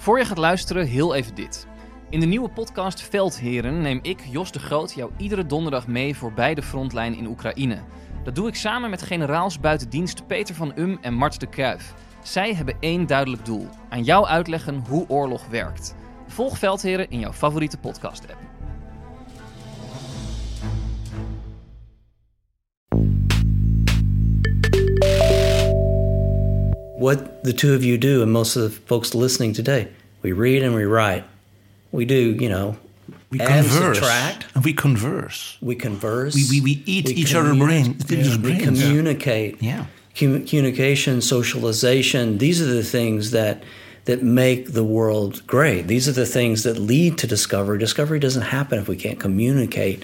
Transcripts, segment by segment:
Voor je gaat luisteren, heel even dit. In de nieuwe podcast Veldheren neem ik, Jos de Groot, jou iedere donderdag mee voorbij de frontlijn in Oekraïne. Dat doe ik samen met generaals buitendienst Peter van Um en Mart de Kruif. Zij hebben één duidelijk doel: aan jou uitleggen hoe oorlog werkt. Volg Veldheren in jouw favoriete podcast-app. What the two of you do, and most of the folks listening today, we read and we write. We do, you know, We add converse. subtract. And we converse. We converse. We, we, we eat each other's brain. Each other's We brains. communicate. Yeah. Commu- Communication, socialization. These are the things that that make the world great. These are the things that lead to discovery. Discovery doesn't happen if we can't communicate.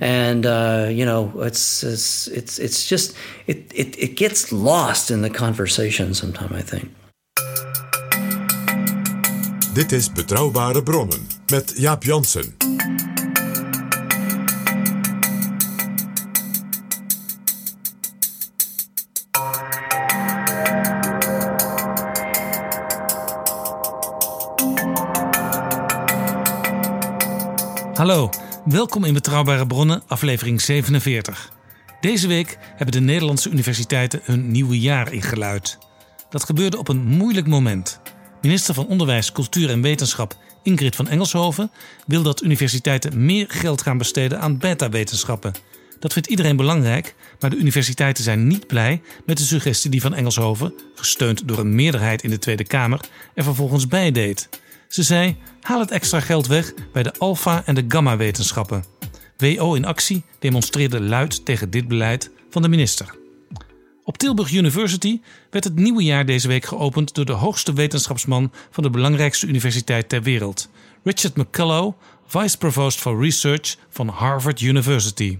And uh, you know, it's it's it's it's just it, it it gets lost in the conversation sometimes. I think. Dit is Betrouwbare Bronnen met Jaap Jansen. Welkom in Betrouwbare Bronnen, aflevering 47. Deze week hebben de Nederlandse universiteiten hun nieuwe jaar ingeluid. Dat gebeurde op een moeilijk moment. Minister van Onderwijs, Cultuur en Wetenschap Ingrid van Engelshoven wil dat universiteiten meer geld gaan besteden aan beta-wetenschappen. Dat vindt iedereen belangrijk, maar de universiteiten zijn niet blij met de suggestie die van Engelshoven, gesteund door een meerderheid in de Tweede Kamer, er vervolgens bij deed. Ze zei: haal het extra geld weg bij de alfa- en de gamma-wetenschappen. WO in actie demonstreerde luid tegen dit beleid van de minister. Op Tilburg University werd het nieuwe jaar deze week geopend door de hoogste wetenschapsman van de belangrijkste universiteit ter wereld, Richard McCullough, Vice Provost for Research van Harvard University.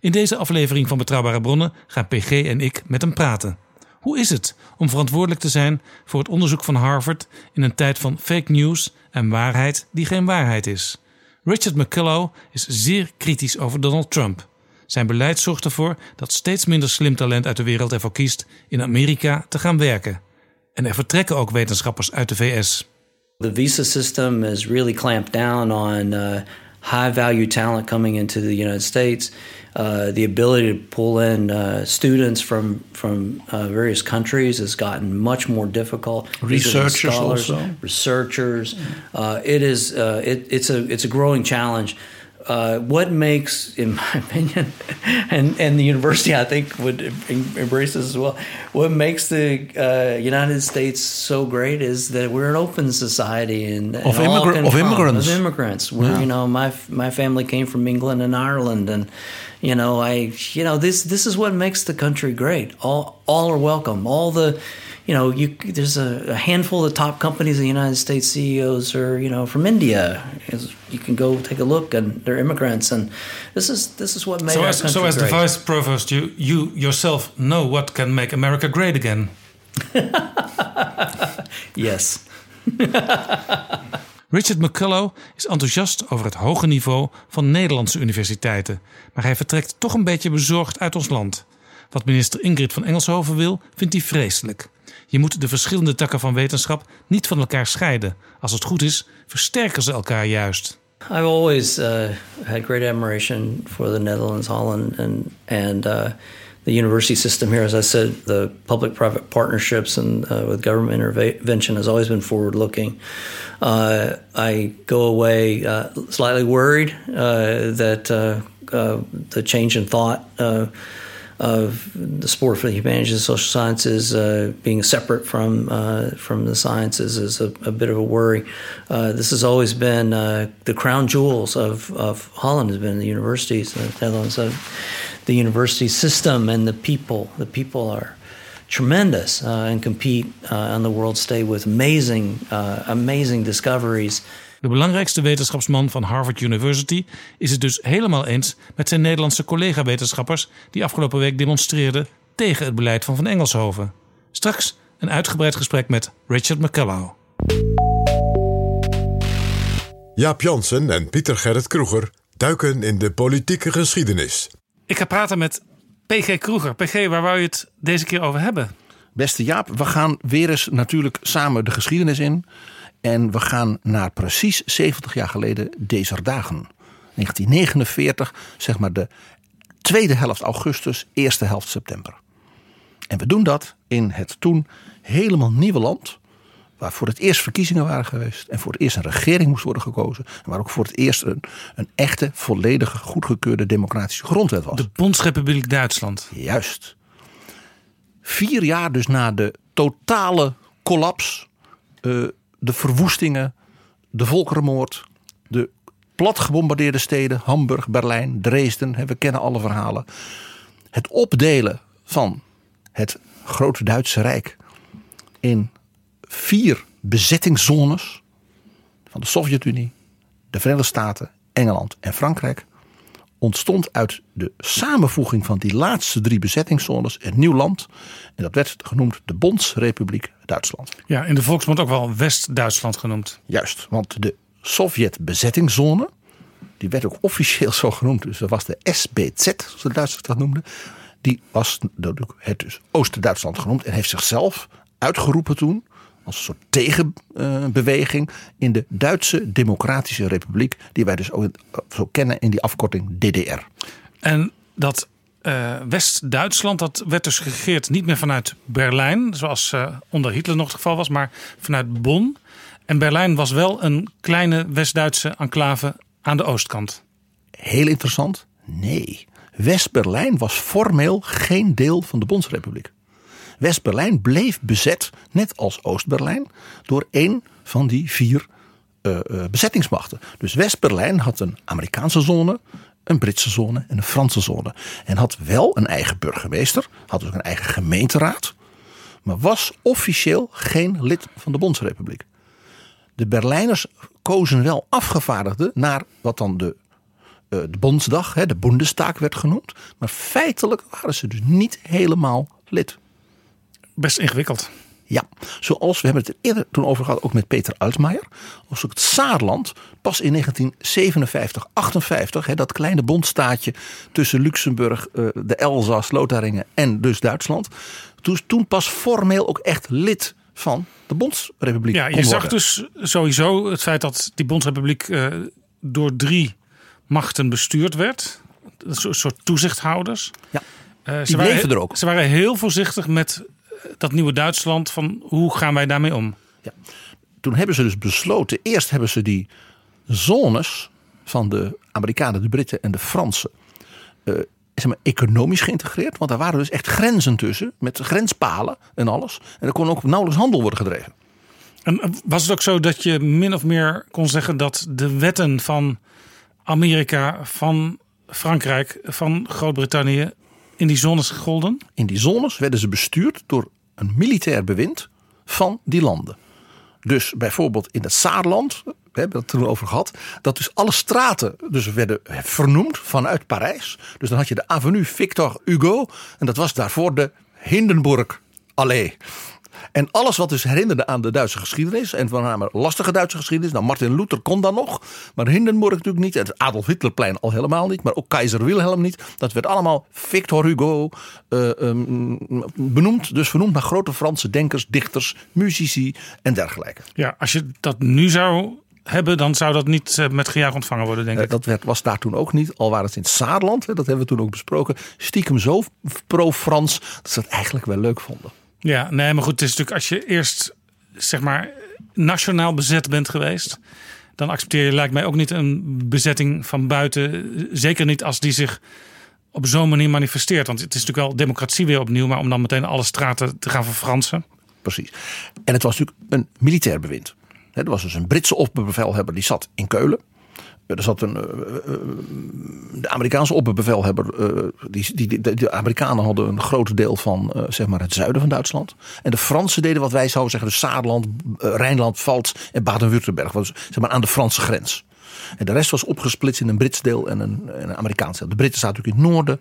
In deze aflevering van Betrouwbare Bronnen gaan PG en ik met hem praten. Hoe is het om verantwoordelijk te zijn voor het onderzoek van Harvard in een tijd van fake news en waarheid die geen waarheid is? Richard McCullough is zeer kritisch over Donald Trump. Zijn beleid zorgt ervoor dat steeds minder slim talent uit de wereld ervoor kiest in Amerika te gaan werken. En er vertrekken ook wetenschappers uit de VS. The visa system has really clamped down on uh, high value talent coming into the United States. Uh, the ability to pull in uh, students from from uh, various countries has gotten much more difficult. Researchers scholars, also. researchers. Uh, it is uh, it, it's a it's a growing challenge. Uh, what makes, in my opinion, and and the university I think would embrace this as well. What makes the uh, United States so great is that we're an open society and, and Of immigra- of immigrants. Of immigrants. We're, you know, my my family came from England and Ireland, and you know, I you know this this is what makes the country great. All all are welcome. All the you know, you there's a, a handful of the top companies in the United States CEOs are you know from India. You can go take a look, and they're immigrants, and this is this is what made So our as, country so as the great. vice provost, you, you yourself know what can make America great again. yes. Richard McCullough is enthousiast over het hoge niveau van Nederlandse universiteiten, maar hij vertrekt toch een beetje bezorgd uit ons land. Wat minister Ingrid van Engelshoven wil, vindt hij vreselijk. Je moet de verschillende takken van wetenschap niet van elkaar scheiden. Als het goed is, versterken ze elkaar juist. I've always uh, had great admiration for the Netherlands, Holland, and and uh, the university system here. As I said, the public-private partnerships and uh, with government intervention has always been forward-looking. Uh, I go away uh, slightly worried uh, that the change in thought. Of the sport for the humanities and social sciences uh, being separate from uh, from the sciences is a, a, bit of a worry. Uh, this has always been uh, the crown jewels of, of Holland has been the universities, the Netherlands, uh, the university system and the people. The people are tremendous uh, and compete on the world stage with amazing, amazing discoveries. De belangrijkste wetenschapsman van Harvard University is het dus helemaal eens met zijn Nederlandse collega-wetenschappers die afgelopen week demonstreerden tegen het beleid van Van Engelshoven. Straks een uitgebreid gesprek met Richard McCullough. Jaap Jansen en Pieter Gerrit Kroeger duiken in de politieke geschiedenis. Ik ga praten met PG Kroeger. PG, waar wou je het deze keer over hebben? Beste Jaap, we gaan weer eens natuurlijk samen de geschiedenis in. En we gaan naar precies 70 jaar geleden deze dagen. 1949, zeg maar de tweede helft augustus, eerste helft september. En we doen dat in het toen helemaal nieuwe land. Waar voor het eerst verkiezingen waren geweest. En voor het eerst een regering moest worden gekozen. En waar ook voor het eerst een, een echte, volledige, goedgekeurde democratische grondwet was. De Bondsrepubliek Duitsland. Juist. Vier jaar dus na de totale collaps, uh, de verwoestingen, de volkerenmoord, de plat gebombardeerde steden, Hamburg, Berlijn, Dresden, we kennen alle verhalen. Het opdelen van het grote Duitse Rijk in vier bezettingszones van de Sovjet-Unie, de Verenigde Staten, Engeland en Frankrijk ontstond uit de samenvoeging van die laatste drie bezettingszones een nieuw land. En dat werd genoemd de Bondsrepubliek Duitsland. Ja, in de volksmond ook wel West-Duitsland genoemd. Juist, want de Sovjet-bezettingszone, die werd ook officieel zo genoemd. Dus dat was de SBZ, zoals de Duitsers dat noemden. Die was het dus Oost-Duitsland genoemd en heeft zichzelf uitgeroepen toen als een soort tegenbeweging in de Duitse Democratische Republiek, die wij dus ook zo kennen in die afkorting DDR. En dat uh, West-Duitsland, dat werd dus geregeerd niet meer vanuit Berlijn, zoals uh, onder Hitler nog het geval was, maar vanuit Bonn. En Berlijn was wel een kleine West-Duitse enclave aan de oostkant. Heel interessant. Nee, West-Berlijn was formeel geen deel van de Bondsrepubliek. West-Berlijn bleef bezet, net als Oost-Berlijn, door één van die vier uh, uh, bezettingsmachten. Dus West-Berlijn had een Amerikaanse zone, een Britse zone en een Franse zone. En had wel een eigen burgemeester, had ook een eigen gemeenteraad, maar was officieel geen lid van de Bondsrepubliek. De Berlijners kozen wel afgevaardigden naar wat dan de, uh, de Bondsdag, de Bundestag werd genoemd. Maar feitelijk waren ze dus niet helemaal lid best ingewikkeld. Ja, zoals we hebben het er eerder toen over gehad, ook met Peter Altmaier. Als ook het Saarland pas in 1957, 58, hè, dat kleine bondstaatje tussen Luxemburg, uh, de Elzas, Lotharingen en dus Duitsland. Toen, toen pas formeel ook echt lid van de Bondsrepubliek. Ja, je zag dus sowieso het feit dat die Bondsrepubliek uh, door drie machten bestuurd werd. Een soort toezichthouders. Ja, uh, ze waren, er ook. Ze waren heel voorzichtig met dat nieuwe Duitsland, van hoe gaan wij daarmee om? Ja. Toen hebben ze dus besloten, eerst hebben ze die zones van de Amerikanen, de Britten en de Fransen uh, zeg maar, economisch geïntegreerd. Want daar waren dus echt grenzen tussen, met grenspalen en alles. En er kon ook nauwelijks handel worden gedreven. En eh, was het ook zo dat je min of meer kon zeggen dat de wetten van Amerika, van Frankrijk, van Groot-Brittannië in die zones golden? In die zones werden ze bestuurd door een militair bewind van die landen. Dus bijvoorbeeld in het Saarland, we hebben het toen over gehad, dat dus alle straten dus werden vernoemd vanuit Parijs. Dus dan had je de Avenue Victor Hugo en dat was daarvoor de Hindenburg Allee. En alles wat dus herinnerde aan de Duitse geschiedenis. En van name lastige Duitse geschiedenis. Nou, Martin Luther kon dan nog. Maar Hindenburg natuurlijk niet. En Adolf Hitlerplein al helemaal niet. Maar ook keizer Wilhelm niet. Dat werd allemaal Victor Hugo uh, um, benoemd. Dus vernoemd naar grote Franse denkers, dichters, muzici en dergelijke. Ja, als je dat nu zou hebben, dan zou dat niet eh, met gejuich ontvangen worden, denk ik. Dat werd, was daar toen ook niet. Al waren het in het Saarland, dat hebben we toen ook besproken. Stiekem zo pro-Frans dat ze het eigenlijk wel leuk vonden. Ja, nee, maar goed, het is natuurlijk als je eerst zeg maar nationaal bezet bent geweest, dan accepteer je lijkt mij ook niet een bezetting van buiten. Zeker niet als die zich op zo'n manier manifesteert. Want het is natuurlijk wel democratie weer opnieuw, maar om dan meteen alle straten te gaan verfransen. Precies. En het was natuurlijk een militair bewind. Er was dus een Britse opperbevelhebber die zat in Keulen. Er zat een, eh, eh, de Amerikaanse opperbevelhebber, uh, die, die, de Amerikanen hadden een groot deel van zeg maar het zuiden van Duitsland. En de Fransen deden wat wij zouden zeggen, de Saarland, Rijnland, Pfalz en Baden-Württemberg. zeg maar aan de Franse grens. En de rest was opgesplitst in een Brits deel en een, een Amerikaans deel. De Britten zaten natuurlijk in het noorden,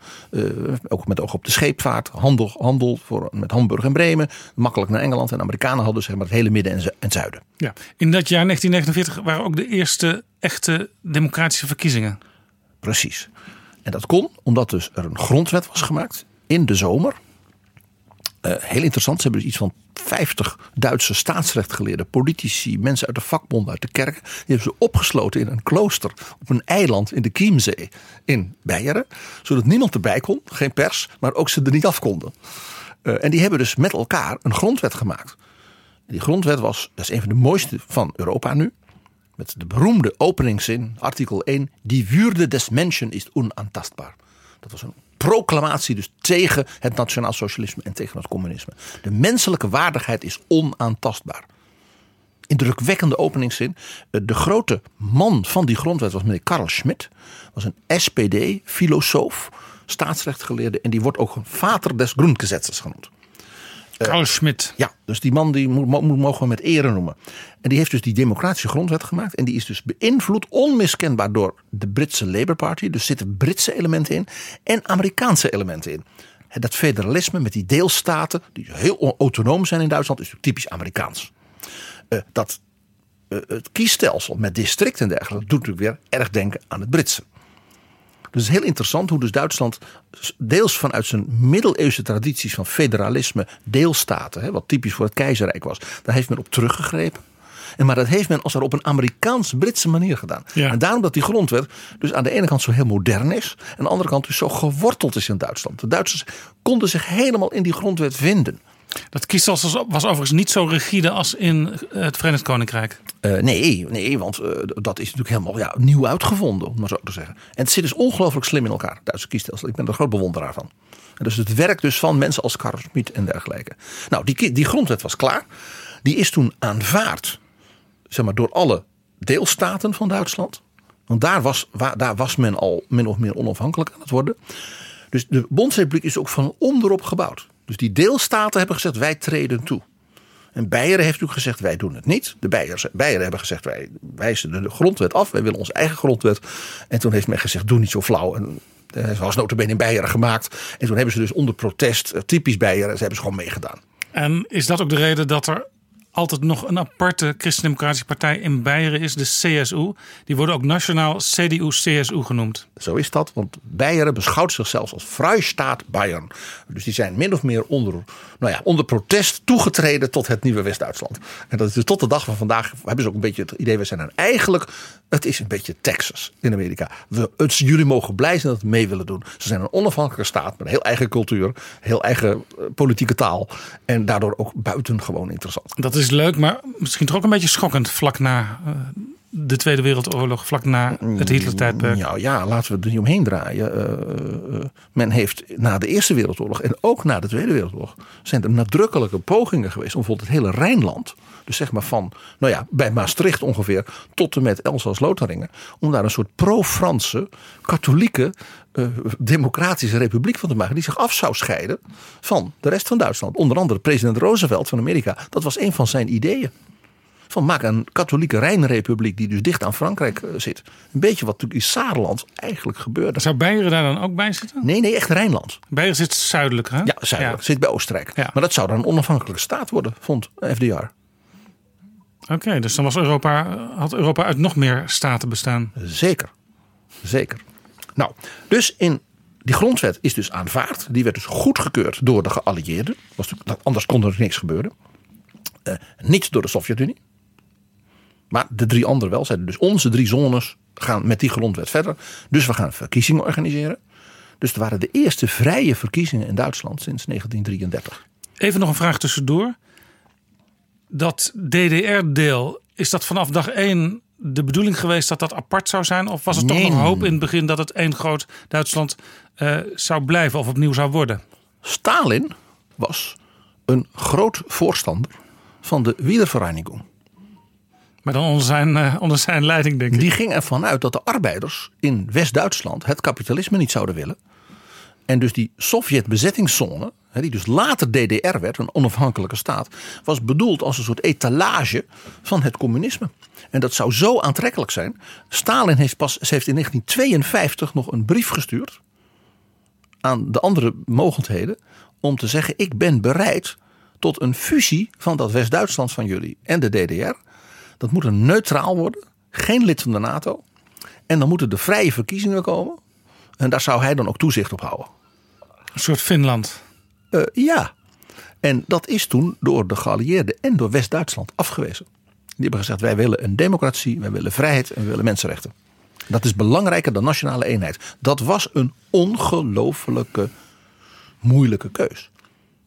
uh, ook met oog op de scheepvaart, handel, handel voor, met Hamburg en Bremen, makkelijk naar Engeland. En de Amerikanen hadden zeg maar het hele midden en, en zuiden. Ja, in dat jaar 1949 waren ook de eerste echte democratische verkiezingen. Precies. En dat kon omdat dus er een grondwet was gemaakt in de zomer. Eh, heel interessant, ze hebben dus iets van 50 Duitse staatsrechtgeleerden, politici, mensen uit de vakbonden, uit de kerken. Die hebben ze opgesloten in een klooster op een eiland in de Chiemzee in Beieren. Zodat niemand erbij kon, geen pers, maar ook ze er niet af konden. Eh, en die hebben dus met elkaar een grondwet gemaakt. Die grondwet was, dat is een van de mooiste van Europa nu. Met de beroemde openingszin, artikel 1. Die Würde des Menschen is onaantastbaar. Dat was een proclamatie dus tegen het nationaal socialisme en tegen het communisme. De menselijke waardigheid is onaantastbaar. Indrukwekkende openingszin. Eh, De grote man van die grondwet was meneer Karl Schmidt. Was een SPD-filosoof, staatsrechtgeleerde. En die wordt ook een vader des Grundgesetzes genoemd. Carl Schmidt. Ja, dus die man die moet, mo- moet- mogen we met ere noemen. En die heeft dus die democratische grondwet gemaakt. En die is dus beïnvloed onmiskenbaar door de Britse Labour Party. Dus zitten Britse elementen in en Amerikaanse elementen in. Dat federalisme met die deelstaten, die heel autonoom zijn in Duitsland, is natuurlijk typisch Amerikaans. Eh, dat eh, het kiesstelsel met districten en dergelijke doet natuurlijk weer erg denken aan het Britse. Dus het is heel interessant hoe dus Duitsland deels vanuit zijn middeleeuwse tradities van federalisme, deelstaten, hè, wat typisch voor het keizerrijk was, daar heeft men op teruggegrepen. En maar dat heeft men als er op een Amerikaans-Britse manier gedaan. Ja. En daarom dat die grondwet dus aan de ene kant zo heel modern is. En aan de andere kant dus zo geworteld is in Duitsland. De Duitsers konden zich helemaal in die grondwet vinden. Dat kiesstelsel was overigens niet zo rigide als in het Verenigd Koninkrijk. Eh, nee, nee, want eh, dat is natuurlijk helemaal ja, nieuw uitgevonden, om maar zo te zeggen. En het zit dus ongelooflijk slim in elkaar, het Duitse kiesstelsel. Ik ben er groot bewonderaar van. En dus het werk dus van mensen als Karl Schmidt en dergelijke. Nou, die, die grondwet was klaar. Die is toen aanvaard zeg maar, door alle deelstaten van Duitsland. Want daar was, daar was men al min of meer onafhankelijk aan het worden. Dus de Bondsrepubliek is ook van onderop gebouwd. Dus die deelstaten hebben gezegd wij treden toe. En Beieren heeft natuurlijk gezegd wij doen het niet. De Beiers, Beieren hebben gezegd wij wijzen de grondwet af. Wij willen onze eigen grondwet. En toen heeft men gezegd doe niet zo flauw. En hij was notabene in Beieren gemaakt. En toen hebben ze dus onder protest, eh, typisch Beieren, ze hebben ze gewoon meegedaan. En is dat ook de reden dat er altijd nog een aparte christendemocratische partij in Beieren is, de CSU? Die worden ook nationaal CDU-CSU genoemd. Zo is dat, want Beieren beschouwt zichzelf als Freistaat Bayern. Dus die zijn min of meer onder, nou ja, onder protest toegetreden tot het nieuwe West-Duitsland. En dat is dus tot de dag van vandaag hebben ze ook een beetje het idee, we zijn eigenlijk, het is een beetje Texas in Amerika. We, het, jullie mogen blij zijn dat we mee willen doen. Ze zijn een onafhankelijke staat met een heel eigen cultuur, heel eigen eh, politieke taal. En daardoor ook buitengewoon interessant. Dat is leuk, maar misschien toch ook een beetje schokkend vlak na eh, de Tweede Wereldoorlog, vlak na het Hitler-tijdperk. Nou ja, laten we er niet omheen draaien. Eh, eh, men heeft na de Eerste Wereldoorlog en ook na de Tweede Wereldoorlog zijn er nadrukkelijke pogingen geweest om bijvoorbeeld het hele Rijnland, dus zeg maar van, nou ja, bij Maastricht ongeveer tot en met Elsass-Lotharingen, om daar een soort pro-Franse, katholieke, eh, democratische republiek van te maken die zich af zou scheiden van de rest van Duitsland. Onder andere president Roosevelt van Amerika, dat was een van zijn ideeën. Van maak een katholieke Rijnrepubliek die dus dicht aan Frankrijk eh, zit. Een beetje wat natuurlijk in Saarland eigenlijk gebeurde. Zou Beieren daar dan ook bij zitten? Nee, nee, echt Rijnland. Beieren zit zuidelijk, hè? Ja, zuidelijk. Zit bij Oostenrijk. Ja. Maar dat zou dan een onafhankelijke staat worden, vond FDR. Oké, dus dan was Europa, had Europa uit nog meer staten bestaan. Zeker. Zeker. Nou, dus in die grondwet is dus aanvaard. Die werd dus goedgekeurd door de geallieerden. Was natuurlijk- Anders kon er niks gebeuren. Eh, niet door de Sovjet-Unie. Maar de drie anderen wel. Zeiden dus onze drie zones gaan met die grondwet verder. Dus we gaan verkiezingen organiseren. Dus het waren de eerste vrije verkiezingen in Duitsland sinds 1933. Even nog een vraag tussendoor. Dat DDR-deel, is dat vanaf dag één de bedoeling geweest dat dat apart zou zijn? Of was het Nee. toch nog hoop in het begin dat het één groot Duitsland eh, zou blijven of opnieuw zou worden? Stalin was een groot voorstander van de Wiedervereinigung. Maar dan onder zijn, eh, onder zijn leiding, denk ik. Die ging ervan uit dat de arbeiders in West-Duitsland het kapitalisme niet zouden willen. En dus die Sovjet-bezettingszone, die dus later DDR werd, een onafhankelijke staat, was bedoeld als een soort etalage van het communisme. En dat zou zo aantrekkelijk zijn. Stalin heeft pas heeft in 1952 nog een brief gestuurd aan de andere mogendheden om te zeggen: ik ben bereid tot een fusie van dat West-Duitsland van jullie en de DDR. Dat moet een neutraal worden, geen lid van de NATO. En dan moeten de vrije verkiezingen komen. En daar zou hij dan ook toezicht op houden. Een soort Finland. Eh, ja. En dat is toen door de geallieerden en door West-Duitsland afgewezen. Die hebben gezegd: wij willen een democratie, wij willen vrijheid en we willen mensenrechten. Dat is belangrijker dan nationale eenheid. Dat was een ongelofelijke moeilijke keus.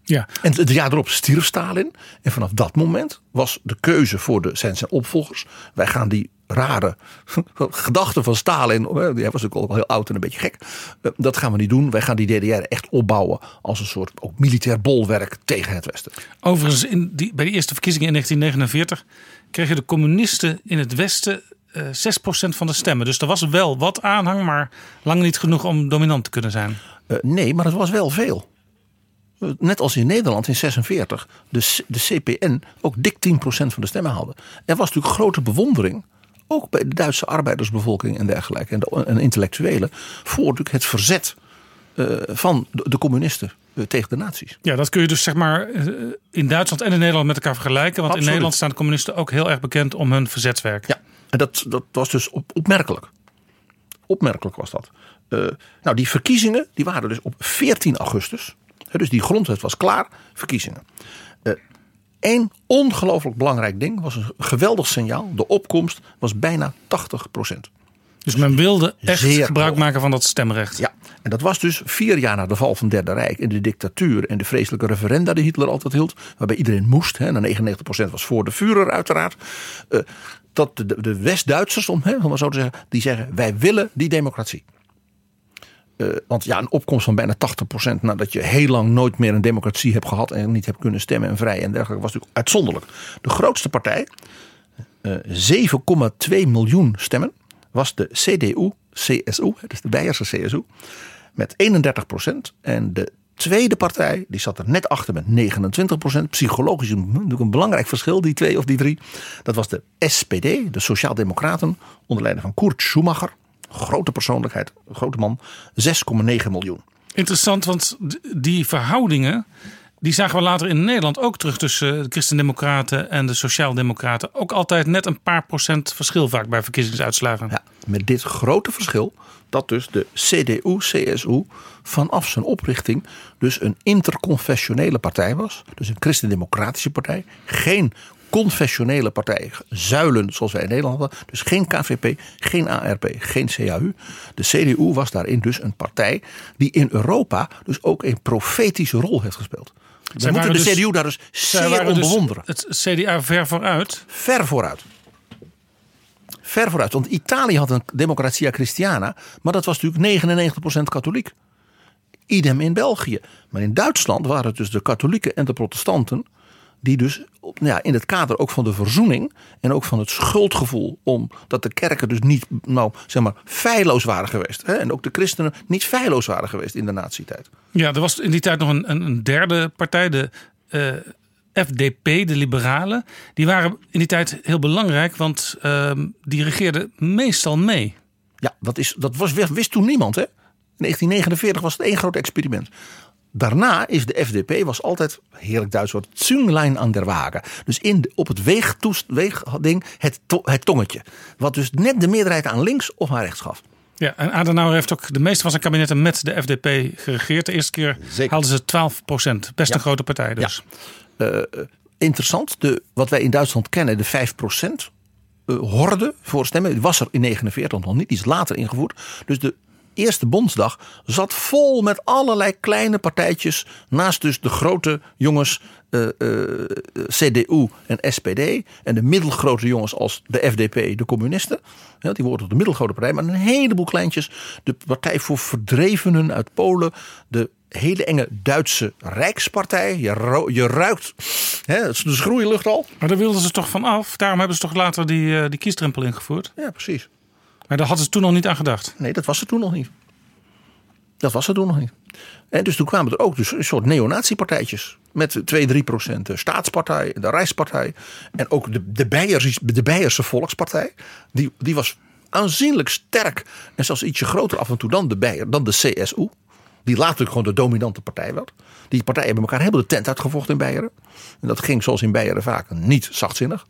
Ja, En het jaar erop stierf Stalin. En vanaf dat moment was de keuze voor de, zijn zijn opvolgers. Wij gaan die rare gedachten van Stalin. Die was natuurlijk al heel oud en een beetje gek. eh, Dat gaan we niet doen. Wij gaan die DDR echt opbouwen als een soort ook militair bolwerk tegen het Westen. overigens in die, bij de eerste verkiezingen in 1949 kregen de communisten in het Westen eh 6% van de stemmen. Dus er was wel wat aanhang, maar lang niet genoeg om dominant te kunnen zijn. Eh, nee, maar het was wel veel. Net als in Nederland in 46 de, de CPN ook dik 10% van de stemmen haalde. Er was natuurlijk grote bewondering, ook bij de Duitse arbeidersbevolking en dergelijke, en de en intellectuelen, voor natuurlijk het verzet eh, van de, de communisten eh, tegen de nazi's. Ja, dat kun je dus zeg maar eh, in Duitsland en in Nederland met elkaar vergelijken. Want in. Nederland staan de communisten ook heel erg bekend om hun verzetswerk. Ja, en dat, dat was dus op, opmerkelijk. Opmerkelijk was dat. Nou, die verkiezingen die waren dus op 14 augustus. Dus die grondwet was klaar, verkiezingen. Eén ongelooflijk belangrijk ding was een geweldig signaal. De opkomst was bijna 80% Dus men wilde echt Zeer gebruik maken van dat stemrecht. Ja, en dat was dus vier jaar na de val van het Derde Rijk. En de dictatuur en de vreselijke referenda die Hitler altijd hield. Waarbij iedereen moest. Hè, en 99% was voor de Führer uiteraard. eh, dat de, de West-Duitsers, om, hè, om maar zo te zeggen, die zeggen wij willen die democratie. Eh, want ja, een opkomst van bijna 80% nadat je heel lang nooit meer een democratie hebt gehad en niet hebt kunnen stemmen en vrij en dergelijke, was natuurlijk uitzonderlijk. De grootste partij, eh, 7,2 miljoen stemmen, was de CDU-CSU, dus de Beierse CSU, met 31%. En de tweede partij, die zat er net achter met 29%. Psychologisch natuurlijk een belangrijk verschil, die twee of die drie. Dat was de SPD, de Sociaaldemocraten, onder leiding van Kurt Schumacher. Grote persoonlijkheid, een grote man. 6,9 miljoen. Interessant, want die verhoudingen... die zagen we later in Nederland ook terug tussen de Christendemocraten en de Sociaaldemocraten. Ook altijd net een paar procent verschil vaak bij verkiezingsuitslagen. Ja, met dit grote verschil dat dus de CDU-CSU vanaf zijn oprichting dus een interconfessionele partij was. Dus een christendemocratische partij. Geen confessionele partij, zuilen zoals wij in Nederland hadden. Dus geen KVP, geen ARP, geen CAU. De CDU was daarin dus een partij die in Europa dus ook een profetische rol heeft gespeeld. We moeten waren de dus- CDU daar dus Zij zeer om dus bewonderen. het CDA ver vooruit. Ver vooruit. Ver vooruit. Want Italië had een democratia christiana. Maar dat was natuurlijk 99% katholiek. Idem in België. Maar in Duitsland waren het dus de katholieken en de protestanten. Die dus nou ja, in het kader ook van de verzoening. En ook van het schuldgevoel. Omdat de kerken dus niet nou, zeg maar, feilloos waren geweest. Hè? En ook de christenen niet feilloos waren geweest in de nazi-tijd. Ja, er was in die tijd nog een, een, een derde partij, de eh, FDP, de Liberalen. Die waren in die tijd heel belangrijk, want ehm, die regeerden meestal mee. Ja, dat, is, dat was, wist toen niemand. Hè? In 1949 was het één groot experiment. Daarna is de FDP was altijd, heerlijk Duits woord, Zünglein aan der Wagen. Dus in de, op het weegtoest, weegding het, to- het tongetje. Wat dus net de meerderheid aan links of aan rechts gaf. Ja, en Adenauer heeft ook de meeste van zijn kabinetten met de FDP geregeerd. De eerste keer Zeker. haalden ze 12 procent. Best Ja. een grote partij dus. Eh, interessant, de, wat wij in Duitsland kennen, de 5% eh, horde voor stemmen, die was er in 49 nog niet, die is later ingevoerd. Dus de eerste Bondsdag zat vol met allerlei kleine partijtjes naast dus de grote jongens eh, eh, CDU en SPD en de middelgrote jongens als de FDP, de communisten. Ja, die worden de middelgrote partij, maar een heleboel kleintjes. De Partij voor Verdrevenen uit Polen, de hele enge Duitse Rijkspartij. Je, ruikt hè, de schroeilucht al. Maar daar wilden ze toch van af. Daarom hebben ze toch later die, eh, die kiesdrempel ingevoerd. Ja, precies. Maar daar hadden ze toen nog niet aan gedacht. Nee, dat was er toen nog niet. Dat was er toen nog niet. En dus toen kwamen er ook dus een soort neonatiepartijtjes. Met 2, 3 procent de staatspartij, de Rijkspartij. En ook de, de, Beiers, de Beierse Volkspartij. Die, die was aanzienlijk sterk. En zelfs ietsje groter af en toe dan de Beier, dan de CSU. Die later gewoon de dominante partij werd. Die partijen hebben elkaar helemaal de tent uitgevochten in Beieren. En dat ging zoals in Beieren vaak niet zachtzinnig.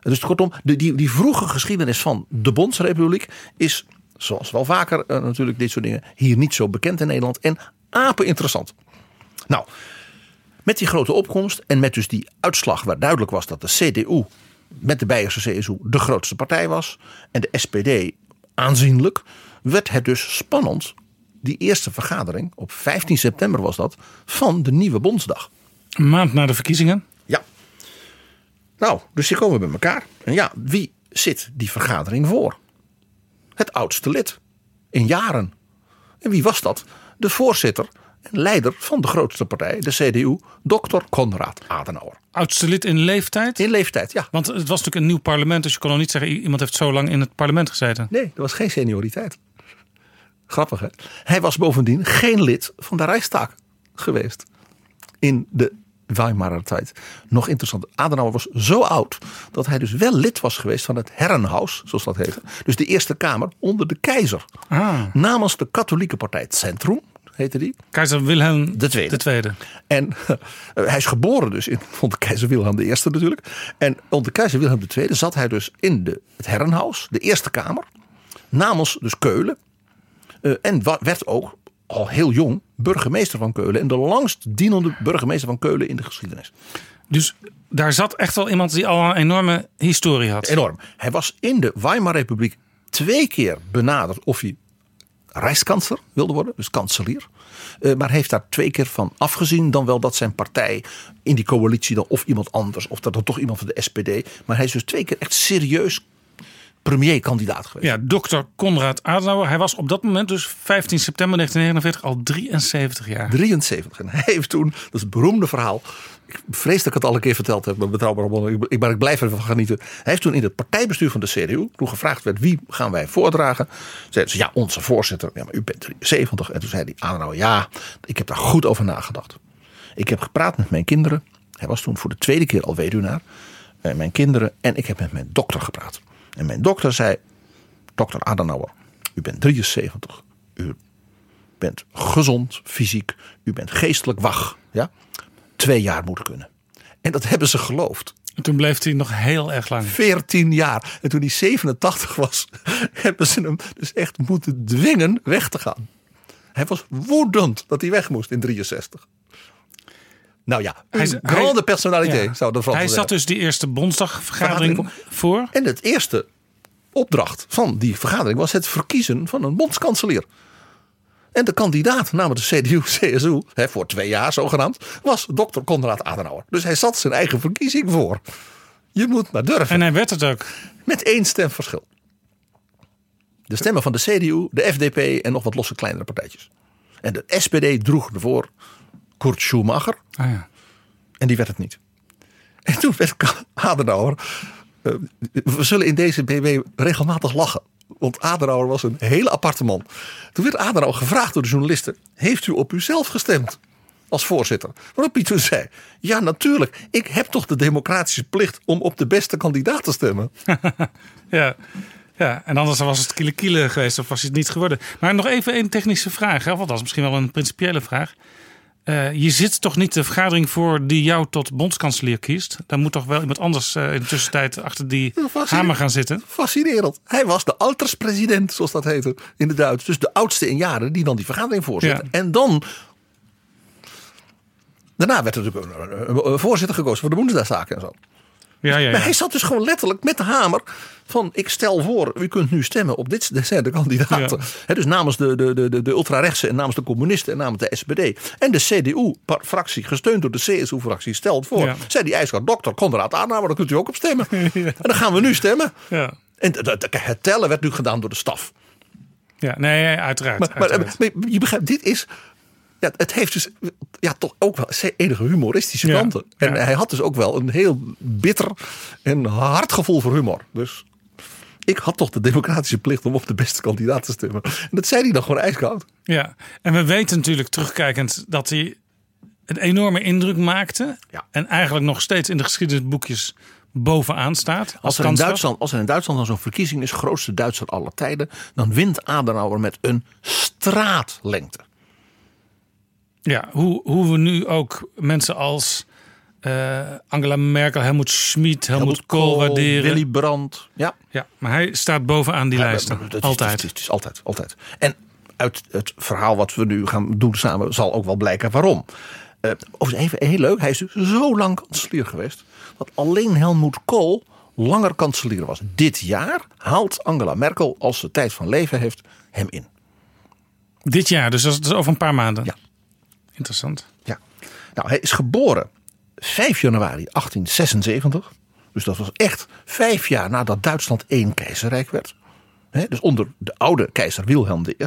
Dus kortom, de, die, die vroege geschiedenis van de Bondsrepubliek is, zoals wel vaker eh, natuurlijk dit soort dingen, hier niet zo bekend in Nederland en apen interessant. Nou, Met die grote opkomst en met dus die uitslag waar duidelijk was dat de CDU met de Beierse CSU de grootste partij was en de SPD aanzienlijk, werd het dus spannend. Die eerste vergadering, op 15 september was dat, van de nieuwe Bondsdag. Een maand na de verkiezingen. Nou, dus die komen bij elkaar. En ja, wie zit die vergadering voor? Het oudste lid. In jaren. En wie was dat? De voorzitter en leider van de grootste partij, de CDU, dokter Konrad Adenauer. Oudste lid in leeftijd. In leeftijd, ja. Want het was natuurlijk een nieuw parlement, dus je kon nog niet zeggen iemand heeft zo lang in het parlement gezeten. Nee, er was geen senioriteit. Grappig hè? Hij was bovendien geen lid van de Rijkstak geweest. In de Weimarer tijd. Nog interessant. Adenauer was zo oud dat hij dus wel lid was geweest van het Herrenhaus, zoals dat heette. Dus de Eerste Kamer onder de keizer. Ah, Namens de katholieke partij het Centrum, heette die. keizer Wilhelm tweede. De tweede. En hij is geboren dus in, onder keizer Wilhelm I natuurlijk. En onder keizer Wilhelm II zat hij dus in de, het Herrenhaus, de Eerste Kamer. Namens dus Keulen. Eh, en werd ook al heel jong burgemeester van Keulen. En de langst dienende burgemeester van Keulen in de geschiedenis. Dus daar zat echt wel iemand die al een enorme historie had. Enorm. Hij was in de Weimar-republiek twee keer benaderd of hij Rijkskansler wilde worden, dus kanselier. Eh, maar heeft daar twee keer van afgezien. Dan wel dat zijn partij in die coalitie dan of iemand anders, of dat dan toch iemand van de SPD. Maar hij is dus twee keer echt serieus premierkandidaat geweest. Ja, dokter Konrad Adenauer. Hij was op dat moment dus 15 september 1949 al 73 jaar. 73. En hij heeft toen, dat is het beroemde verhaal. Ik vrees dat ik het al een keer verteld heb, maar betrouwbare bronnen. Ik- Maar ik blijf ervan genieten. Hij heeft toen in het partijbestuur van de CDU, toen gevraagd werd wie gaan wij voordragen, zeiden ze ja, onze voorzitter. Ja, maar u bent 73. En toen zei hij Adenauer, ja, ik heb daar goed over nagedacht. Ik heb gepraat met mijn kinderen. Hij was toen voor de tweede keer al weduwnaar. Eh, mijn kinderen en ik heb met mijn dokter gepraat. En mijn dokter zei, dokter Adenauer, u bent 73. U bent gezond, fysiek. U bent geestelijk wach. Ja? Twee jaar moet kunnen. En dat hebben ze geloofd. En toen bleef hij nog heel erg lang. 14 jaar. En toen hij 87 was, hebben ze hem dus echt moeten dwingen weg te gaan. Hij was woedend dat hij weg moest in 63. Nou ja, Hij- een hij- grande personaliteit Ja. zou Fransen Hij zat dus die eerste Bondsdagvergadering Vergadering voor. En het eerste opdracht van die vergadering was het verkiezen van een bondskanselier. En de kandidaat namens de CDU-CSU, voor twee jaar zogenaamd, was dokter Konrad Adenauer. Dus hij zat zijn eigen verkiezing voor. Je moet maar durven. En hij werd het ook. Met één stem verschil. De stemmen van de CDU, de FDP en nog wat losse kleinere partijtjes. En de SPD droeg ervoor Kurt Schumacher. Ah, ja. En die werd het niet. En toen werd Adenauer. eh, we zullen in deze BB regelmatig lachen. Want Adenauer was een hele aparte man. Toen werd Adenauer gevraagd door de journalisten: Heeft u op uzelf gestemd? Als voorzitter. Waarop hij toen zei: Ja, natuurlijk. Ik heb toch de democratische plicht om op de beste kandidaat te stemmen. Ja. ja, en anders was het kiele kiele geweest of was hij het niet geworden. Maar nog even een technische vraag. Hè? Want dat is misschien wel een principiële vraag. Eh, je zit toch niet de vergadering voor die jou tot bondskanselier kiest? Dan moet toch wel iemand anders eh, in de tussentijd achter die hamer gaan zitten? Fascinerend. Hij was de alterspresident, zoals dat heette in het Duits. Dus de oudste in jaren die dan die vergadering voorzitte. Ja. En dan. Daarna werd er natuurlijk een, voorzitter gekozen voor de Boendesdagszaken en zo. Ja, ja, Maar ja. hij zat dus gewoon letterlijk met de hamer van ik stel voor, u kunt nu stemmen op dit dit zijn de kandidaten. Ja. Dus namens de, de, de, de, de ultrarechtse en namens de communisten en namens de SPD. En de CDU-fractie, gesteund door de CSU-fractie, stelt voor. Ja. Zei die ijskoud dokter Konrad Adenauer, daar kunt u ook op stemmen. En dan gaan we nu stemmen. Ja. En het tellen werd nu gedaan door de staf. Ja, nee, uiteraard. Maar, maar, uiteraard. maar je begrijpt, dit is. Ja, het heeft dus ja, toch ook wel enige humoristische Ja, kanten. En ja. hij had dus ook wel een heel bitter en hard gevoel voor humor. Dus ik had toch de democratische plicht om op de beste kandidaat te stemmen. En dat zei hij dan gewoon ijskoud. Ja, en we weten natuurlijk terugkijkend dat hij een enorme indruk maakte. Ja. En eigenlijk nog steeds in de geschiedenisboekjes bovenaan staat. Als, Als er, in. Duitsland, als er in Duitsland dan zo'n verkiezing is, grootste Duitser aller tijden, dan wint Adenauer met een straatlengte. Ja, hoe, hoe we nu ook mensen als eh, Angela Merkel, Helmut Schmid, Helmut, Kool waarderen. Willy Brandt. Ja, Ja, maar hij staat bovenaan die Ja, lijsten. is- Altijd. Het is, het is altijd, altijd. En uit het verhaal wat we nu gaan doen samen zal ook wel blijken waarom. Eh, overigens even heel leuk, hij is dus zo lang kanselier geweest dat alleen Helmut Kohl langer kanselier was. Dit jaar haalt Angela Merkel, als ze tijd van leven heeft, hem in. Dit jaar, dus dat is over een paar maanden. Ja. Interessant. Ja. Nou, hij is geboren 5 januari 1876. Dus dat was echt vijf jaar nadat Duitsland één keizerrijk werd. Hè, dus onder de oude keizer Wilhelm I.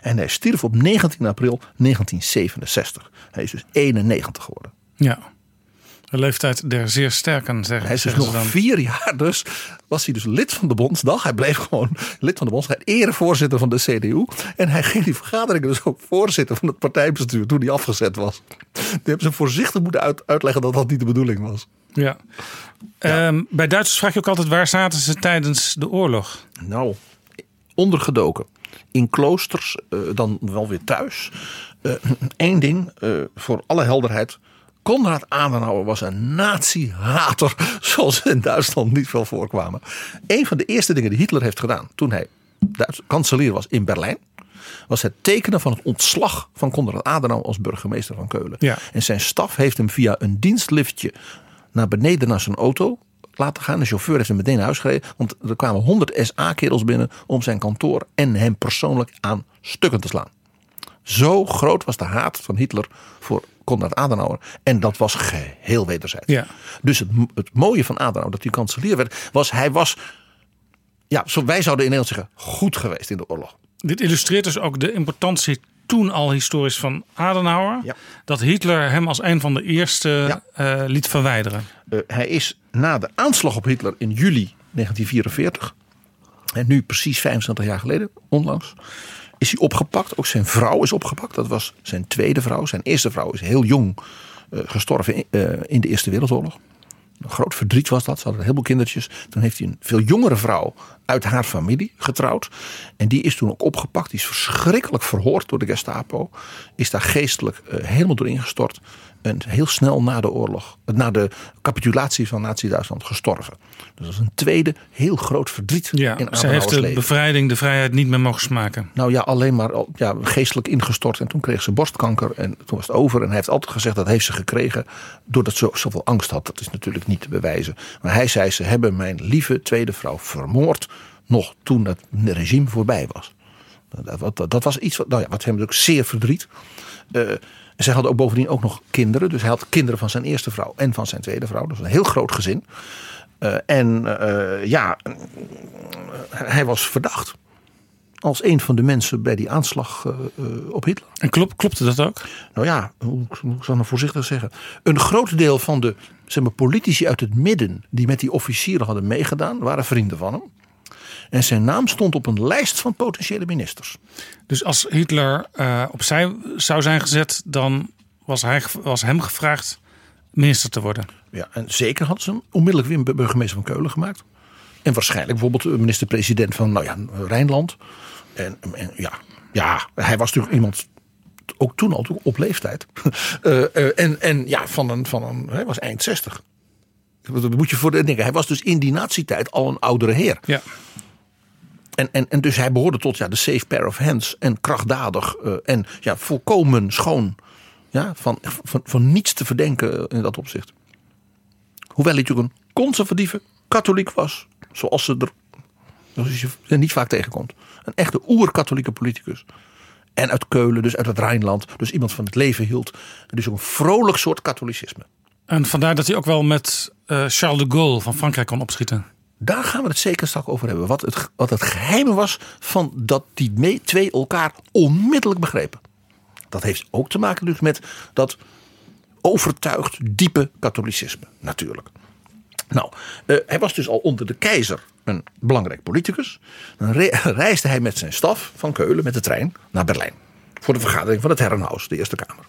En hij stierf op 19 april 1967. Hij is dus 91 geworden. Ja. De leeftijd der zeer sterken, zeggen, Hij is dus nog dan. vier jaar dus, was hij dus lid van de Bondsdag. Hij bleef gewoon lid van de Bondsdag. Erevoorzitter van de CDU. En hij ging die vergaderingen dus ook voorzitter van het partijbestuur toen hij afgezet was. Die hebben ze voorzichtig moeten uit- uitleggen dat dat niet de bedoeling was. Ja. Ehm, bij Duitsers vraag je ook altijd waar zaten ze tijdens de oorlog? Nou, ondergedoken. In kloosters, eh, dan wel weer thuis. Eén ding, eh, voor alle helderheid. Konrad Adenauer was een nazi-hater zoals ze in Duitsland niet veel voorkwamen. Een van de eerste dingen die Hitler heeft gedaan toen hij Duits kanselier was in Berlijn... was het tekenen van het ontslag van Konrad Adenauer als burgemeester van Keulen. Ja. En zijn staf heeft hem via een dienstliftje naar beneden naar zijn auto laten gaan. De chauffeur heeft hem meteen naar huis gereden. Want er kwamen 100 SA-kerels binnen om zijn kantoor en hem persoonlijk aan stukken te slaan. Zo groot was de haat van Hitler voor Konrad Adenauer. En dat was geheel wederzijds. Ja. Dus het, het mooie van Adenauer dat hij kanselier werd, was hij was, ja, zo wij zouden in Nederland zeggen, goed geweest in de oorlog. Dit illustreert dus ook de importantie toen al historisch van Adenauer. Ja. Dat Hitler hem als een van de eerste Ja. eh, liet verwijderen. Eh, hij is na de aanslag op Hitler in juli 1944, en nu precies 25 jaar geleden, onlangs, is hij opgepakt. Ook zijn vrouw is opgepakt. Dat was zijn tweede vrouw. Zijn eerste vrouw is heel jong eh, gestorven in, eh, in de Eerste Wereldoorlog. Een groot verdriet was dat. Ze hadden een heleboel kindertjes. Toen heeft hij een veel jongere vrouw uit haar familie getrouwd. En die is toen ook opgepakt. Die is verschrikkelijk verhoord door de Gestapo. Is daar geestelijk eh, helemaal door ingestort. En heel snel na de oorlog, na de capitulatie van Nazi-Duitsland gestorven. Dus dat is een tweede heel groot verdriet Ja, in ze heeft de leven. bevrijding, de vrijheid niet meer mogen smaken. Nou ja, alleen maar al- ja, geestelijk ingestort. En toen kreeg ze borstkanker. En toen was het over. En hij heeft altijd gezegd dat heeft ze gekregen. Doordat ze zoveel angst had. Dat is natuurlijk niet te bewijzen. Maar hij zei ze hebben mijn lieve tweede vrouw vermoord. Nog toen het regime voorbij was. Dat, dat, dat was iets wat, nou ja, wat hem ook zeer verdriet. Eh, en zij hadden ook bovendien ook nog kinderen. Dus hij had kinderen van zijn eerste vrouw en van zijn tweede vrouw. Dat was een heel groot gezin. Eh, en eh, ja, hij was verdacht als een van de mensen bij die aanslag eh, eh, op Hitler. En klop, klopte dat ook? Nou ja, hoe hoe zal ik nou voorzichtig zeggen? Een groot deel van de zeg maar, politici uit het midden die met die officieren hadden meegedaan, waren vrienden van hem. En zijn naam stond op een lijst van potentiële ministers. Dus als Hitler eh, opzij zou zijn gezet, dan was, hij, was hem gevraagd minister te worden. Ja, en zeker hadden ze hem onmiddellijk weer burgemeester van Keulen gemaakt. En waarschijnlijk bijvoorbeeld de minister-president van nou ja, Rijnland. En, en ja, ja, hij was natuurlijk iemand, ook toen al op leeftijd. Eh, eh, en, en ja, van een, van een, hij was eind 60. Dat moet je voor de denken. Hij was dus in die nazi-tijd al een oudere heer. Ja. En, en, en dus hij behoorde tot ja, de safe pair of hands. En krachtdadig. eh, en ja, volkomen schoon. Ja, van, van, van niets te verdenken in dat opzicht. Hoewel hij natuurlijk een conservatieve katholiek was. Zoals ze er zoals je niet vaak tegenkomt. Een echte oer-katholieke politicus. En uit Keulen, dus uit het Rijnland. Dus iemand van het leven hield. Dus ook een vrolijk soort katholicisme. En vandaar dat hij ook wel met eh, Charles de Gaulle van Frankrijk kon opschieten. Daar gaan we het zeker straks over hebben. Wat het, wat het geheim was van dat die twee elkaar onmiddellijk begrepen. Dat heeft ook te maken dus met dat overtuigd diepe katholicisme natuurlijk. Nou, eh, hij was dus al onder de keizer een belangrijk politicus. Dan re- reisde hij met zijn staf van Keulen met de trein naar Berlijn. Voor de vergadering van het Herrenhaus, de Eerste Kamer.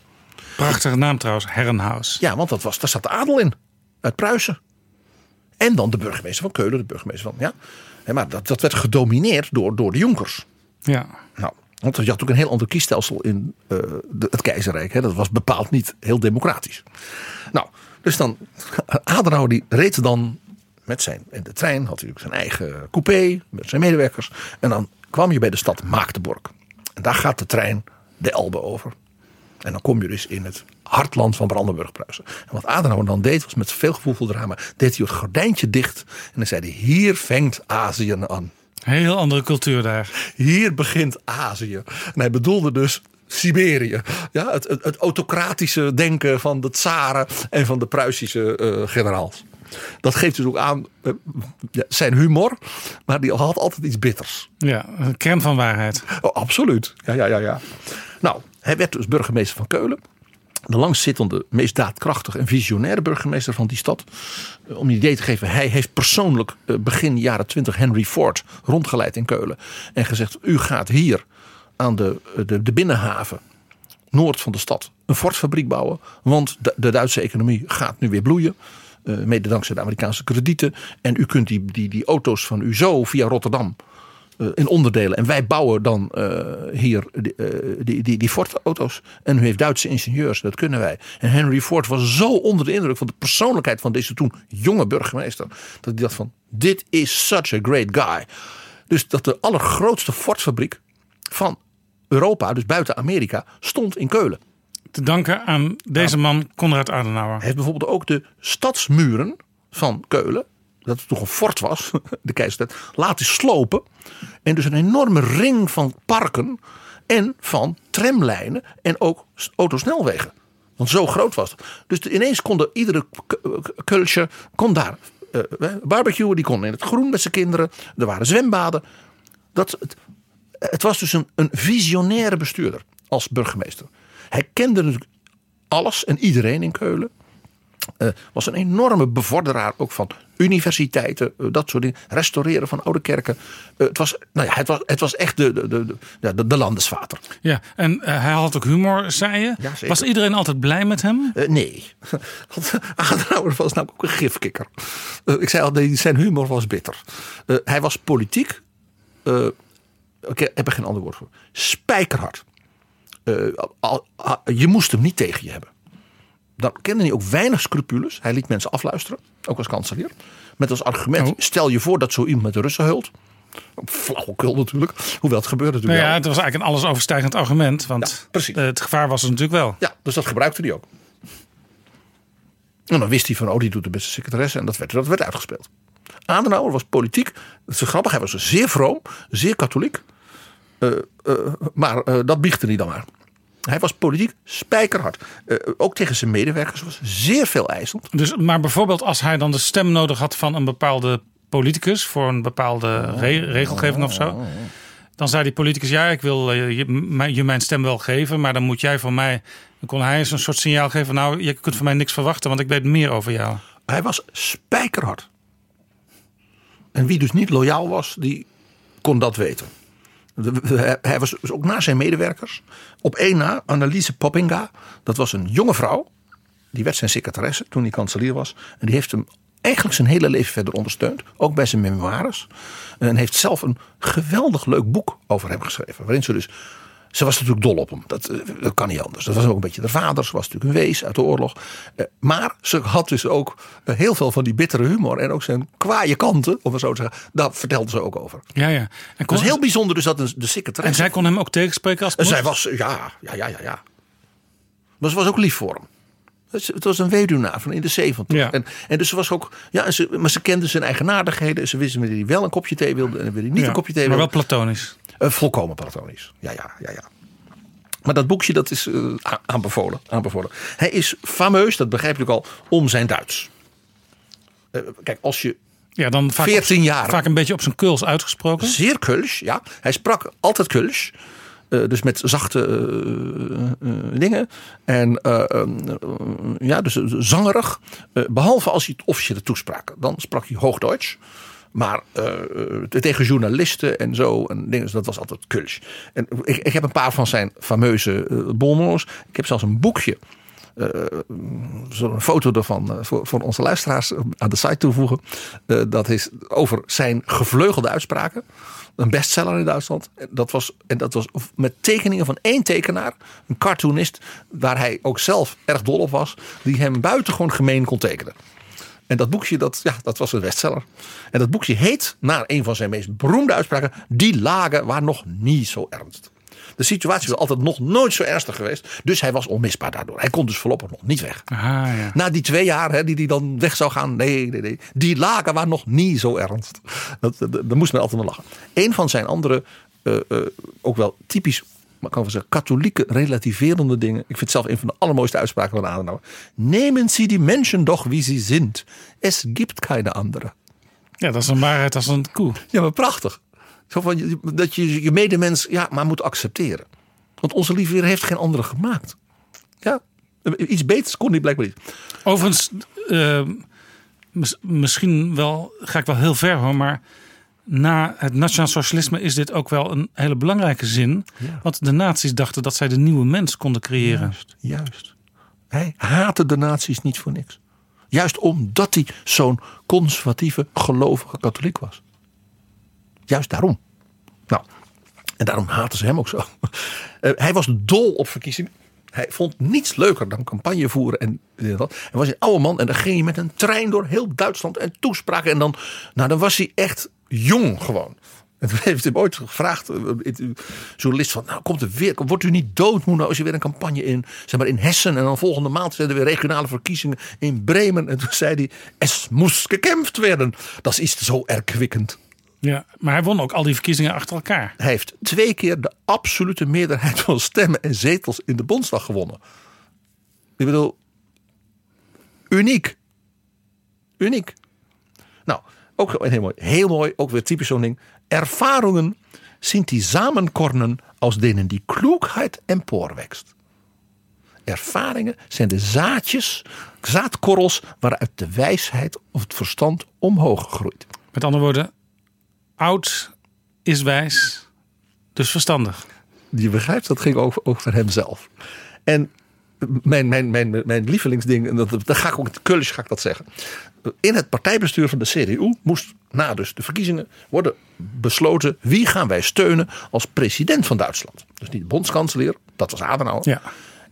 Prachtige naam trouwens, Herrenhaus. Ja, want dat was, daar zat de adel in. Uit Pruisen. En dan de burgemeester van Keulen, de burgemeester van. Ja. Maar dat, dat werd gedomineerd door, door de Jonkers. Ja. Nou, want je had ook een heel ander kiesstelsel in eh, de- het keizerrijk. Hè. Dat was bepaald niet heel democratisch. Nou, dus dan. Adenauer die reed dan met zijn. In de trein had hij ook zijn eigen coupé met zijn medewerkers. En dan kwam je bij de stad Maagdeborg. En daar gaat de trein de Elbe over. En dan kom je dus in het hartland van Brandenburg-Pruisen. En wat Adenauer dan deed, was met veel gevoelvol drama, deed hij het gordijntje dicht. En dan zei hij, hier vangt Azië aan. Heel andere cultuur daar. Hier begint Azië. En hij bedoelde dus Siberië. Ja, het, het, het autocratische denken van de tsaren en van de Pruisische eh, generaals. Dat geeft dus ook aan eh, zijn humor, maar die had altijd iets bitters. Ja, een kern van waarheid. Oh, absoluut. Ja, ja, ja, ja. Nou, hij werd dus burgemeester van Keulen. De langzittende, meest daadkrachtige en visionaire burgemeester van die stad. Eh, Om een idee te geven, hij heeft persoonlijk eh, begin jaren 20 Henry Ford rondgeleid in Keulen. En gezegd, u gaat hier aan de, eh, de, binnenhaven, noord van de stad, een Ford-fabriek bouwen. Want de, Duitse economie gaat nu weer bloeien. mede dankzij de Amerikaanse kredieten. En u kunt die, die, die auto's van u zo via Rotterdam in onderdelen. En wij bouwen dan eh, hier die, eh, die, die, die Ford-auto's. En u heeft Duitse ingenieurs, dat kunnen wij. En Henry Ford was zo onder de indruk van de persoonlijkheid van deze toen jonge burgemeester. Dat hij dacht van, dit is such a great guy. Dus dat de allergrootste Ford-fabriek van Europa, dus buiten Amerika, stond in Keulen. Te danken aan deze man, Konrad Adenauer. Hij heeft bijvoorbeeld ook de stadsmuren van Keulen, dat het toch een fort was, de keizertijd, laten slopen. En dus een enorme ring van parken en van tramlijnen en ook autosnelwegen. Want zo groot was het. Dus ineens konden iedere K- Keulsje kon daar eh, barbecuen. Die kon in het groen met zijn kinderen. Er waren zwembaden. Dat, het, het was dus een, een visionaire bestuurder als burgemeester. Hij kende natuurlijk alles en iedereen in Keulen. Eh, was een enorme bevorderaar ook van universiteiten, eh, dat soort dingen. Restaureren van oude kerken. Eh, het, was, nou ja, het, was, het was echt de, de, de, de, ja, de, de landesvater. Ja, en eh, hij had ook humor, zei je. Ja. Was iedereen altijd blij met hem? Nee, Adenauer was namelijk ook een gifkikker. Ik zei al, zijn humor was bitter. Hij was politiek, ik heb er geen ander woord voor, spijkerhard. Al- je moest hem niet tegen je hebben. Dan kende hij ook weinig scrupules. Hij liet mensen afluisteren, ook als kanselier. Met als argument, Oh. stel je voor dat zo iemand met de Russen heult. Flauwekul natuurlijk, hoewel het gebeurde Nou natuurlijk ja, wel. het was eigenlijk een alles overstijgend argument. Want Ja, het gevaar was er natuurlijk wel. Ja, dus dat gebruikte hij ook. En dan wist hij van, oh, die doet de beste secretaresse. En dat werd, dat werd uitgespeeld. Adenauer was politiek. Dat is grappig. Hij was zeer vroom, zeer katholiek. Eh, eh, maar eh, dat biechtte hij dan maar. Hij was politiek spijkerhard. Eh, ook tegen zijn medewerkers was zeer veel eisend. Dus, maar bijvoorbeeld als hij dan de stem nodig had van een bepaalde politicus voor een bepaalde re- regelgeving of zo. Dan zei die politicus, ja, ik wil eh, je, je mijn stem wel geven, maar dan moet jij van mij. Dan kon hij eens een soort signaal geven, nou, je kunt van mij niks verwachten, want ik weet meer over jou. Hij was spijkerhard. En wie dus niet loyaal was, die kon dat weten. Hij was dus ook na zijn medewerkers. Op één na, Anneliese Poppinga. Dat was een jonge vrouw. Die werd zijn secretaresse toen hij kanselier was. En die heeft hem eigenlijk zijn hele leven verder ondersteund. Ook bij zijn memoires. En heeft zelf een geweldig leuk boek over hem geschreven. Waarin ze dus... Ze was natuurlijk dol op hem. Dat, eh, dat kan niet anders. Dat was ook een beetje de vader. Ze was natuurlijk een wees uit de oorlog. Eh, Maar ze had dus ook eh, heel veel van die bittere humor. En ook zijn kwaaie kanten, om het zo te zeggen. Daar vertelde ze ook over. Ja, ja. En, Het was heel bijzonder dus dat de, de en zij kon hem ook tegenspreken als En zij was, ja, ja, ja, ja, ja. Maar ze was ook lief voor hem. Het was een weduwnaar van in de zeventig. Ja. En, en dus ze was ook, ja, ze, maar ze kende zijn eigenaardigheden. En ze wisten wanneer hij wel een kopje thee wilde en wanneer hij niet Ja, een kopje thee maar wilde. wel platonisch. Eh, volkomen platonisch. Ja, ja, ja, ja. Maar dat boekje dat is eh, aanbevolen, aanbevolen. Hij is fameus, dat begrijp ook al, om zijn Duits. Eh, kijk, als je Ja, dan vaak, 14 jaar. vaak een beetje op zijn kuls uitgesproken. zeer Kulsch, ja. Hij sprak altijd Kulsch. Eh, dus met zachte dingen. En eh, eh, ja, dus zangerig. Eh, behalve als hij het officiële toesprak. Dan sprak hij Hoogduits. Maar eh, tegen journalisten en zo. En dingen, dat was altijd Kulsch. En ik, ik heb een paar van zijn fameuze eh bonbons. Ik heb zelfs een boekje. eh, Zo'n foto ervan eh, voor, voor onze luisteraars eh, aan de site toevoegen. Eh, dat is over zijn gevleugelde uitspraken. Een bestseller in Duitsland. Dat was, en dat was met tekeningen van één tekenaar. Een cartoonist. Waar hij ook zelf erg dol op was. Die hem buitengewoon gemeen kon tekenen. En dat boekje, dat, ja, dat was een bestseller. En dat boekje heet, naar een van zijn meest beroemde uitspraken, Die lagen waar nog niet zo ernst. De situatie was altijd nog nooit zo ernstig geweest. Dus hij was onmisbaar daardoor. Hij kon dus voorlopig nog niet weg. Ah, ja. Na die twee jaar hè, die hij dan weg zou gaan. Nee, nee, nee. Die lagen waren nog niet zo ernst. Dat, dat, daar moest men altijd maar lachen. Een van zijn andere, eh, eh, ook wel typisch, maar kan wel zeggen, katholieke relativerende dingen. Ik vind het zelf een van de allermooiste uitspraken van Adenauer. Nemen Sie die Menschen doch wie sie sind. Es gibt keine andere. ja, dat is een waarheid als een koe. Ja, maar prachtig. Zo van, dat je je medemens ja, maar moet accepteren. Want onze lieve Heer heeft geen andere gemaakt. Ja, iets beters kon hij blijkbaar niet. Overigens, eh, mis- misschien wel, ga ik wel heel ver hoor, maar na het nationaal socialisme is dit ook wel een hele belangrijke zin. Want de nazi's dachten dat zij de nieuwe mens konden creëren. Juist, juist. Hij haatte de nazi's niet voor niks. Juist omdat hij zo'n conservatieve, gelovige katholiek was. Juist daarom. Nou, en daarom haatten ze hem ook zo. Eh, hij was dol op verkiezingen. Hij vond niets leuker dan campagne voeren en dat. Hij was een oude man en dan ging hij met een trein door heel Duitsland en toespraken. En dan, nou, dan was hij echt jong gewoon. En toen heeft hij ooit gevraagd, eh, een journalist van, nou komt er weer, wordt u niet doodmoe nou als je weer een campagne in, zeg maar in Hessen en dan volgende maand zijn er weer regionale verkiezingen in Bremen. En toen zei hij, es moest gekämpft werden. Dat is zo erkwikkend. Ja, maar hij won ook al die verkiezingen achter elkaar. Hij heeft twee keer de absolute meerderheid van stemmen en zetels in de Bondsdag gewonnen. Ik bedoel, uniek. Uniek. Nou, ook heel mooi. Heel mooi, ook weer typisch zo'n ding. Erfaringen sind die Samenkornen aus denen die Klugheit emporwächst. Ervaringen zijn de zaadjes, zaadkorrels waaruit de wijsheid of het verstand omhoog groeit. Met andere woorden, oud is wijs, dus verstandig. Je begrijpt, dat ging over, over hemzelf. En mijn, mijn, mijn, mijn lievelingsding, en dat, dat ga ik ook in Kulsch ga ik dat zeggen. In het partijbestuur van de CDU moest na dus de verkiezingen worden besloten wie gaan wij steunen als president van Duitsland. Dus niet de bondskanselier, dat was Adenauer. Ja.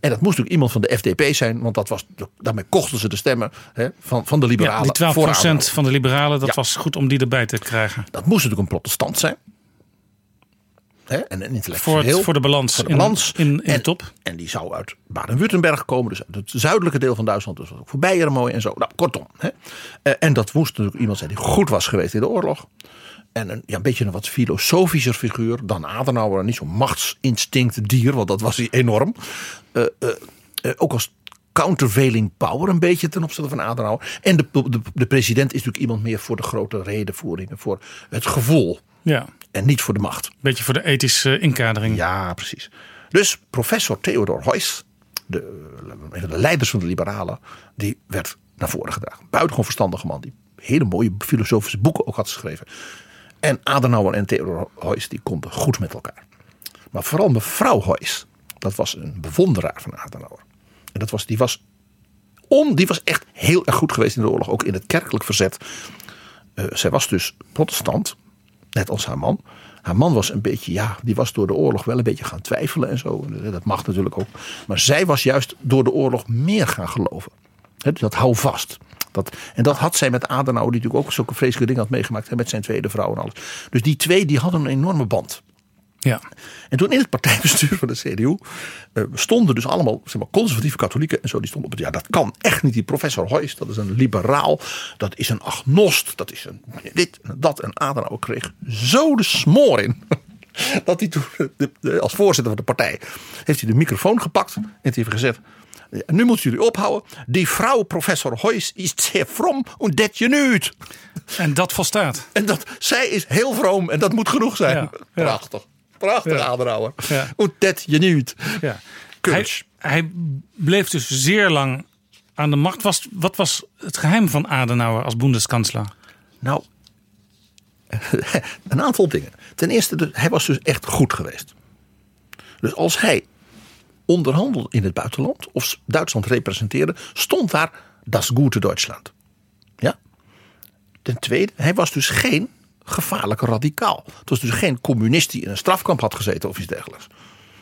En dat moest natuurlijk iemand van de FDP zijn, want dat was, daarmee kochten ze de stemmen hè, van, van de Ja, liberalen. die 12% voor Adenauer. van de liberalen, dat Ja. was goed om die erbij te krijgen. Dat moest natuurlijk een protestant zijn. Hè, en een Voor, intellectueel. het, voor de balans, Voor de in- balans. in, in, en, de top. En die zou uit Baden-Württemberg komen. Dus uit het zuidelijke deel van Duitsland. Dus was ook voor Beieren mooi en zo. Nou, kortom. Hè. Eh, en dat moest natuurlijk iemand zijn die goed was geweest in de oorlog. En een, ja, een beetje een wat filosofischer figuur dan Adenauer. Niet zo'n machtsinstinct dier, want dat was hij enorm. Eh, eh, ook als countervailing power een beetje ten opzichte van Adenauer. En de, de, de president is natuurlijk iemand meer voor de grote redenvoeringen. Voor het gevoel Ja, en niet voor de macht. beetje voor de ethische inkadering. Ja, precies. Dus professor Theodor Heuss, de, een van de leiders van de liberalen, die werd naar voren gedragen. Buitengewoon verstandige man, die hele mooie filosofische boeken ook had geschreven. En Adenauer en Theodor Heuss, die konden goed met elkaar. Maar vooral mevrouw Heuss, dat was een bewonderaar van Adenauer. En dat was, die, was on, die was echt heel erg goed geweest in de oorlog, ook in het kerkelijk verzet. Eh, zij was dus protestant, net als haar man. Haar man was een beetje, ja, die was door de oorlog wel een beetje gaan twijfelen en zo. Dat mag natuurlijk ook. Maar zij was juist door de oorlog meer gaan geloven. Dus dat hou vast. Dat, en dat had zij met Adenauer, die natuurlijk ook zulke vreselijke dingen had meegemaakt. Met zijn tweede vrouw en alles. Dus die twee die hadden een enorme band. Ja. En toen in het partijbestuur van de CDU eh, stonden dus allemaal zeg maar, conservatieve katholieken en zo. Die stonden op het, ja dat kan echt niet. Die professor Heuss, dat is een liberaal, dat is een agnost, dat is een dit en dat. En Adenauer kreeg zo de smoor in. Dat hij toen, de- de- als voorzitter van de partij, heeft hij de microfoon gepakt en heeft gezegd. "Ja, Nu moeten jullie ophouden. Die vrouw, professor Heuss, is zeer from en dat je. En dat volstaat. En dat, zij is heel vroom en dat moet genoeg zijn. Ja, ja. Prachtig. Ja. Adenauer. Ja. En dat je niet. Ja. Hij, bleef dus zeer lang aan de macht. Was, wat was het geheim van Adenauer als Bundeskanzler? Nou, een aantal dingen. Ten eerste, hij was dus echt goed geweest. Dus als hij onderhandelde in het buitenland of Duitsland representeerde, stond daar das gute Duitsland. Ja. Ten tweede, hij was dus geen gevaarlijke radicaal. Het was dus geen communist die in een strafkamp had gezeten of iets dergelijks.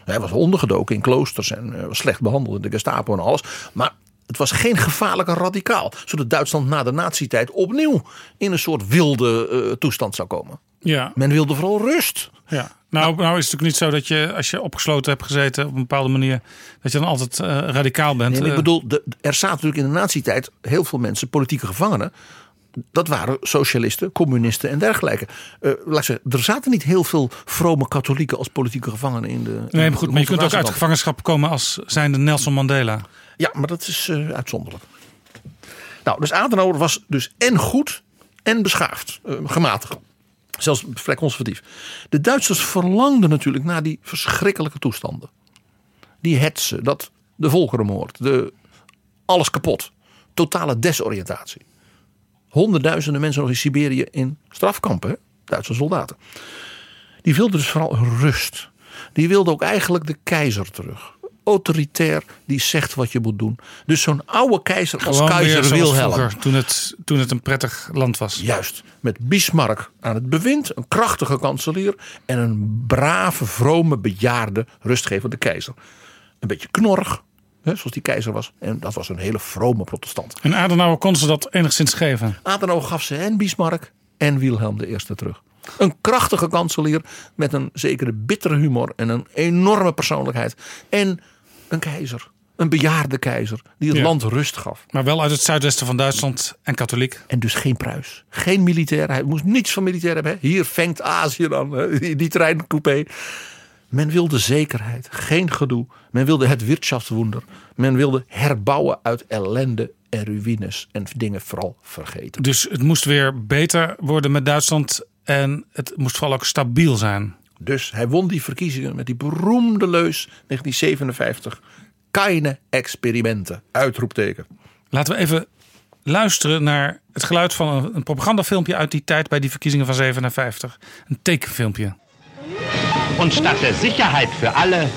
Hij was ondergedoken in kloosters en eh, was slecht behandeld in de Gestapo en alles. Maar het was geen gevaarlijke radicaal. Zodat Duitsland na de nazi-tijd opnieuw in een soort wilde eh, toestand zou komen. Ja, Men wilde vooral rust. ja. Nou, nou is het natuurlijk niet zo dat je, als je opgesloten hebt gezeten op een bepaalde manier, dat je dan altijd eh, radicaal bent. Nee, ik bedoel, de, er zaten natuurlijk in de nazi-tijd heel veel mensen, politieke gevangenen. Dat waren socialisten, communisten en dergelijke. Eh, laat zeggen, er zaten niet heel veel vrome katholieken als politieke gevangenen in de. nee, maar goed, maar je kunt ook uit gevangenschap komen als zijnde Nelson Mandela. Ja, maar dat is eh, uitzonderlijk. Nou, dus Adenauer was dus en goed en beschaafd, eh, gematigd. Zelfs vrij conservatief. De Duitsers verlangden natuurlijk naar die verschrikkelijke toestanden. Die hetsen, dat, de volkerenmoord, de, alles kapot. Totale desoriëntatie. Honderdduizenden mensen nog in Siberië in strafkampen? Duitse soldaten. Die wilden dus vooral rust. Die wilden ook eigenlijk de keizer terug. Autoritair, die zegt wat je moet doen. Dus zo'n oude keizer als Gewoon keizer Wilhelm. vroeger, toen het, toen het een prettig land was. Juist, met Bismarck aan het bewind, een krachtige kanselier en een brave, vrome, bejaarde, rustgevende keizer. Een beetje knorrig, hè, zoals die keizer was. En dat was een hele vrome protestant. En Adenauer kon ze dat enigszins geven. Adenauer gaf ze en Bismarck en Wilhelm I terug. Een krachtige kanselier met een zekere bittere humor en een enorme persoonlijkheid. En een keizer, een bejaarde keizer, die het Ja. land rust gaf. Maar wel uit het zuidwesten van Duitsland en katholiek. En dus geen pruis. Geen militair. Hij moest niets van militair hebben. hè. Hier vengt Azië dan. die treincoupé. Men wilde zekerheid. Geen gedoe. Men wilde het Wirtschaftswunder. Men wilde herbouwen uit ellende en ruïnes. En dingen vooral vergeten. Dus het moest weer beter worden met Duitsland. En het moest vooral ook stabiel zijn. Dus hij won die verkiezingen met die beroemde leus 1957. Keine experimenten. Uitroepteken. Laten we even luisteren naar het geluid van een, een propagandafilmpje uit die tijd bij die verkiezingen van 57. Een tekenfilmpje. Und statt der Sicherheit für alle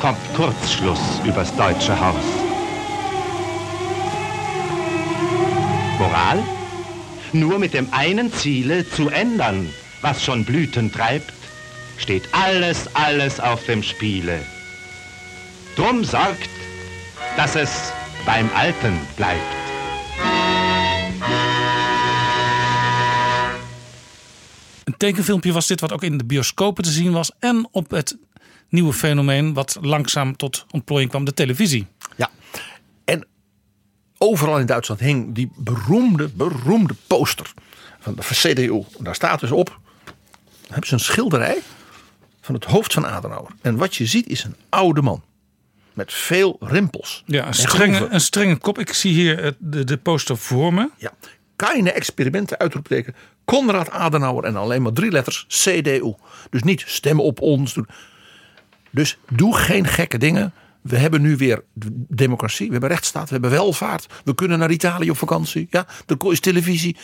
kommt Kurzschluss übers deutsche Haus. Moral? Nur mit dem einen Ziele zu ändern, was schon Blüten treibt, steht alles, alles auf dem Spiele. Drum sorgt, dass es beim Alten bleibt. Een tekenfilmpje was dit wat ook in de bioscopen te zien was. En op het nieuwe fenomeen wat langzaam tot ontplooiing kwam, de televisie. Ja. En overal in Duitsland hing die beroemde, beroemde poster van de CDU. Daar staat dus op. Hebben ze een schilderij van het hoofd van Adenauer. En wat je ziet is een oude man. Met veel rimpels. Ja, een en strenge, een strenge kop. Ik zie hier het- de, de poster voor me. Ja. Keine experimenten uitroepteken. Konrad Adenauer en alleen maar drie letters CDU. Dus niet stemmen op ons. Dus doe geen gekke dingen. We hebben nu weer democratie, we hebben rechtsstaat, we hebben welvaart. We kunnen naar Italië op vakantie. Ja, er is televisie.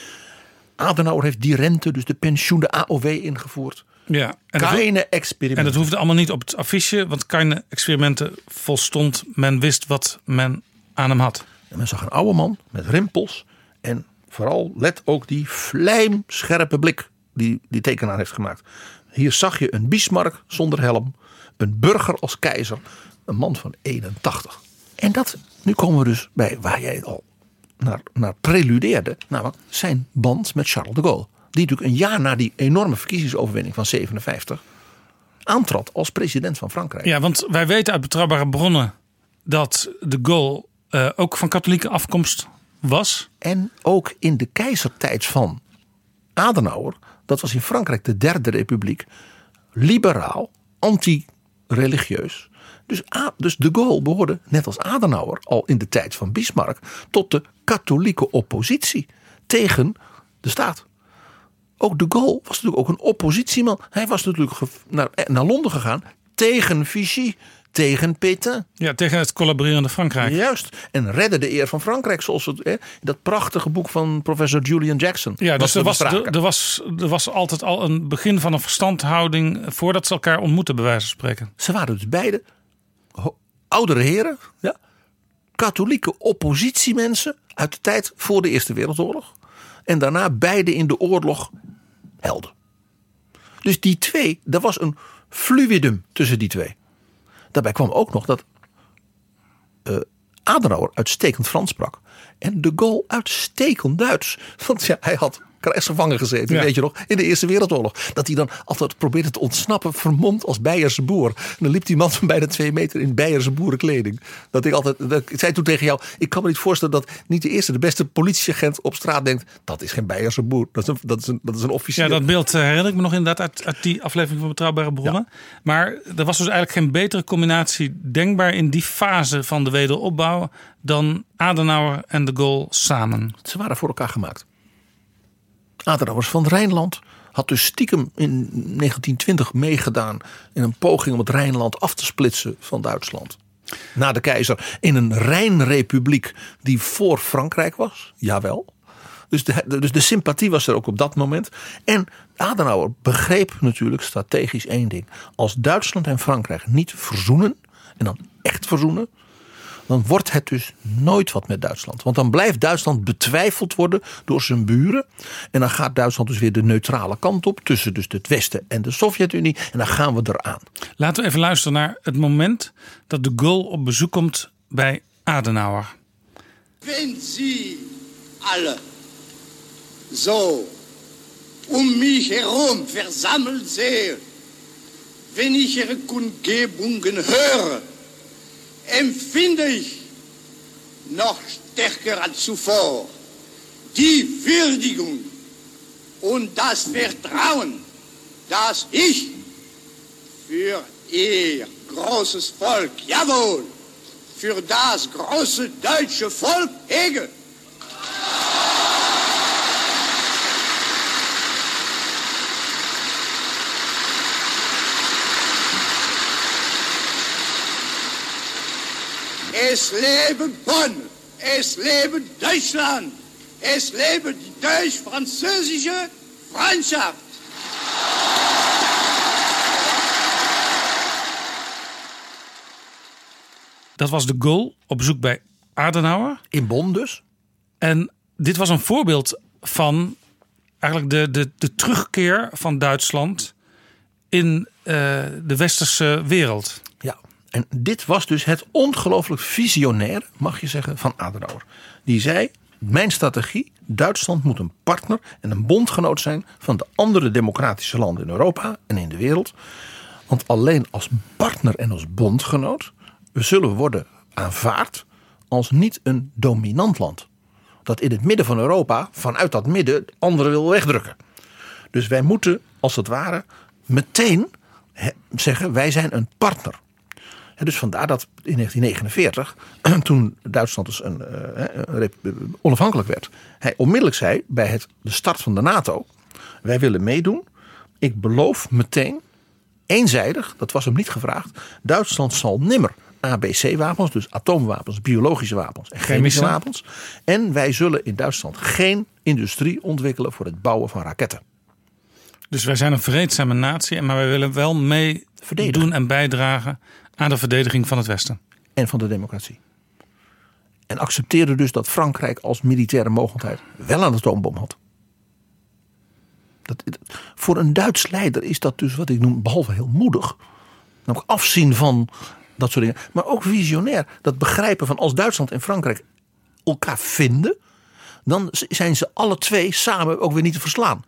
Adenauer heeft die rente, dus de pensioen, de AOW ingevoerd. Ja, en dat, Keine en experimenten. dat hoefde allemaal niet op het affiche, want keine experimenten volstond. Men wist wat men aan hem had. En men zag een oude man met rimpels. En vooral let ook die vlijmscherpe blik die die tekenaar heeft gemaakt. Hier zag je een Bismarck zonder helm. Een burger als keizer. Een man van 81. En dat, nu komen we dus bij waar jij al naar, naar preludeerde. Namelijk zijn band met Charles de Gaulle. Die natuurlijk een jaar na die enorme verkiezingsoverwinning van 57 aantrad als president van Frankrijk. Ja, want wij weten uit betrouwbare bronnen dat de Gaulle eh, ook van katholieke afkomst was. En ook in de keizertijd van Adenauer, dat was in Frankrijk de Derde Republiek, liberaal, anti-religieus. Dus, dus de Gaulle behoorde, net als Adenauer, al in de tijd van Bismarck, tot de katholieke oppositie tegen de staat. Ook de Gaulle was natuurlijk ook een oppositieman. Hij was natuurlijk naar, naar Londen gegaan tegen Vichy, tegen Pétain. Ja, tegen het collaborerende Frankrijk. Juist. En redde de eer van Frankrijk. Zoals het, hè, dat prachtige boek van professor Julian Jackson. Ja, dus er was, er, er was, er was altijd al een begin van een verstandhouding voordat ze elkaar ontmoeten, bij wijze van spreken. Ze waren dus beide oudere heren. Ja, katholieke oppositiemensen uit de tijd voor de Eerste Wereldoorlog. En daarna beide in de oorlog helden. Dus die twee, er was een fluidum tussen die twee. Daarbij kwam ook nog dat eh, Adenauer uitstekend Frans sprak. En de Gaulle uitstekend Duits. Want ja, hij had krijgsgevangen gezeten, Ja. weet je nog, in de Eerste Wereldoorlog. Dat hij dan altijd probeerde te ontsnappen, vermomd als Beierse boer. En dan liep die man van bijna twee meter in Beierse boerenkleding. Dat ik altijd, dat, ik zei toen tegen jou, ik kan me niet voorstellen dat niet de eerste, de beste politieagent op straat denkt, dat is geen Beierse boer, dat is een, dat is een, dat is een officier. Ja, dat beeld eh, herinner ik me nog inderdaad uit, uit die aflevering van Betrouwbare Bronnen. Maar er was dus eigenlijk geen betere combinatie denkbaar in die fase van de wederopbouw dan Adenauer en de Gaulle samen. Ze waren voor elkaar gemaakt. Adenauer van Rijnland had dus stiekem in 1920 meegedaan in een poging om het Rijnland af te splitsen van Duitsland. Na de keizer in een Rijnrepubliek die voor Frankrijk was. Jawel. Dus de, dus de sympathie was er ook op dat moment. En Adenauer begreep natuurlijk strategisch één ding. Als Duitsland en Frankrijk niet verzoenen, en dan echt verzoenen, dan wordt het dus nooit wat met Duitsland. Want dan blijft Duitsland betwijfeld worden door zijn buren. En dan gaat Duitsland dus weer de neutrale kant op tussen dus het Westen en de Sovjet-Unie. En dan gaan we eraan. Laten we even luisteren naar het moment dat de Gaulle op bezoek komt bij Adenauer. Wenn Sie alle so um mich herum versammelt sehe, wenn ich Ihre Kundgebungen höre, empfinde ich noch stärker als zuvor die Würdigung und das Vertrauen, das ich für Ihr großes Volk, jawohl, für das große deutsche Volk hege. Es lebe Bonn, es lebe Deutschland, es lebe die deutsch-französische Freundschaft. Dat was de Gaulle op bezoek bij Adenauer. In Bonn dus. En dit was een voorbeeld van eigenlijk de, de, de terugkeer van Duitsland in eh, de westerse wereld. Ja. En dit was dus het ongelooflijk visionair, mag je zeggen, van Adenauer. Die zei, mijn strategie, Duitsland moet een partner en een bondgenoot zijn van de andere democratische landen in Europa en in de wereld. Want alleen als partner en als bondgenoot we zullen worden aanvaard als niet een dominant land. Dat in het midden van Europa, vanuit dat midden, anderen wil wegdrukken. Dus wij moeten, als het ware, meteen zeggen: wij zijn een partner. Dus vandaar dat in 1949, toen Duitsland dus een, eh, een onafhankelijk werd, hij onmiddellijk zei bij het, de start van de NATO: wij willen meedoen. Ik beloof meteen, eenzijdig, dat was hem niet gevraagd, Duitsland zal nimmer ABC-wapens, dus atoomwapens, biologische wapens en chemische Chemische. wapens. En wij zullen in Duitsland geen industrie ontwikkelen voor het bouwen van raketten. Dus wij zijn een vreedzame natie, maar wij willen wel mee Verdedigen. doen en bijdragen aan de verdediging van het Westen. en van de democratie. En accepteerde dus dat Frankrijk als militaire mogendheid wel een atoombom had. Dat, voor een Duits leider is dat dus wat ik noem, behalve heel moedig. Namelijk afzien van dat soort dingen. Maar ook visionair. Dat begrijpen van als Duitsland en Frankrijk elkaar vinden. Dan zijn ze alle twee samen ook weer niet te verslaan.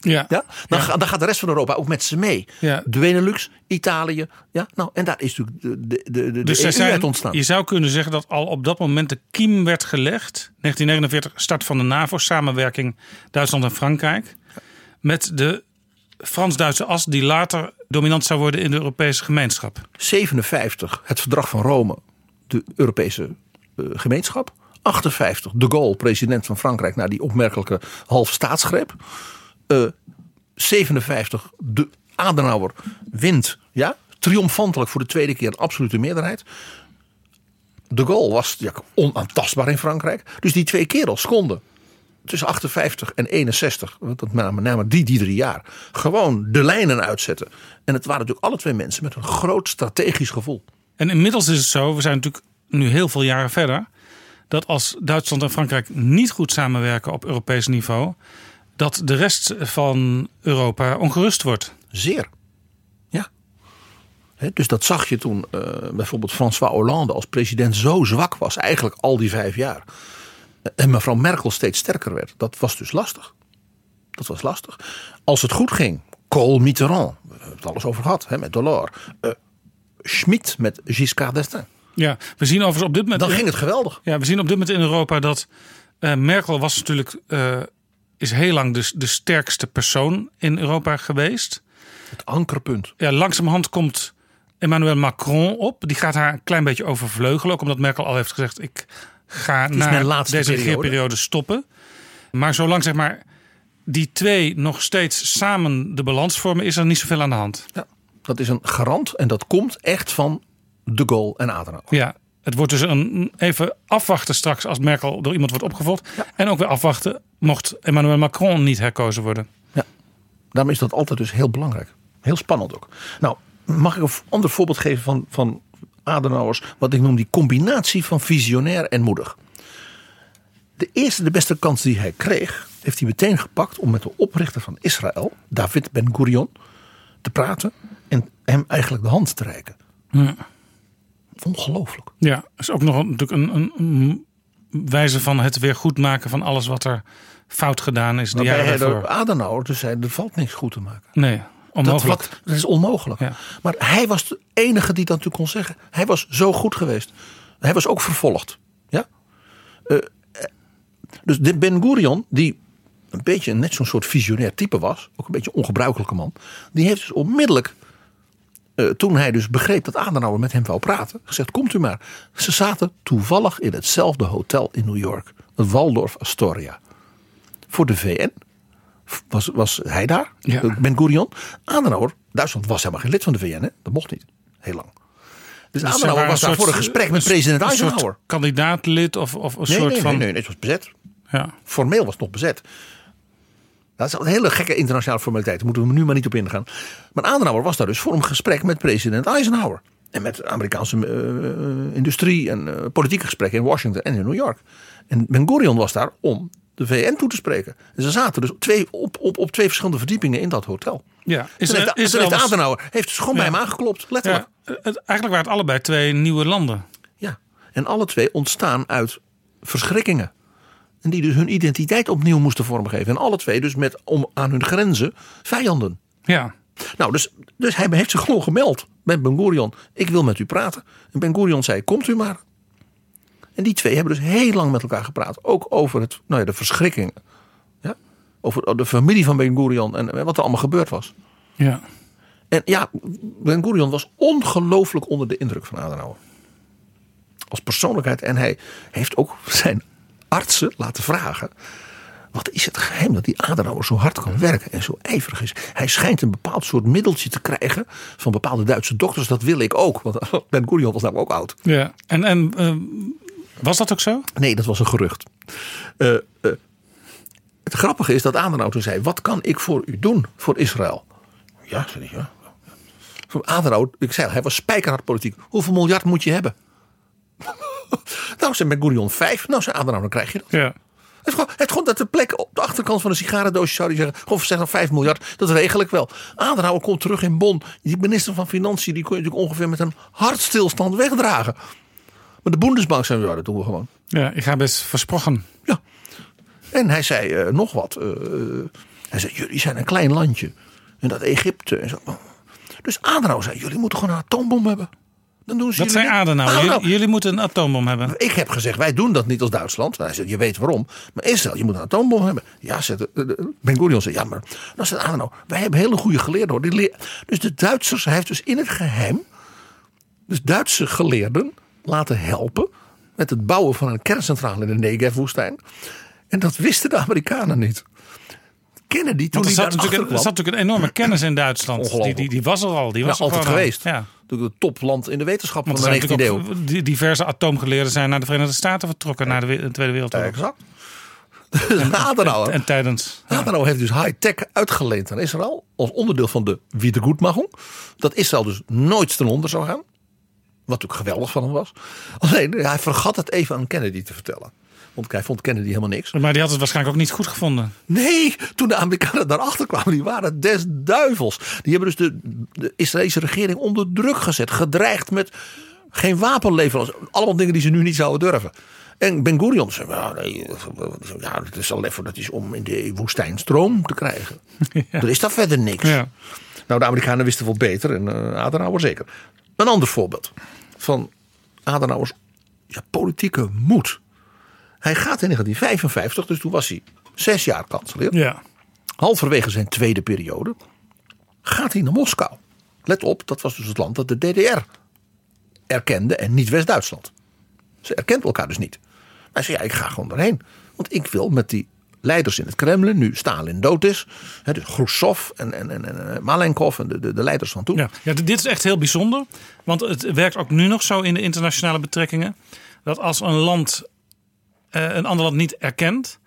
Ja, Ja? Dan, Ja. ga- dan gaat de rest van Europa ook met ze mee. Ja. De Benelux, Italië. Ja? Nou, en daar is natuurlijk de, de, de, de, Dus de zij EU zijn, uit ontstaan. je zou kunnen zeggen dat al op dat moment de kiem werd gelegd. 1949, start van de NAVO-samenwerking Duitsland en Frankrijk. Met de Frans-Duitse as die later dominant zou worden in de Europese gemeenschap. 57 het verdrag van Rome, de Europese eh, gemeenschap. 58 de Gaulle, president van Frankrijk, na die opmerkelijke half staatsgreep. Eh, 57 de Adenauer wint, ja, triomfantelijk voor de tweede keer een absolute meerderheid. De Gaulle was ja, onaantastbaar in Frankrijk. Dus die twee kerels konden tussen 58 en 61, want dat name die, die drie jaar, gewoon de lijnen uitzetten. En het waren natuurlijk alle twee mensen met een groot strategisch gevoel. En inmiddels is het zo, we zijn natuurlijk nu heel veel jaren verder. Dat als Duitsland en Frankrijk niet goed samenwerken op Europees niveau. Dat de rest van Europa ongerust wordt. Zeer. Ja. Dus dat zag je toen eh, bijvoorbeeld François Hollande als president zo zwak was, eigenlijk al die vijf jaar. En mevrouw Merkel steeds sterker werd. Dat was dus lastig. Dat was lastig. Als het goed ging, Kool Mitterrand, we hebben het alles over gehad, hè, met Delors. Eh Schmid met Giscard d'Estaing. Ja, we zien overigens op dit moment. Dan ging het geweldig. Ja, we zien op dit moment in Europa dat eh, Merkel was natuurlijk eh, is heel lang de, de sterkste persoon in Europa geweest. Het ankerpunt. Ja, langzamerhand komt Emmanuel Macron op. Die gaat haar een klein beetje overvleugelen. Ook omdat Merkel al heeft gezegd: ik ga na deze periode. regeerperiode stoppen. Maar zolang zeg maar die twee nog steeds samen de balans vormen, is er niet zoveel aan de hand. Ja, dat is een garant en dat komt echt van de Gaulle en Adenauer. Ja, het wordt dus een, even afwachten straks als Merkel door iemand wordt opgevolgd. En ook weer afwachten mocht Emmanuel Macron niet herkozen worden. Daarom is dat altijd dus heel belangrijk. Heel spannend ook. Nou, mag ik een ander voorbeeld geven van, van Adenauers, wat ik noem die combinatie van visionair en moedig. De eerste, de beste kans die hij kreeg, heeft hij meteen gepakt om met de oprichter van Israël, David Ben Gurion, te praten en hem eigenlijk de hand te reiken. Ongelooflijk. Ja, is ook nog natuurlijk een, een, een wijze van het weer goed maken van alles wat er fout gedaan is. De Waarbij jaren hij daarvoor. de Adenauer dus zei, er valt niks goed te maken. Nee, Dat, onmogelijk. wat- dat is onmogelijk. Ja. Maar hij was de enige die dat natuurlijk kon zeggen. Hij was zo goed geweest. Hij was ook vervolgd. Ja? Eh, eh, dus de Ben Gurion, die een beetje net zo'n soort visionair type was. Ook een beetje een ongebruikelijke man. Die heeft dus onmiddellijk, eh, toen hij dus begreep dat Adenauer met hem wou praten. Gezegd, komt u maar. Ze zaten toevallig in hetzelfde hotel in New York. Het Waldorf Astoria. Voor de VN was, was hij daar, Ja. Ben Gurion. Adenauer, Duitsland was helemaal geen lid van de VN, hè? dat mocht niet, heel lang. Dus, Dus Adenauer was daar soort- voor een gesprek met president Eisenhower. kandidaatlid of, of een Nee, soort nee, van. nee, nee, nee, het was bezet. Ja. Formeel was het nog bezet. Dat is een hele gekke internationale formaliteit. Daar moeten we nu maar niet op ingaan. Maar Adenauer was daar dus voor een gesprek met president Eisenhower. En met Amerikaanse eh, industrie en eh, politieke gesprekken in Washington en in New York. En Ben Gurion was daar om de VN toe te spreken. En ze zaten dus twee, op, op, op twee verschillende verdiepingen in dat hotel. Ja, Is, er- heeft, is heeft Adenauer heeft dus gewoon bij hem aangeklopt, letterlijk. ja, eigenlijk waren het allebei twee nieuwe landen. Ja, en alle twee ontstaan uit verschrikkingen. En die dus hun identiteit opnieuw moesten vormgeven. En alle twee dus met om aan hun grenzen vijanden. Ja, Nou, dus, dus hij heeft zich gewoon gemeld met Ben Gurion. Ik wil met u praten. En Ben Gurion zei, komt u maar. En die twee hebben dus heel lang met elkaar gepraat. Ook over het, nou ja, de verschrikkingen. Ja? Over de familie van Ben Gurion en wat er allemaal gebeurd was. ja. En ja, Ben Gurion was ongelooflijk onder de indruk van Adenauer. Als persoonlijkheid. En hij heeft ook zijn artsen laten vragen. Wat is het geheim dat die Adenauer zo hard kan werken en zo ijverig is? Hij schijnt een bepaald soort middeltje te krijgen van bepaalde Duitse dokters. Dat wil ik ook. Want Ben Gurion was namelijk ook oud. ja. En, en eh, was dat ook zo? Nee, dat was een gerucht. Eh, eh, het grappige is dat Adenauer toen zei: Wat kan ik voor u doen voor Israël? Ja, zei hij. Ja. Adenauer, ik zei hij was spijkerhard politiek. Hoeveel miljard moet je hebben? nou, zei Ben Gurion vijf. Nou, zei Adenauer, dan krijg je dat. Ja. Het is gewoon, het is gewoon dat de plek op de achterkant van een sigarendoosje zou die zeggen: Gewoon zeg dan 5 miljard, dat regel ik wel. Adenauer komt terug in Bonn. Die minister van Financiën die kon je natuurlijk ongeveer met een hartstilstand wegdragen. Maar de Bundesbank zei: Ja, dat doen we gewoon. ja, ik ga best versprochen. Ja. En hij zei eh, nog wat. eh, hij zei: Jullie zijn een klein landje. En dat Egypte. En zo. Dus Adenauer zei: Jullie moeten gewoon een atoombom hebben. Dan doen ze Dat zei. Adenauer. Adenauer. Jullie, jullie moeten een atoombom hebben. Ik heb gezegd, wij doen dat niet als Duitsland. Hij zei, je weet waarom. Maar Israël, je moet een atoombom hebben. Ja, zei de- de- de- Ben Gurion zei, ja, maar dan zei Adenauer, wij hebben hele goede geleerden. Hoor. Die leer, dus de Duitsers, hij heeft dus in het geheim, dus Duitse geleerden laten helpen met het bouwen van een kerncentrale in de Negev-woestijn. En dat wisten de Amerikanen niet. Kennedy, toen Want er zat, natuurlijk, een- er kwam, zat natuurlijk een enorme kennis in Duitsland. Die, die, die was er al. Die was er altijd al. geweest. Ja. Het topland in de wetenschap van de zijn 19e eeuw. diverse atoomgeleerden zijn naar de Verenigde Staten vertrokken na de we- Tweede Wereldoorlog. Exact. Dus Adenauer, En tijdens. Adenauer heeft dus high-tech uitgeleend aan Israël. Als onderdeel van de Wiedergutmachung. Dat Israël dus nooit ten onder zou gaan. Wat natuurlijk geweldig van hem was. Alleen hij vergat het even aan Kennedy te vertellen. Vond Kennedy helemaal niks. Maar die had het waarschijnlijk ook niet goed gevonden. Nee, toen de Amerikanen daarachter kwamen, die waren des duivels. Die hebben dus de, de Israëlische regering onder druk gezet. Gedreigd met Geen wapenleveranciers. Allemaal dingen die ze nu niet zouden durven. En Ben Gurion zei, ja, nee, ja, het is alleen voor dat is om in de woestijn stroom te krijgen. Er is daar verder niks. Ja. Nou, de Amerikanen wisten wel beter en uh, Adenauer zeker. Een ander voorbeeld van Adenauers ja, politieke moed. Hij gaat in 1955, dus toen was hij zes jaar kanselier. Ja. Halverwege zijn tweede periode gaat hij naar Moskou. Let op, dat was dus het land dat de DDR erkende en niet West-Duitsland. Ze erkenden elkaar dus niet. Hij zei, ja, ik ga gewoon erheen. Want ik wil met die leiders in het Kremlin, nu Stalin dood is. Hè, dus Khrushchev en, en, en, en Malenkov en de, de, de leiders van toen. Ja. ja, dit is echt heel bijzonder. Want het werkt ook nu nog zo in de internationale betrekkingen. Dat als een land eh, een ander land niet erkent.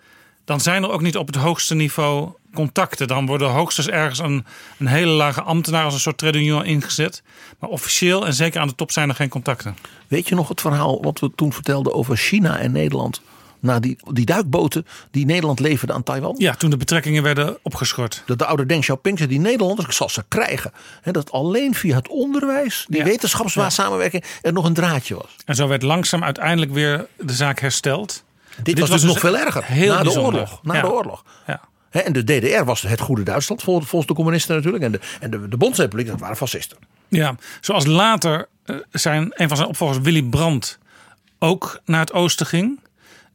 Dan zijn er ook niet op het hoogste niveau contacten. Dan worden hoogstens ergens een, een hele lage ambtenaar als een soort trade union ingezet. Maar officieel en zeker aan de top zijn er geen contacten. Weet je nog het verhaal wat we toen vertelden over China en Nederland? Na die, die duikboten die Nederland leverde aan Taiwan. Ja, toen de betrekkingen werden opgeschort. Dat de oude Deng Xiaoping zei, die Nederlanders, ik zal ze krijgen. En dat alleen via het onderwijs, die Ja. wetenschapssamenwerking, er nog een draadje was. En zo werd langzaam uiteindelijk weer de zaak hersteld. Dit, was, was dus dus nog veel erger. heel na de oorlog. Na Ja. de oorlog. Ja. En de DDR was het goede Duitsland, vol- volgens de communisten natuurlijk. En de, en de, de Bondsrepubliek, dat waren fascisten. Ja, zoals later eh, zijn een van zijn opvolgers Willy Brandt ook naar het oosten ging.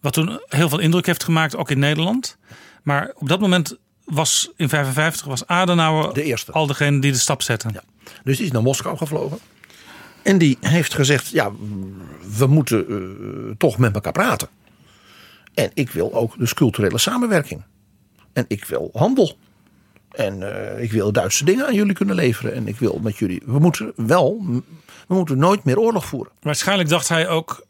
Wat toen heel veel indruk heeft gemaakt, ook in Nederland. Maar op dat moment was in 55 was Adenauer De eerste. al degene die de stap zette. Ja. Dus die is naar Moskou gevlogen. En die heeft gezegd, ja, we moeten eh, toch met elkaar praten. En ik wil ook dus culturele samenwerking. En ik wil handel. En eh, ik wil Duitse dingen aan jullie kunnen leveren. En ik wil met jullie, we moeten wel, we moeten nooit meer oorlog voeren. Waarschijnlijk dacht hij ook,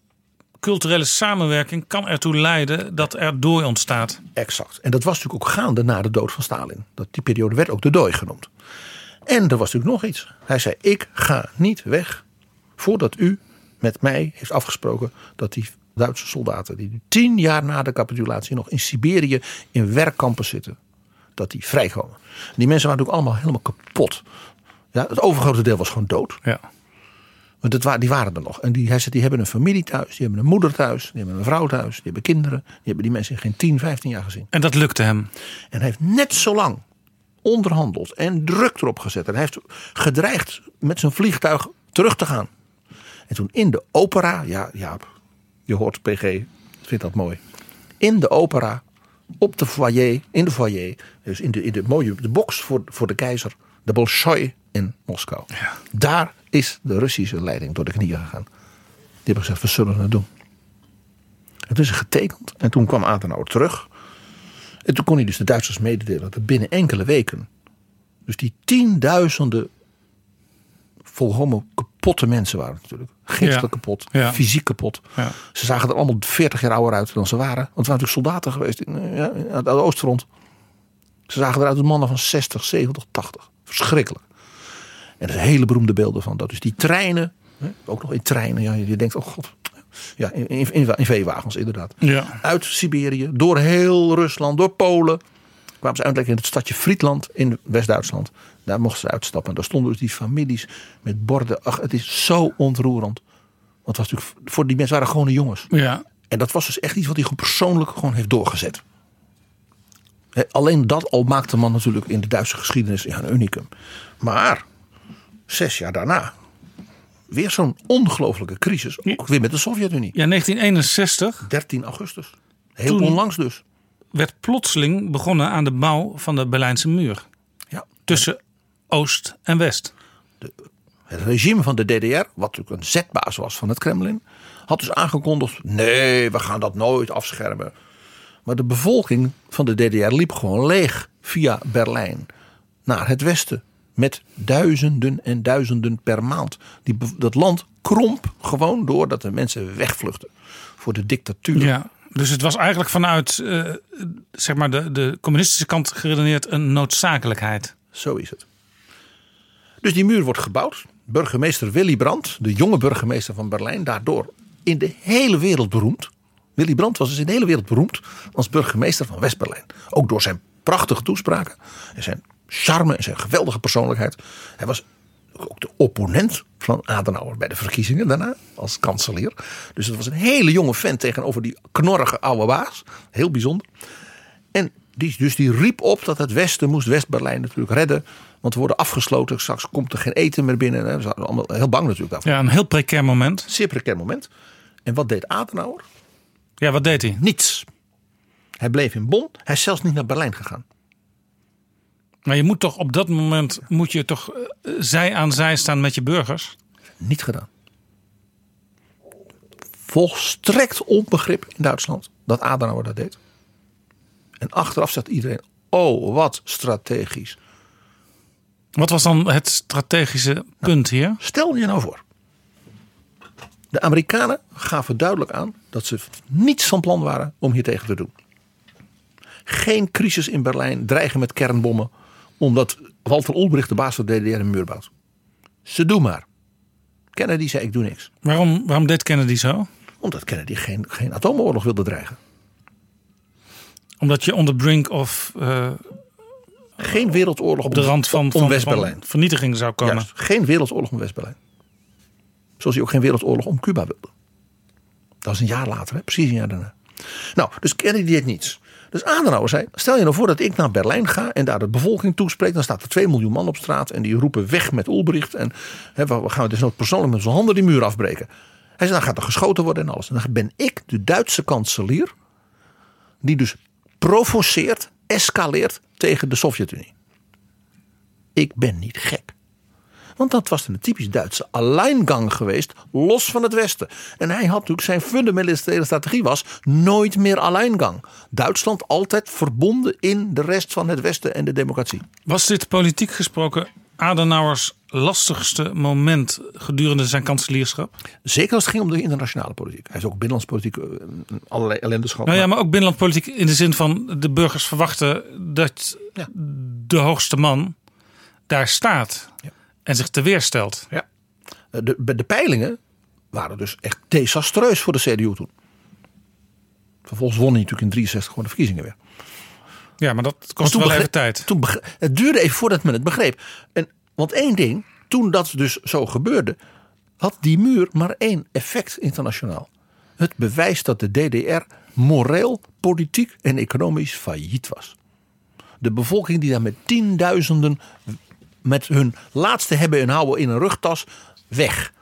culturele samenwerking kan ertoe leiden dat er dooi ontstaat. Exact. En dat was natuurlijk ook gaande na de dood van Stalin. Dat, die periode werd ook de dooi genoemd. En er was natuurlijk nog iets. Hij zei: Ik ga niet weg voordat u met mij heeft afgesproken dat die Duitse soldaten, die tien jaar na de capitulatie nog in Siberië in werkkampen zitten, dat die vrijkomen. Die mensen waren natuurlijk allemaal helemaal kapot. Ja, het overgrote deel was gewoon dood. Ja. Want het, die waren er nog. En die, hij zei, die hebben een familie thuis, die hebben een moeder thuis, die hebben een vrouw thuis, die hebben kinderen. Die hebben die mensen in geen 10, 15 jaar gezien. En dat lukte hem. En hij heeft net zo lang onderhandeld en druk erop gezet. En hij heeft gedreigd met zijn vliegtuig terug te gaan. En toen in de opera, ja, ja je hoort PG, vindt dat mooi. In de opera, op de foyer, in de foyer, dus in de, in de mooie de box voor, voor de keizer, de Bolshoi in Moskou. Daar is de Russische leiding door de knieën gegaan. Die hebben gezegd, we zullen het doen. En toen is getekend. En toen kwam Adenauer terug. En toen kon hij dus de Duitsers mededelen dat er binnen enkele weken. Dus die tienduizenden volkomen kapotte mensen waren natuurlijk. Geestelijk Ja. kapot, Ja. fysiek kapot. Ja. Ze zagen er allemaal 40 jaar ouder uit dan ze waren. Want het waren natuurlijk soldaten geweest in, eh, ja, aan het Oostfront. Ze zagen eruit als mannen van 60, 70, 80. Verschrikkelijk. En er zijn hele beroemde beelden van. Dat dus die treinen, ook nog in treinen. Ja, je denkt, oh god. Ja, in, in, in, veewagens inderdaad. Ja. Uit Siberië, door heel Rusland, door Polen. Kwamen ze uiteindelijk in het stadje Friedland in West-Duitsland. Daar mochten ze uitstappen. En daar stonden dus die families met borden. Ach, het is zo ontroerend. Want was natuurlijk, voor die mensen waren gewone jongens. Ja. En dat was dus echt iets wat hij gewoon persoonlijk gewoon heeft doorgezet. Alleen dat al maakte de man natuurlijk in de Duitse geschiedenis ja, een unicum. Maar zes jaar daarna, weer zo'n ongelofelijke crisis. Ook weer met de Sovjet-Unie. ja, 1961 13 augustus. Heel Toen- onlangs dus. Werd plotseling begonnen aan de bouw van de Berlijnse muur. Ja. Tussen Oost en West. Het regime van de DDR, wat natuurlijk een zetbaas was van het Kremlin, had dus aangekondigd: nee, we gaan dat nooit afschermen. Maar de bevolking van de DDR liep gewoon leeg via Berlijn naar het westen. Met duizenden en duizenden per maand. Die, dat land kromp gewoon doordat de mensen wegvluchten voor de dictatuur. Ja. Dus het was eigenlijk vanuit eh, zeg maar de, de communistische kant geredeneerd een noodzakelijkheid. Zo is het. Dus die muur wordt gebouwd. Burgemeester Willy Brandt, de jonge burgemeester van Berlijn, daardoor in de hele wereld beroemd. Willy Brandt was dus in de hele wereld beroemd als burgemeester van West-Berlijn. Ook door zijn prachtige toespraken en zijn charme en zijn geweldige persoonlijkheid. Hij was ook de opponent van Adenauer bij de verkiezingen daarna als kanselier. Dus het was een hele jonge vent tegenover die knorrige oude baas. Heel bijzonder. En die, dus die riep op dat het Westen moest West-Berlijn natuurlijk redden. Want we worden afgesloten, straks komt er geen eten meer binnen. Hè. We waren allemaal heel bang natuurlijk daarvoor. Ja, een heel precair moment. Zeer precair moment. En wat deed Adenauer? Ja, wat deed hij? Niets. Hij bleef in Bonn. Hij is zelfs niet naar Berlijn gegaan. Maar je moet toch op dat moment moet je toch eh, zij aan zij staan met je burgers? Niet gedaan. Volstrekt onbegrip in Duitsland dat Adenauer dat deed. En achteraf zegt iedereen: Oh, wat strategisch. Wat was dan het strategische punt hier? Stel je nou voor. De Amerikanen gaven duidelijk aan dat ze niets van plan waren om hier tegen te doen. Geen crisis in Berlijn, dreigen met kernbommen, omdat Walter Ulbricht, de baas van de DDR, een muur bouwt. Ze doen maar. Kennedy zei: Ik doe niks. Waarom, waarom deed Kennedy zo? Omdat Kennedy geen, geen atoomoorlog wilde dreigen. Omdat je on the brink of eh, Geen wereldoorlog op de rand van, van, West-Berlijn. vernietiging zou komen. Juist, geen wereldoorlog om West-Berlijn. Zoals hij ook geen wereldoorlog om Cuba wilde. Dat was een jaar later, hè? precies een jaar daarna. Nou, dus Kennedy deed niets. Dus Adenauer zei, stel je nou voor dat ik naar Berlijn ga en daar de bevolking toespreek. Dan staat er 2 miljoen man op straat en die roepen weg met Ulbricht. En we gaan dus nog persoonlijk met zijn handen die muur afbreken. Hij zei, dan gaat er geschoten worden en alles. En dan ben ik de Duitse kanselier die dus provoceert, escaleert tegen de Sovjet-Unie. Ik ben niet gek. Want dat was een typisch Duitse alleingang geweest, los van het Westen. En hij had natuurlijk zijn fundamentele strategie was nooit meer alleingang. Duitsland altijd verbonden in de rest van het Westen en de democratie. Was dit politiek gesproken Adenauers lastigste moment gedurende zijn kanselierschap? Zeker als het ging om de internationale politiek. Hij is ook binnenlands politiek eh, allerlei ellende gehad. Nou ja, maar ook binnenlandpolitiek in de zin van de burgers verwachten dat Ja. de hoogste man daar staat Ja. En zich te weerstelt. Ja. Eh, De, de peilingen waren dus echt desastreus voor de CDU toen. Vervolgens won hij natuurlijk in 63 gewoon de verkiezingen weer. Ja, maar dat kost wel even tijd. Toen het duurde even voordat men het begreep. En, want één ding, toen dat dus zo gebeurde, had die muur maar één effect internationaal. Het bewijst dat de DDR moreel, politiek en economisch failliet was. De bevolking die daar met tienduizenden met hun laatste hebben en houden in een rugtas weg.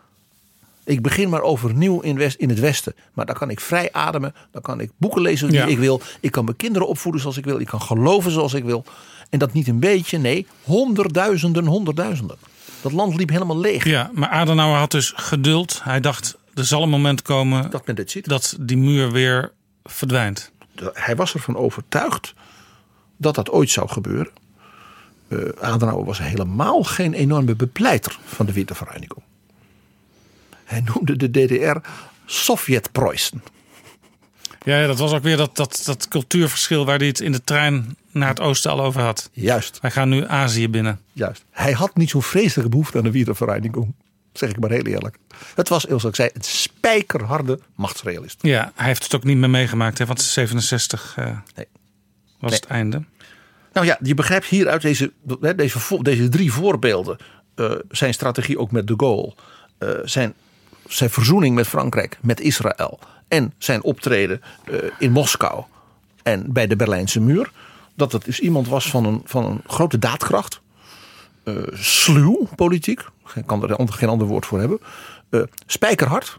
Ik begin maar overnieuw in, West, in het Westen. Maar dan kan ik vrij ademen. Dan kan ik boeken lezen die Ja. ik wil. Ik kan mijn kinderen opvoeden zoals ik wil. Ik kan geloven zoals ik wil. En dat niet een beetje, nee, honderdduizenden, honderdduizenden. Dat land liep helemaal leeg. Ja, maar Adenauer had dus geduld. Hij dacht, er zal een moment komen Dat men dit ziet. dat die muur weer verdwijnt. Hij was ervan overtuigd dat dat ooit zou gebeuren. Eh, Adenauer was helemaal geen enorme bepleiter van de Witte Hij noemde de DDR Sovjet-Preußen. Ja, ja, dat was ook weer dat, dat, dat cultuurverschil waar hij het in de trein naar het oosten al over had. Juist, Wij gaan nu Azië binnen. juist. Hij had niet zo'n vreselijke behoefte aan de Witte Zeg ik maar heel eerlijk. Het was, zoals ik zei, een spijkerharde machtsrealist. Ja, hij heeft het ook niet meer meegemaakt, hè, want 67 eh, Nee. was Nee. het einde. Nou ja, je begrijpt hier uit deze, deze, deze drie voorbeelden eh, zijn strategie ook met de Gaulle, eh, zijn, zijn verzoening met Frankrijk, met Israël en zijn optreden eh, in Moskou en bij de Berlijnse muur. Dat het dus iemand was van een, van een grote daadkracht, sluw politiek, ik kan er geen ander woord voor hebben, spijkerhard.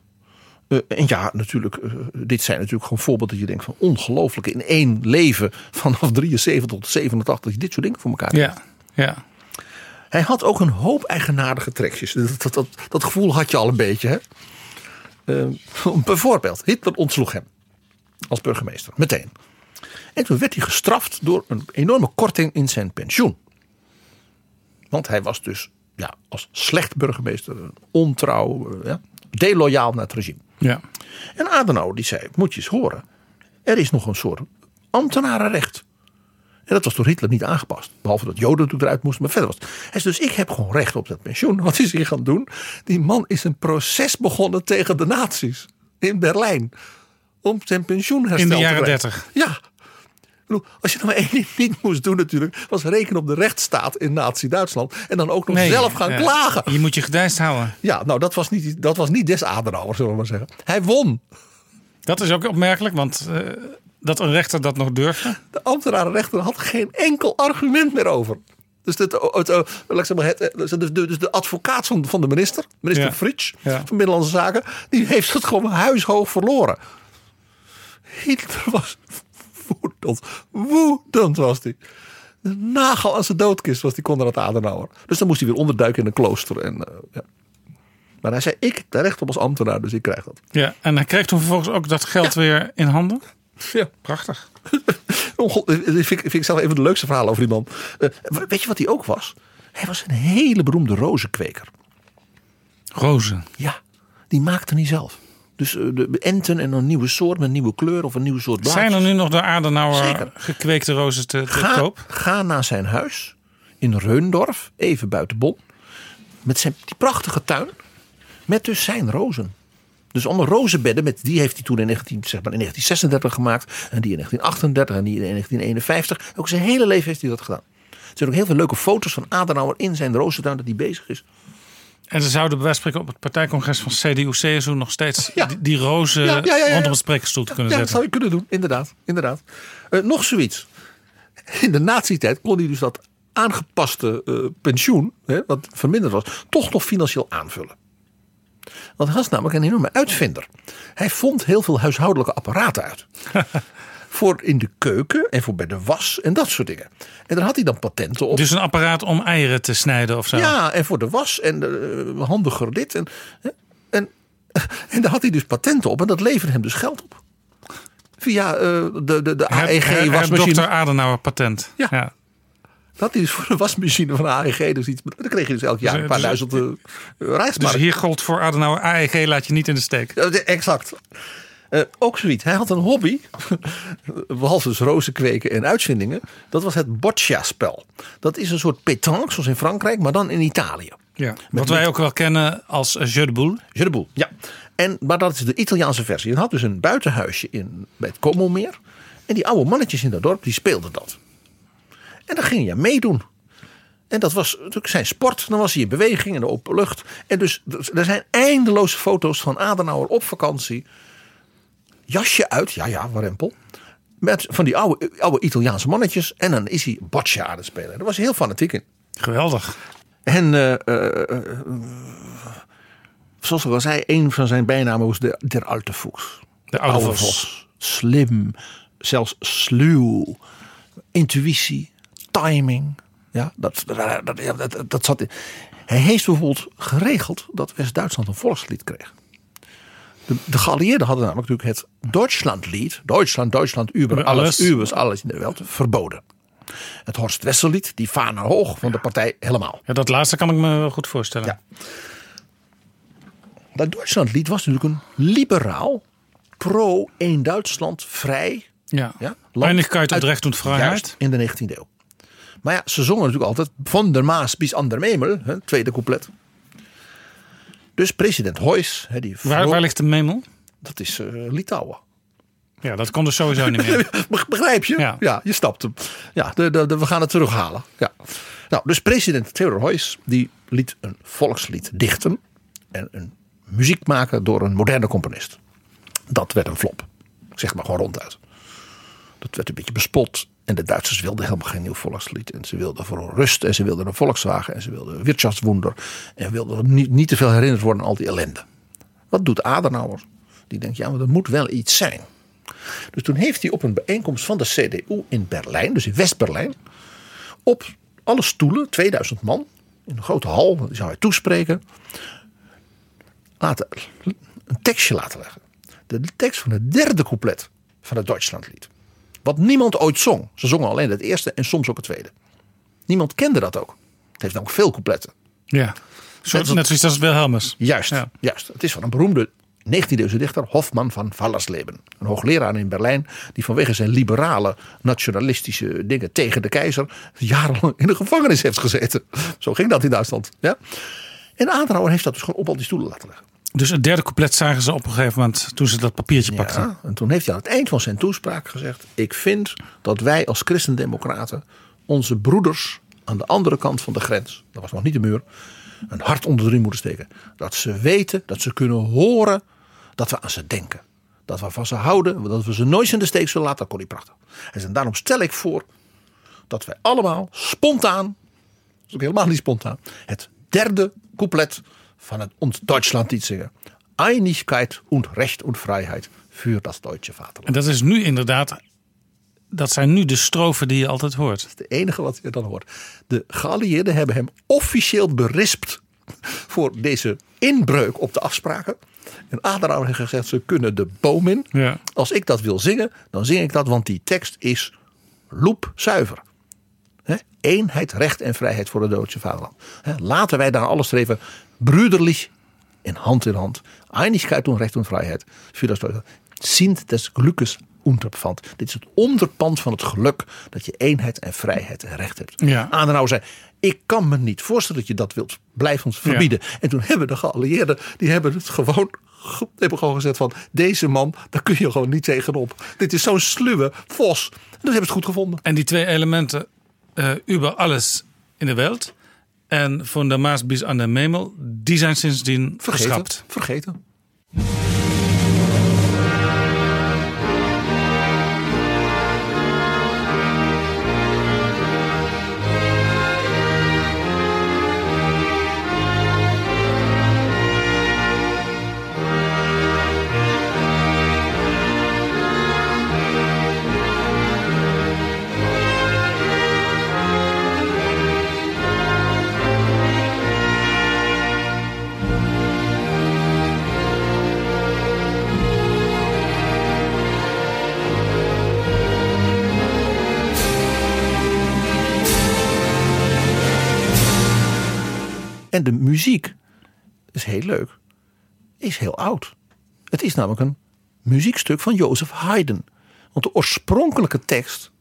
Eh, en ja, natuurlijk, eh, dit zijn natuurlijk gewoon voorbeelden dat je denkt van ongelooflijk in één leven vanaf 73 tot 87 dat je dit soort dingen voor elkaar krijgt. Ja, ja. Hij had ook een hoop eigenaardige trekjes. Dat, dat, dat, dat gevoel had je al een beetje. Hè? Eh, bijvoorbeeld, Hitler ontsloeg hem als burgemeester, meteen. En toen werd hij gestraft door een enorme korting in zijn pensioen. Want hij was dus ja, als slecht burgemeester, ontrouw, ja, deloyaal naar het regime. Ja. En Adenauer die zei, moet je eens horen. Er is nog een soort ambtenarenrecht. En dat was door Hitler niet aangepast. Behalve dat Joden eruit moesten, maar verder was het. Hij zei, dus ik heb gewoon recht op dat pensioen. Wat is hij gaan doen? Die man is een proces begonnen tegen de nazi's. In Berlijn. Om zijn pensioen hersteld In de te jaren krijgen. 30. Ja. Bedoel, als je nou maar één ding niet moest doen natuurlijk, was rekenen op de rechtsstaat in Nazi-Duitsland. En dan ook nog Nee, zelf gaan ja. klagen. Je moet je gedijst houden. Ja, nou dat was niet, dat was niet des Adenauer, zullen we maar zeggen. Hij won. Dat is ook opmerkelijk, want eh, dat een rechter dat nog durfde. De ambtenarenrechter had geen enkel argument meer over. Dus, het, het, eh, het, eh, dus de, dus de advocaat van, van de minister, minister Ja. Fritsch Ja. van Binnenlandse Zaken, die heeft het gewoon huishoog verloren. Hitler was woedend, woedend was hij. De nagel aan zijn doodkist was die Konrad Adenauer. Dus dan moest hij weer onderduiken in een klooster. En, eh, ja. Maar hij zei, ik daar recht op als ambtenaar, dus ik krijg dat. Ja, en hij kreeg toen vervolgens ook dat geld weer in handen. Ja. Prachtig. Onge- Dat vind, ik- vind ik zelf even de leukste verhaal over die man. Eh, weet je wat hij ook was? Hij was een hele beroemde rozenkweker. Rozen. Ja, die maakte hij zelf. Dus eh, de enten en een nieuwe soort met een nieuwe kleur of een nieuwe soort blaadjes. Zijn er nu nog door Adenauer Zeker. gekweekte rozen te, te ga, koop? ga naar zijn huis in Reundorf, even buiten Bonn. Met zijn, die prachtige tuin. Met dus zijn rozen. Dus allemaal rozenbedden. Met, die heeft hij toen in, 19, zeg maar in 1936 gemaakt. En die in 1938 en die in 1951. Ook zijn hele leven heeft hij dat gedaan. Er zijn ook heel veel leuke foto's van Adenauer in zijn rozentuin dat hij bezig is. En ze zouden bij wijze van spreken op het partijcongres van CDU-CSU nog steeds Ja. die, die rozen Ja, ja, rondom het spreekstoel te kunnen Ja, dat zetten. zou je kunnen doen, inderdaad. inderdaad. Eh, nog zoiets. In de nazi-tijd kon hij dus dat aangepaste eh, pensioen, hè, wat verminderd was, toch nog financieel aanvullen. Want hij was namelijk een enorme uitvinder. Hij vond heel veel huishoudelijke apparaten uit. voor in de keuken en voor bij de was en dat soort dingen. En daar had hij dan patenten op. Dus een apparaat om eieren te snijden of zo. Ja, en voor de was en de, eh, handiger dit. En, en, en daar had hij dus patenten op en dat leverde hem dus geld op. Via eh, de, de, de Her- AEG her- her- wasmachine. Dr. Adenauer patent. Ja. ja. Dat hij dus voor de wasmachine van de AEG dus iets. Dan kreeg je dus elk jaar Dus, een paar dus- duizend reismark. Dus hier gold voor Adenauer AEG laat je niet in de steek. Exact. Eh, ook zoiets. Hij had een hobby. Behalve dus rozen kweken en uitvindingen. Dat was het boccia-spel. Dat is een soort pétanque, zoals in Frankrijk, maar dan in Italië. Ja. Wat wij ook wel kennen als jeu de boule. Jeu de boel, ja. En, maar dat is de Italiaanse versie. Je had dus een buitenhuisje in, bij het Como-meer. En die oude mannetjes in dat dorp, die speelden dat. En daar ging je meedoen. En dat was natuurlijk zijn sport. Dan was hij in beweging in de open lucht. En dus er zijn eindeloze foto's van Adenauer op vakantie. Jasje uit, ja ja, warempel. Met van die oude, oude Italiaanse mannetjes. En dan is hij boccia aan het spelen. Daar was hij heel fanatiek in. Geweldig. En eh, eh, eh, zoals ik al zei, een van zijn bijnamen was de Der Alte Fuchs. De oude vos. Slim, zelfs sluw, intuïtie, timing. Ja, dat, dat, dat, dat, dat zat in. Hij heeft bijvoorbeeld geregeld dat West-Duitsland een volkslied kreeg. De, de geallieerden hadden namelijk natuurlijk het Deutschlandlied, Duitsland, Duitsland, über alles, alles. alles in de wereld, verboden. Het Horst Wessellied, die fana hoog van de partij helemaal. Ja, dat laatste kan ik me wel goed voorstellen. Ja. Dat Duitslandlied was natuurlijk een liberaal, pro-één Duitsland, vrij. Ja. Ja, und Recht und Freiheit. Juist, in de 19e eeuw. Maar ja, ze zongen natuurlijk altijd van der Maas bis an der Memel, hè, tweede couplet. Dus president hè, die Waar, waar ligt de memel? dat is eh, Litouwen. Ja, dat kon dus sowieso niet meer. Be- Begrijp je? Ja. je snapt hem. Ja, de, de, de- we gaan het terughalen. Ja. Nou, dus president Theodor Heuss die liet een volkslied dichten en een muziek maken door een moderne componist. Dat werd een flop. Ik zeg maar gewoon ronduit. Dat werd een beetje bespot. En de Duitsers wilden helemaal geen nieuw volkslied. En ze wilden voor rust. En ze wilden een Volkswagen. En ze wilden Wirtschaftswunder. En wilden niet, niet te veel herinnerd worden aan al die ellende. Wat doet Adenauer? Die denkt, ja, maar er moet wel iets zijn. Dus toen heeft hij op een bijeenkomst van de CDU in Berlijn, dus in West-Berlijn, op alle stoelen, 2000 man, in een grote hal, die zou hij toespreken, laten, een tekstje laten leggen. De tekst van het derde couplet van het Duitslandlied. Wat niemand ooit zong. Ze zongen alleen het eerste en soms ook het tweede. Niemand kende dat ook. Het heeft namelijk veel coupletten. Ja. Zo, Net zoiets als Wilhelmus. Juist, Ja. juist. Het is van een beroemde 19e-eeuwse dichter, Hofman van Fallersleben. Een hoogleraar in Berlijn die vanwege zijn liberale nationalistische dingen tegen de keizer jarenlang in de gevangenis heeft gezeten. Zo ging dat in Duitsland. Ja? En Adenauer heeft dat dus gewoon op al die stoelen laten leggen. Dus het derde couplet zagen ze op een gegeven moment toen ze dat papiertje pakten. Ja, en toen heeft hij aan het eind van zijn toespraak gezegd: Ik vind dat wij als christendemocraten onze broeders aan de andere kant van de grens, dat was nog niet de muur, een hart onder de riem moeten steken. Dat ze weten, dat ze kunnen horen dat we aan ze denken. Dat we van ze houden, dat we ze nooit in de steek zullen laten. Dat kon hij prachtig. Zei, daarom stel ik voor dat wij allemaal spontaan, dat is ook helemaal niet spontaan, het derde couplet van het Und Deutschland lied zingen. Einigkeit und Recht und Freiheit für das deutsche Vaterland. En dat is nu inderdaad, dat zijn nu de strofen die je altijd hoort. Het enige wat je dan hoort. De geallieerden hebben hem officieel berispt voor deze inbreuk op de afspraken. En Adenauer heeft gezegd, ze kunnen de boom in. Ja. Als ik dat wil zingen, dan zing ik dat, want die tekst is loepzuiver. Eenheid, recht en vrijheid voor het Duitse vaderland. Laten wij daar alles streven, brüderlich, in hand in hand. Einigkeit und Recht und Freiheit für das. Sind des Glückes Unterpfand. Dit is het onderpand van het geluk dat je eenheid en vrijheid en recht hebt. Ja. Adenauer zei, ik kan me niet voorstellen dat je dat wilt. Blijf ons verbieden. En toen hebben de geallieerden, die hebben het gewoon, hebben gewoon gezegd van, deze man, daar kun je gewoon niet tegenop. Dit is zo'n sluwe vos. En dat hebben ze het goed gevonden. En die twee elementen, eh über alles in de wereld en van de Maas bis aan de Memel, die zijn sindsdien Vergeten. geschrapt. Vergeten. En de muziek is heel leuk. Is heel oud. Het is namelijk een muziekstuk van Jozef Haydn. Want de oorspronkelijke tekst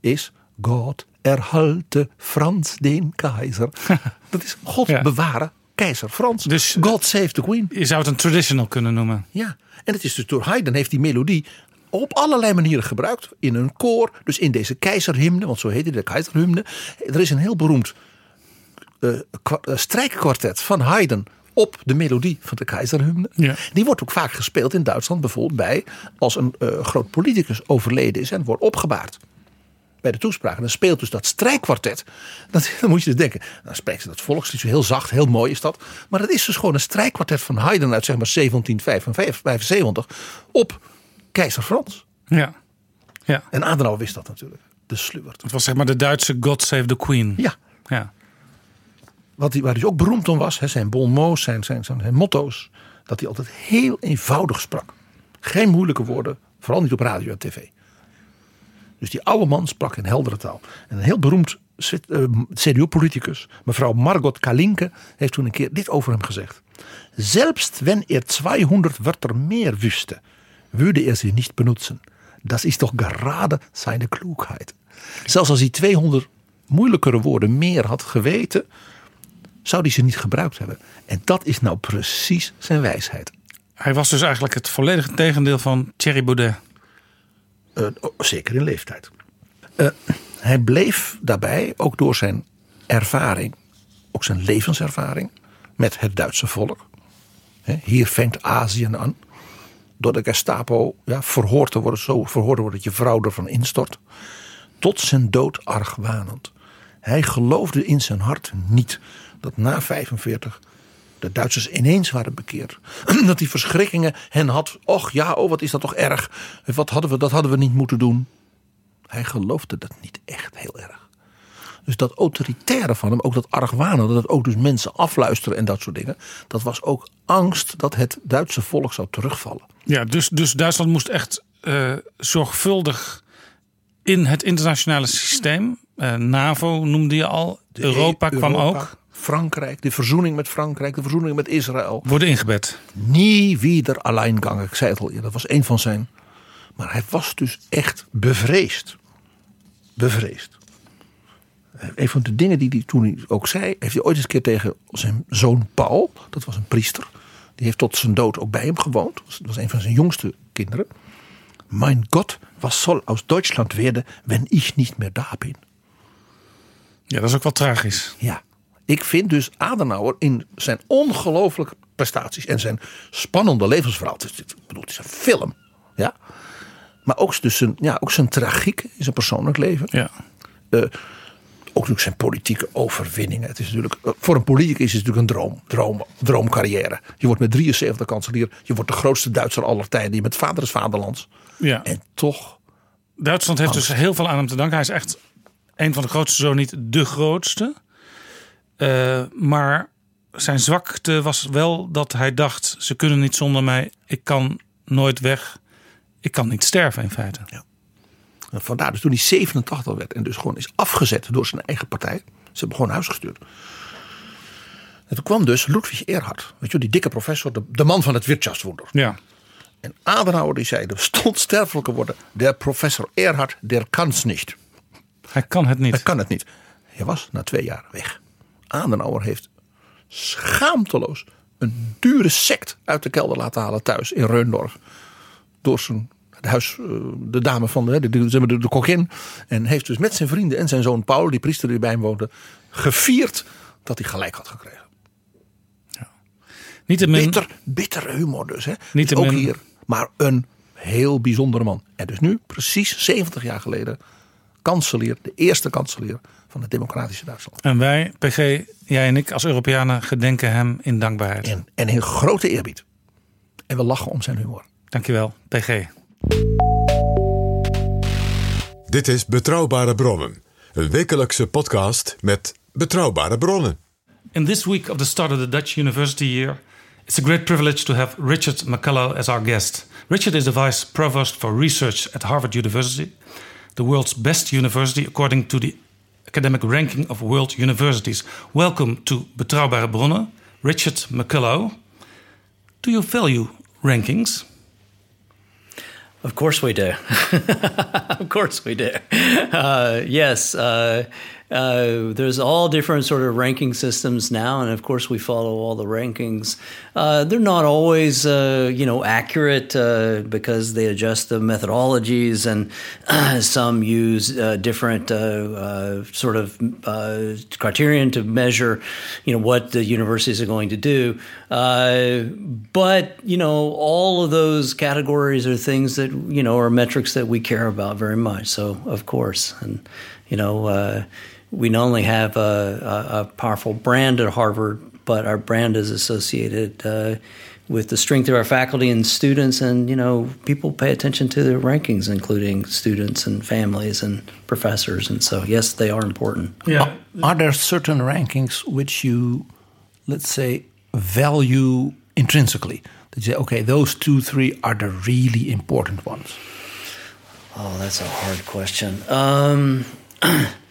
is God erhalte Frans den Keizer. Dat is God Ja. bewaren keizer Frans. Dus- God save the Queen. Je zou het een traditional kunnen noemen. Ja, en het is dus door Haydn heeft die melodie op allerlei manieren gebruikt. In een koor, dus in deze keizerhymne, want zo heette de keizerhymne. Er is een heel beroemd eh, eh, strijkkwartet van Haydn op de melodie van de keizerhymne. Ja. Die wordt ook vaak gespeeld in Duitsland bijvoorbeeld bij als een eh, groot politicus overleden is en wordt opgebaard. Bij de toespraak. En dan speelt dus dat strijkkwartet. Dat, dan moet je dus denken. Dan spreekt ze dat volkslied zo heel zacht, heel mooi is dat. Maar dat is dus gewoon een strijkkwartet van Haydn uit zeg maar 1775 op keizer Frans. Ja. ja. En Adenauer wist dat natuurlijk. De sluwert. Het was zeg maar de Duitse God Save the Queen. Ja, Ja. Wat hij, waar hij ook beroemd om was, hè, zijn bon mots, zijn, zijn, zijn, motto's, dat hij altijd heel eenvoudig sprak. Geen moeilijke woorden, vooral niet op radio en tv. Dus die oude man sprak in heldere taal. En een heel beroemd eh, CDU-politicus, mevrouw Margot Kalinke, heeft toen een keer dit over hem gezegd. Selbst wenn er 200 Wörter meer wüsste, würde er sie nicht benutzen. Das ist doch gerade seine Klugheit. Zelfs als hij 200 moeilijkere woorden meer had geweten, zou hij ze niet gebruikt hebben. En dat is nou precies zijn wijsheid. Hij was dus eigenlijk het volledige tegendeel van Thierry Baudet. Eh, oh, zeker in leeftijd. Eh, hij bleef daarbij, ook door zijn ervaring, ook zijn levenservaring met het Duitse volk. Hier vangt Azië aan. Door de Gestapo ja, verhoord te worden, zo verhoord te worden dat je vrouw ervan instort. Tot zijn dood argwanend. Hij geloofde in zijn hart niet dat na 45 de Duitsers ineens waren bekeerd. Dat die verschrikkingen hen had. Och ja, oh wat is dat toch erg. Wat hadden we, dat hadden we niet moeten doen. Hij geloofde dat niet echt heel erg. Dus dat autoritaire van hem, ook dat argwanen, dat het ook dus mensen afluisteren en dat soort dingen. Dat was ook angst dat het Duitse volk zou terugvallen. Ja, dus, dus Duitsland moest echt eh, zorgvuldig in het internationale systeem. Eh, NAVO noemde je al. Europa kwam Europa, ook. Frankrijk, de verzoening met Frankrijk, de verzoening met Israël. Worden ingebed. Nie wieder alleingang. Ik zei het al eerder, dat was een van zijn. Maar hij was dus echt bevreesd. Bevreesd. Een van de dingen die hij toen ook zei, heeft hij ooit eens een keer tegen zijn zoon Paul, dat was een priester, die heeft tot zijn dood ook bij hem gewoond. Dat was een van zijn jongste kinderen. Mein Gott, was soll aus Deutschland werden, wenn ich nicht mehr da bin? Ja, dat is ook wel tragisch. Ja, ik vind dus Adenauer in zijn ongelooflijke prestaties en zijn spannende levensverhaal. Het is, ik bedoel, het is een film. Ja. Maar ook, dus zijn, ja, ook zijn tragiek in zijn persoonlijk leven. Ja. Eh, ook natuurlijk zijn politieke overwinningen. Het is natuurlijk, eh, voor een politicus is het natuurlijk een droom, droom, droomcarrière. Je wordt met 73 kanselier. Je wordt de grootste Duitser aller tijden. Je bent vader des vaderlands. ja. En toch, Duitsland heeft dus heel veel aan hem te danken. Hij is echt een van de grootste, zo niet de grootste. Eh, maar zijn zwakte was wel dat hij dacht: ze kunnen niet zonder mij. Ik kan nooit weg. Ik kan niet sterven in feite. En Vandaar dus toen hij 87 werd en dus gewoon is afgezet door zijn eigen partij. Ze hebben gewoon huis gestuurd. En toen kwam dus Ludwig Erhard, weet je, die dikke professor, de, de man van het Wirtschaftswunder. Ja. En Adenauer die zei, er stond sterfelijke woorden, der professor Erhard, der kan's niet. Hij kan het niet. Hij kan het niet. Hij was na twee jaar weg. Adenauer heeft schaamteloos een dure sect uit de kelder laten halen thuis in Reundorf. Door zijn het huis, eh, de dame van de, de, de, de. En heeft dus met zijn vrienden en zijn zoon Paul, die priester die bij hem woonde, gevierd dat hij gelijk had gekregen. Niettemin, Bitter, bittere humor dus. Hè. Niettemin- Dus ook hier. Maar een heel bijzondere man. En dus nu, precies 70 jaar geleden, kanselier, de eerste kanselier van het democratische Duitsland. En wij, PG, jij en ik als Europeanen gedenken hem in dankbaarheid. En, en in grote eerbied. En we lachen om zijn humor. Dankjewel, PG. Dit is Betrouwbare Bronnen. Een wekelijkse podcast met betrouwbare bronnen. In this week of the start of the Dutch University year, it's a great privilege to have Richard McCullough as our guest. Richard is the Vice Provost for Research at Harvard University, the world's best university according to the academic ranking of world universities. Welcome to Betrouwbare Bronnen, Richard McCullough. Do you value rankings? Of course we do. of course we do. Uh, yes, uh, uh, there's all different sort of ranking systems now, and of course we follow all the rankings. Uh, they're not always, uh, you know, accurate uh, because they adjust the methodologies, and some use different sort of criterion to measure, you know, what the universities are going to do. but you know, all of those categories are things that you know are metrics that we care about very much. So of course, and you know, uh, we not only have a, a, a, powerful brand at Harvard, but our brand is associated uh, with the strength of our faculty and students, and you know, people pay attention to the rankings, including students and families and professors, and so yes, they are important. Yeah. Are there certain rankings which you, let's say, value intrinsically? That you say, okay, those two, three are the really important ones. Oh, that's a hard question. Um,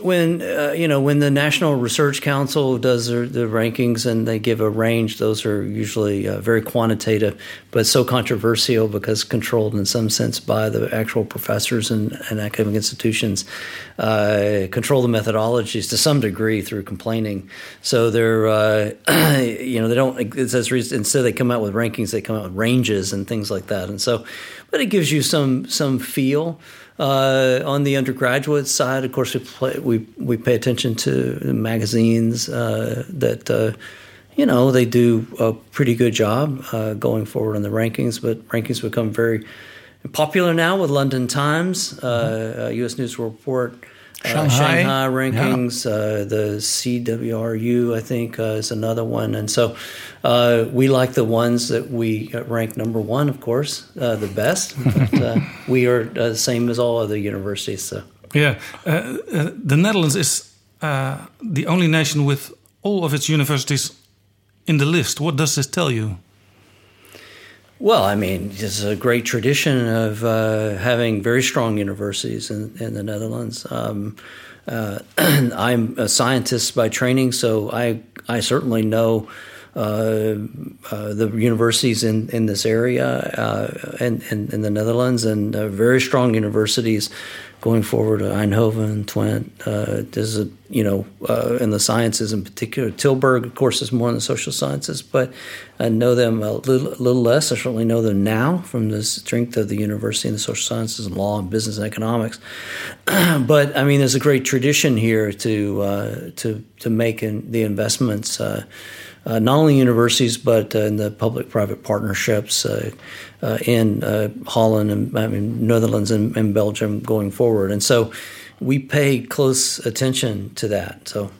when uh, you know when the National Research Council does their, the rankings and they give a range, those are usually uh, very quantitative, but so controversial because controlled in some sense by the actual professors and, and academic institutions. Uh, control the methodologies to some degree through complaining. So they're uh, you know they don't instead they come out with rankings, they come out with ranges and things like that, and so but it gives you some some feel. Uh, on the undergraduate side, of course, we play, we we pay attention to magazines uh, that uh, you know they do a pretty good job uh, going forward in the rankings. But rankings become very popular now with London Times, U.S. News Report. Uh, Shanghai, Shanghai rankings, yeah. the CWRU, I think, uh, is another one, and so uh, we like the ones that we rank number one, of course, uh, the best. But uh, we are the same as all other universities. So. Yeah, the Netherlands is the only nation with all of its universities in the list. What does this tell you? Well, I mean, it's a great tradition of uh, having very strong universities in, in the Netherlands. Um, uh, I'm a scientist by training, so I I certainly know uh, the universities in, in this area and in, in, the Netherlands, and very strong universities going forward, Eindhoven, Twente. Uh, a you know uh, in the sciences in particular. Tilburg, of course, is more in the social sciences, but I know them a little, a little less. I certainly know them now from the strength of the university in the social sciences and law and business and economics. but I mean, there's a great tradition here to uh, to to make in the investments. Uh, uh, not only universities, but uh, in the public-private partnerships uh, uh in uh, Holland and I mean, Netherlands and, and, Belgium going forward. And so we pay close attention to that. So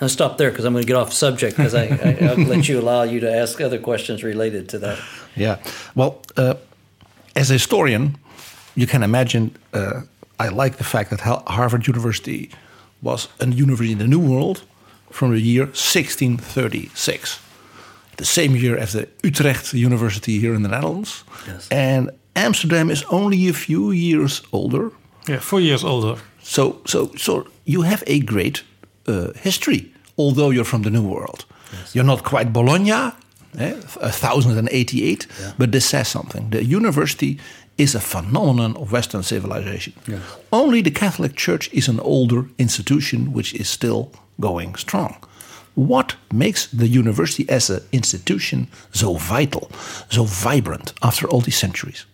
I'll stop there because I'm going to get off subject because I, I, will let you allow you to ask other questions related to that. Yeah. Well, uh, as a historian, you can imagine I like the fact that Harvard University was a university in the New World – from the year 1636. The same year as the Utrecht University here in the Netherlands. Yes. And Amsterdam is only a few years older. Yeah, four years older. So, so, so you have a great uh, history, although you're from the New World. Yes. You're not quite Bologna, eh, 1088, yeah. but this says something. The university is a phenomenon of Western civilization. Yes. Only the Catholic Church is an older institution which is still going strong. What makes the university as an institution so vital, so vibrant after all these centuries?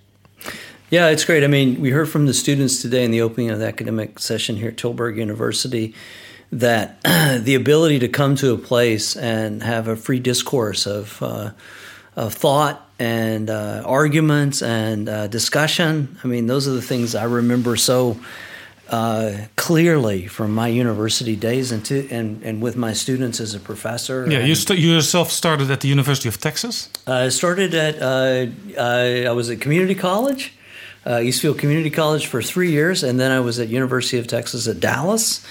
Yeah, it's great. I mean, we heard from the students today in the opening of the academic session here at Tilburg University that the ability to come to a place and have a free discourse of, uh, of thought and uh, arguments and uh, discussion. I mean, those are the things I remember so uh, clearly from my university days and, to, and and with my students as a professor. Yeah, you, st- you yourself started at the University of Texas. I started at uh, I, I, was at community college, uh, Eastfield Community College for three years, and then I was at University of Texas at Dallas.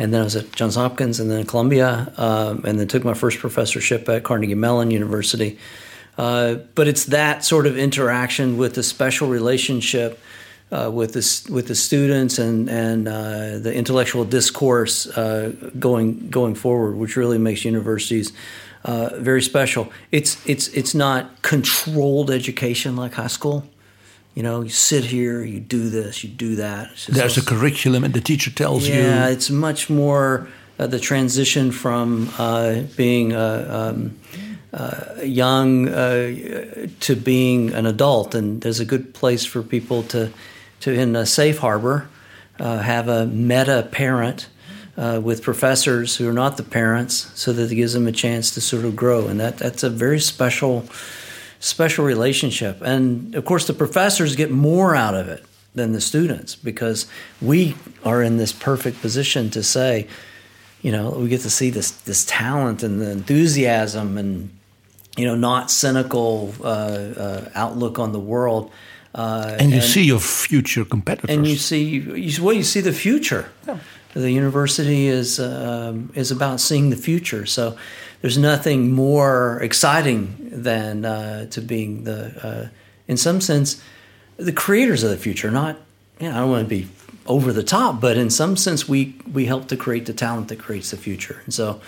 And then I was at Johns Hopkins and then Columbia, um, and then took my first professorship at Carnegie Mellon University. Uh, but it's that sort of interaction with the special relationship uh, with the with the students and and uh, the intellectual discourse uh, going going forward, which really makes universities uh, very special. It's it's it's not controlled education like high school. You know, you sit here, you do this, you do that. There's a curriculum, and the teacher tells yeah, you. Yeah, it's much more uh, the transition from uh, being um, young to being an adult, and there's a good place for people to to in a safe harbor uh, have a meta parent uh, with professors who are not the parents, so that it gives them a chance to sort of grow, and that that's a very special special relationship. And of course, the professors get more out of it than the students because we are in this perfect position to say, you know, we get to see this this talent and the enthusiasm and you know not cynical uh, uh, outlook on the world uh, and you and, see your future competitors. And you see, you, well, you see the future. Yeah. The university is um, is about seeing the future. So there's nothing more exciting than uh, to being the, uh, in some sense, the creators of the future. Not, you know, I don't want to be over the top, but in some sense, we we help to create the talent that creates the future. And so,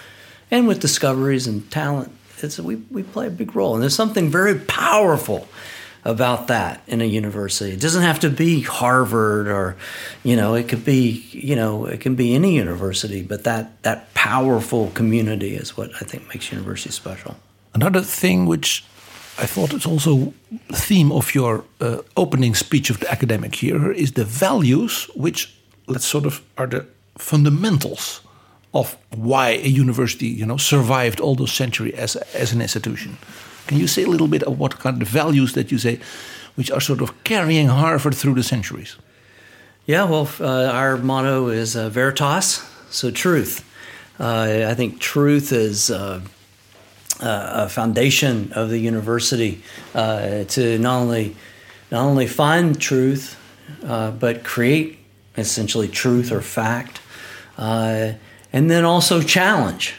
and with discoveries and talent, it's we we play a big role. And there's something very powerful about that in a university. It doesn't have to be Harvard or, you know, it could be, you know, it can be any university, but that, that powerful community is what I think makes university special. Another thing which I thought is also the theme of your uh, opening speech of the academic year is the values which, let's sort of, are the fundamentals of why a university, you know, survived all those centuries as, as an institution. Can you say a little bit of what kind of values that you say, which are sort of carrying Harvard through the centuries? Yeah, well, uh, our motto is uh, Veritas, so truth. Uh, I think truth is uh, uh, a foundation of the university uh, to not only not only find truth, but create essentially truth or fact, and then also challenge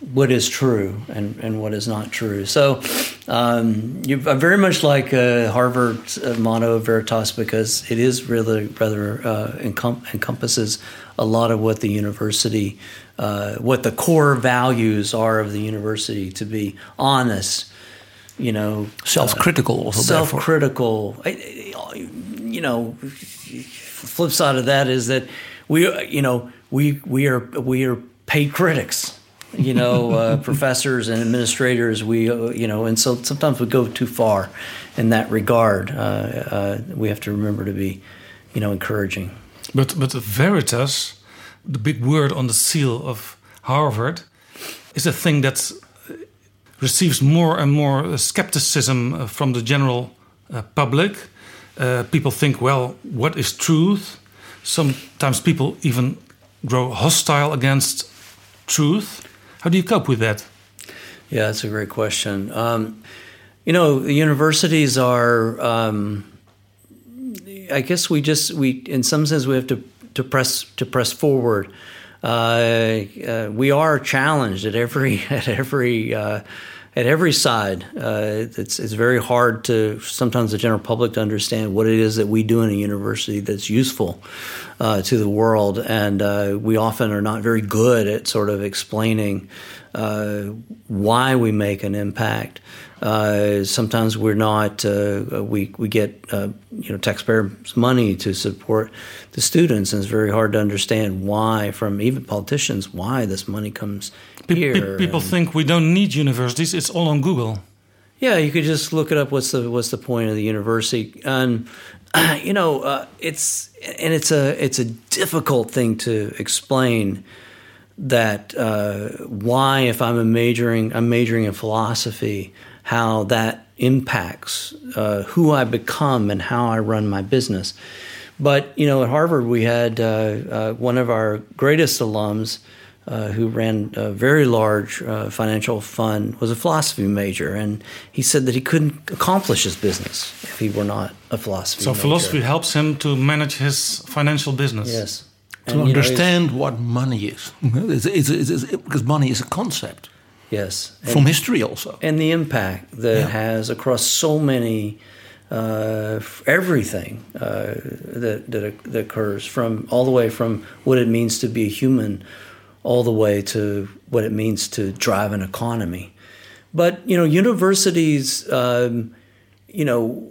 what is true and, and what is not true. So um, you very much like uh, Harvard's uh, motto of Veritas because it is really rather uh, encom- encompasses a lot of what the university, uh, what the core values are of the university to be honest, you know, self-critical, self-critical. you know, flip side of that is that we, you know, we we are we are paid critics. You know, uh, professors and administrators. We, uh, you know, and so sometimes we go too far in that regard. Uh, uh, we have to remember to be, you know, encouraging. But but Veritas, the big word on the seal of Harvard, is a thing that receives more and more skepticism uh, from the general uh, public. Uh, people think, well, what is truth? Sometimes people even grow hostile against truth. How do you cope with that? Yeah, that's a great question. Um, you know, the universities are. Um, I guess we just we, in some sense, we have to to press to press forward. Uh, uh, we are challenged at every at every uh, at every side. Uh, it's it's very hard to sometimes the general public to understand what it is that we do in a university that's useful uh, to the world, and uh, we often are not very good at sort of explaining why we make an impact. Uh, sometimes we're not. Uh, we we get uh, you know taxpayers' money to support the students, and it's very hard to understand why from even politicians why this money comes Pe- here. pe- people and- think we don't need universities; it's all on Google. yeah, you could just look it up. What's the what's the point of the university? And you know, uh, it's and it's a it's a difficult thing to explain that uh, why if I'm a majoring I'm majoring in philosophy, how that impacts uh, who I become and how I run my business. But you know, at Harvard, we had uh, uh, one of our greatest alums. Uh, who ran a very large uh, financial fund was a philosophy major, and he said that he couldn't accomplish his business if he were not a philosophy. So major. philosophy helps him to manage his financial business. yes, To And, you know, understand what money is. It's, it's, it's, it's- because money is a concept yes, and- from history also. and the impact that it has across so many uh, everything uh, that that, that occurs from all the way from what it means to be a human all the way to what it means to drive an economy but you know universities um, you know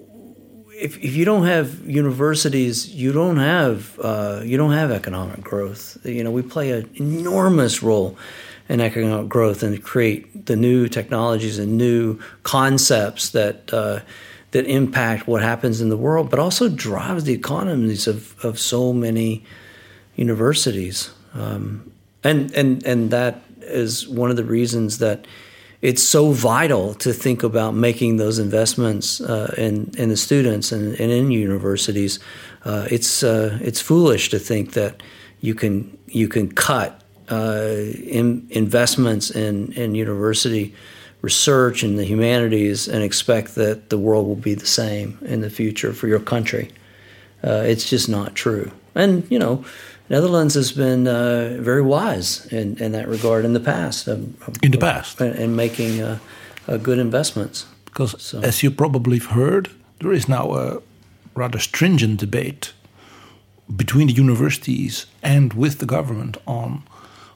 if, if you don't have universities you don't have uh, you don't have economic growth you know we play an enormous role in economic growth and create the new technologies and new concepts that uh, that impact what happens in the world, but also drives the economies of, of so many universities. Um, and, and, and that is one of the reasons that it's so vital to think about making those investments uh, in, in the students and, and in universities. Uh, it's, uh, it's foolish to think that you can, you can cut uh, in, investments in, in university research in the humanities and expect that the world will be the same in the future for your country. Uh, it's just not true. And, you know, Netherlands has been uh, very wise in, in that regard in the past. Um, In the past. In, in making uh, uh, good investments. Because, So- as you probably have heard, there is now a rather stringent debate between the universities and with the government on,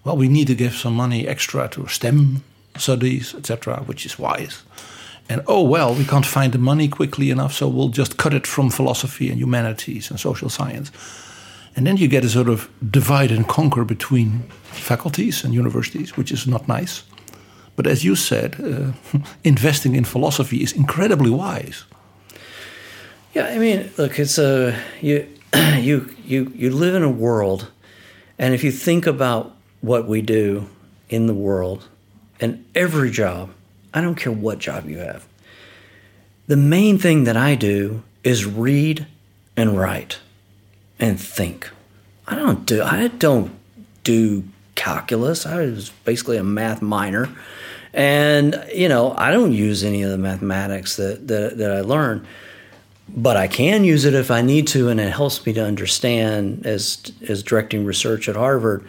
well, we need to give some money extra to STEM studies, etc., which is wise. And oh, well, we can't find the money quickly enough, so we'll just cut it from philosophy and humanities and social science. And then you get a sort of divide and conquer between faculties and universities, which is not nice. But as you said, uh, investing in philosophy is incredibly wise. Yeah, I mean, look, it's a you you you you live in a world, and if you think about what we do in the world, and every job, I don't care what job you have. The main thing that I do is read and write and think. I don't do I don't do calculus. I was basically a math minor. And you know, I don't use any of the mathematics that, that, that I learned but I can use it if I need to, and it helps me to understand as as directing research at Harvard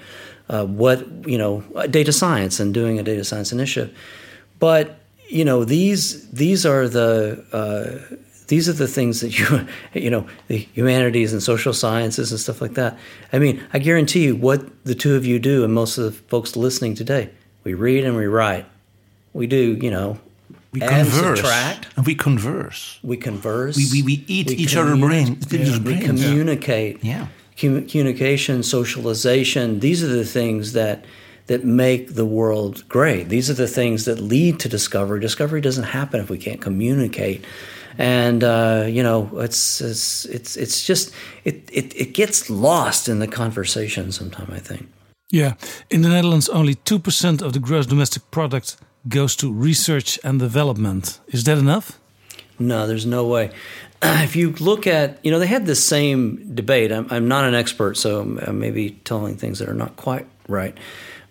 uh, what you know data science and doing a data science initiative. But you know these these are the uh, these are the things that you you know the humanities and social sciences and stuff like that. I mean, I guarantee you what the two of you do, and most of the folks listening today, we read and we write. We do you know We add, converse. subtract. And we converse. We converse. We- we- we eat each other brain- other's we communicate. Yeah. Commu- communication, socialization. These are the things that that make the world great. These are the things that lead to discovery. Discovery doesn't happen if we can't communicate. And uh, you know, it's it's it's it's just it, it it gets lost in the conversation sometimes. I think. Yeah. In the Netherlands, only 2% of the gross domestic product goes to research and development. Is that enough? No, there's no way. If you look at, you know, they had the same debate. I'm, I'm not an expert, so I may be telling things that are not quite right.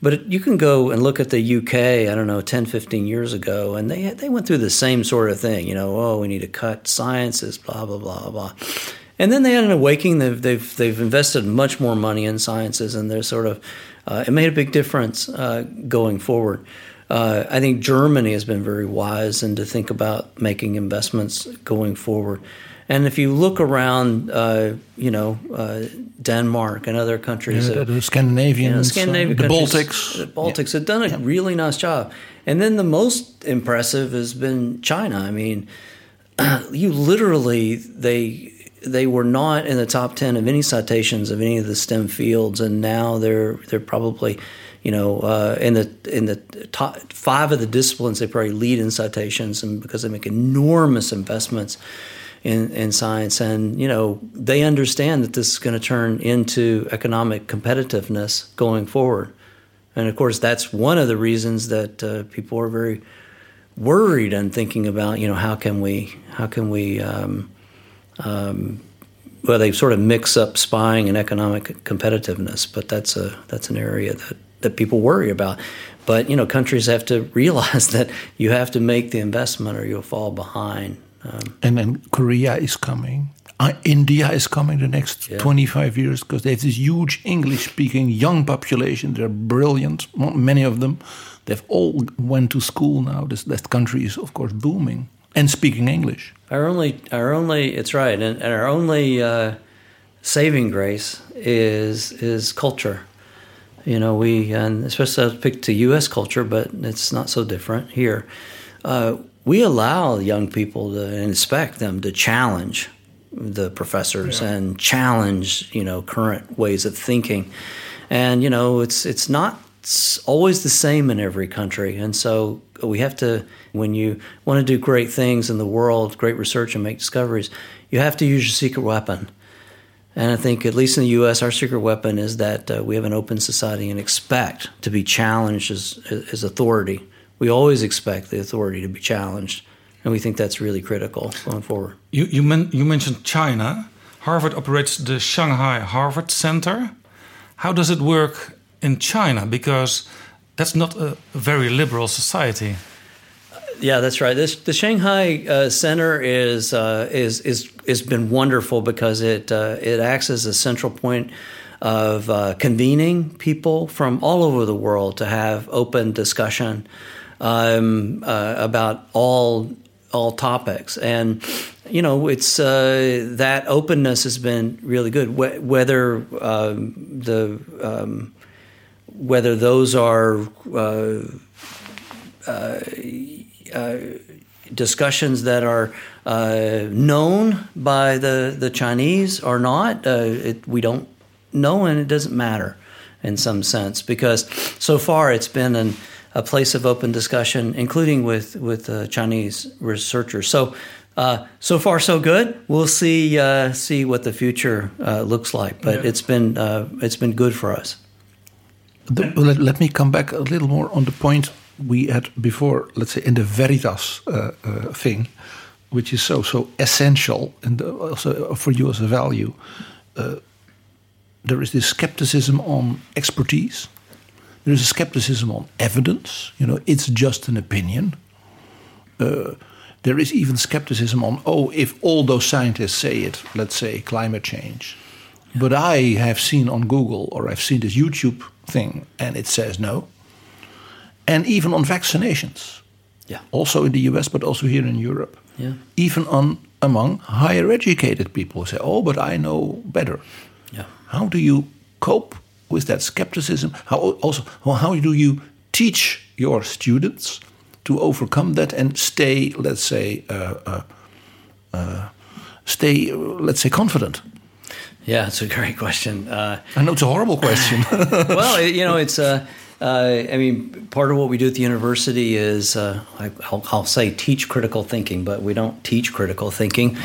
But you can go and look at the UK, I don't know, 10, 15 years ago, and they, they went through the same sort of thing. You know, oh, we need to cut sciences, blah, blah, blah, blah. And then they had an awakening. They've, they've, they've invested much more money in sciences, and they're sort of, uh, it made a big difference uh, going forward. Uh, I think Germany has been very wise and to think about making investments going forward. And if you look around, uh, you know, uh, Denmark and other countries, Yeah, uh, the Scandinavian, you know, Scandinavian the Baltics. the Baltics have done a really nice job. And then the most impressive has been China. I mean, you literally they they were not in the top ten of any citations of any of the STEM fields, and now they're they're probably, you know, uh, in the in the top five of the disciplines they probably lead in citations, and because they make enormous investments in in science, and you know they understand that this is going to turn into economic competitiveness going forward, and of course that's one of the reasons that uh, people are very worried and thinking about you know how can we how can we um, um, well they sort of mix up spying and economic competitiveness but that's a that's an area that that people worry about. But you know countries have to realize that you have to make the investment or you'll fall behind um, And then Korea is coming. Uh, India is coming the next Yeah. 25 years because they have this huge English speaking young population. They're brilliant, many of them. They've all went to school now. This, that country is, of course, booming and speaking English. Our only, our only, it's right, and, and our only uh, saving grace is is culture. You know, we, and especially I picked to U.S. culture, but it's not so different here. Uh, we allow young people to inspect them to challenge the professors and challenge, you know, current ways of thinking, and you know, it's it's not always the same in every country, and so we have to. When you want to do great things in the world, great research and make discoveries, you have to use your secret weapon. And I think, at least in the U.S., our secret weapon is that uh, we have an open society and expect to be challenged as, as authority. We always expect the authority to be challenged, and we think that's really critical going forward. You, you, men, you mentioned China. Harvard operates the Shanghai Harvard Center. How does it work in China? Because that's not a very liberal society. Yeah, that's right. This the Shanghai uh, Center is uh, is is has been wonderful because it uh, it acts as a central point of uh, convening people from all over the world to have open discussion um, uh, about all all topics, and you know it's uh, that openness has been really good. Wh- whether um, the um, whether those are uh, uh, discussions that are uh, known by the, the Chinese or not, uh, it, we don't know, and it doesn't matter in some sense because so far it's been an, a place of open discussion, including with with uh, Chinese researchers. So. Uh, so far, so good. We'll see uh, see what the future uh, looks like, but it's been uh, it's been good for us. The, let, let me come back a little more on the point we had before, let's say, in the Veritas uh, uh, thing, which is so so essential and also for you as a value. Uh, there is this skepticism on expertise. There is a skepticism on evidence. You know, it's just an opinion. Uh, there is even skepticism on, oh, if all those scientists say it, let's say climate change, but I have seen on Google or I've seen this YouTube thing and it says no. And even on vaccinations. Yeah. Also in the US, but also here in Europe. Yeah. Even on among higher educated people who say, oh, but I know better. Yeah. How do you cope with that skepticism? How also how do you teach your students to overcome that and stay, let's say, uh, uh, uh, stay, let's say, confident? Yeah, it's a great question. Uh, I know it's a horrible question. well, you know, it's. Uh, uh, I mean, part of what we do at the university is, uh, I, I'll, I'll say, teach critical thinking, but we don't teach critical thinking.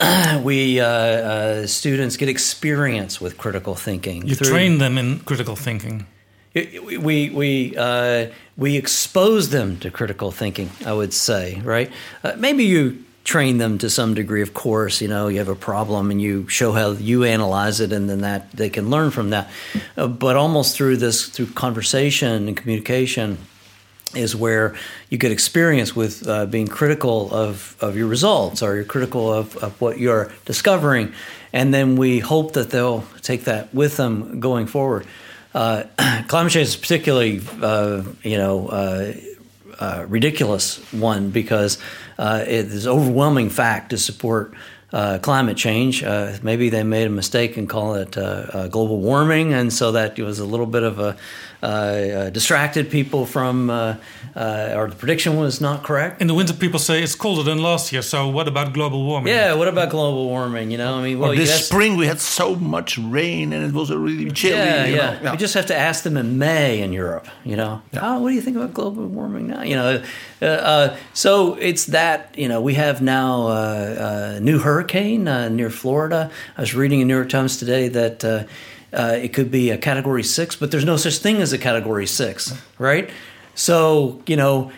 we uh, uh, students get experience with critical thinking. You through- train them in critical thinking. it- we we uh, we expose them to critical thinking. I would say, right? Uh, maybe you train them to some degree. Of course, you know you have a problem and you show how you analyze it, and then that they can learn from that. Uh, but almost through this, through conversation and communication, is where you get experience with uh, being critical of, of your results or you're critical of, of what you're discovering. And then we hope that they'll take that with them going forward. Uh, climate change is particularly, uh, you know, uh, uh, ridiculous one because uh, it is overwhelming fact to support uh, climate change. Uh, maybe they made a mistake and call it uh, uh, global warming, and so that was a little bit of a uh, uh, distracted people from, uh, uh, or the prediction was not correct. In the winter, people say it's colder than last year. So what about global warming? Yeah, what about global warming? You know, I mean, well, or this ask- spring we had so much rain and it was really chilly. Yeah, you yeah. know. We just have to ask them in May in Europe. You know, oh, what do you think about global warming now? You know, uh, uh, so it's that. You know, we have now uh, a new hurricane uh, near Florida. I was reading in New York Times today that. Uh, it could be a category six, but there's no such thing as a category six, right? So, you know,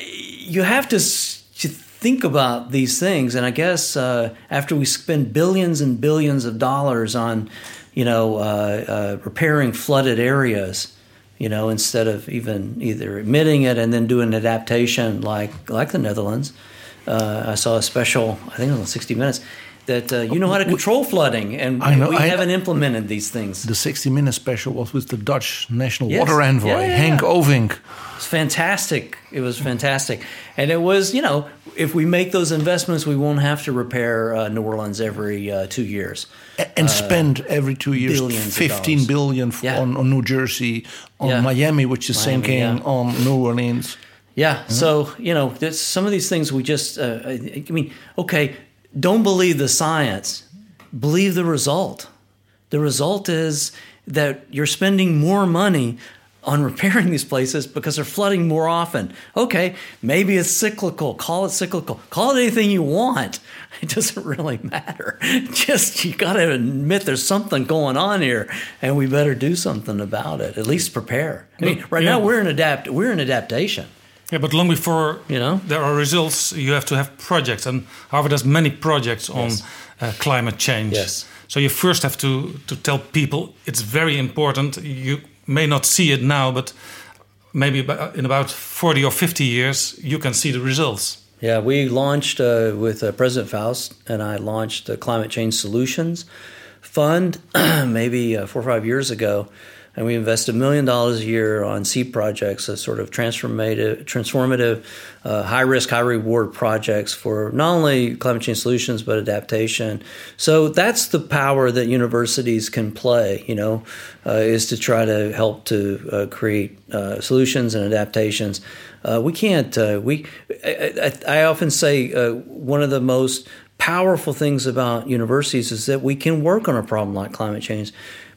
you have to, to think about these things. And I guess uh, after we spend billions and billions of dollars on, you know, uh, uh, repairing flooded areas, you know, instead of even either admitting it and then doing an adaptation like like the Netherlands, uh, I saw a special, I think it was on 60 Minutes, that uh, you know how to control flooding, and I know- we I- haven't implemented these things. The 60 Minutes special was with the Dutch National Yes. Water Envoy, Yeah, yeah, Henk yeah. Ovink. It's fantastic. It was fantastic, and it was you know if we make those investments, we won't have to repair uh, New Orleans every uh, two years. And spend every two years billions of 15 f- Yeah. on, on New Jersey, on. Miami, which is Miami, sinking, on New Orleans. Yeah. So you know, some of these things we just. Uh, I mean, okay, don't believe the science. Believe the result. The result is that you're spending more money on repairing these places because they're flooding more often. Okay, maybe it's cyclical. Call it cyclical. Call it anything you want. It doesn't really matter. Just you got to admit there's something going on here, and we better do something about it. At least prepare. I mean, right now we're in adapt. We're in adaptation. Yeah, but long before You know? there are results, you have to have projects, and Harvard has many projects on Yes. uh, climate change. Yes. So you first have to to tell people it's very important. You may not see it now, but maybe in about forty or fifty years, you can see the results. Yeah, we launched uh, with uh, President Faust and I launched the Climate Change Solutions Fund maybe uh, four or five years ago, and we invest a million dollars a year on seed projects, a sort of transformative, transformative, uh, high risk, high reward projects for not only climate change solutions but adaptation. So that's the power that universities can play. You know, uh, is to try to help to uh, create uh, solutions and adaptations. Uh, we can't. Uh, we. I, I, I often say one of the most powerful things about universities is that we can work on a problem like climate change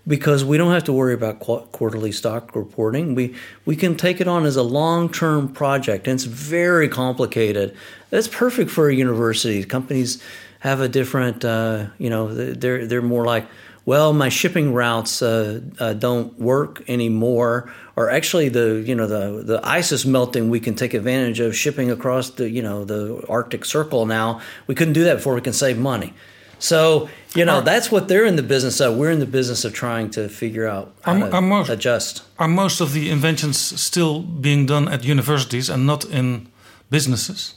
because we don't have to worry about qu- quarterly stock reporting. We we can take it on as a long term project, and it's very complicated. That's perfect for a university. Companies have a different. Uh, you know, they're they're more like. Well, my shipping routes uh, uh, don't work anymore, or actually, the you know the the ice is melting. We can take advantage of shipping across the you know the Arctic Circle now. We couldn't do that before. We can save money. So you know that's what they're in the business of. We're in the business of trying to figure out how I'm- to I'm more- adjust. Are most of the inventions still being done at universities and not in businesses?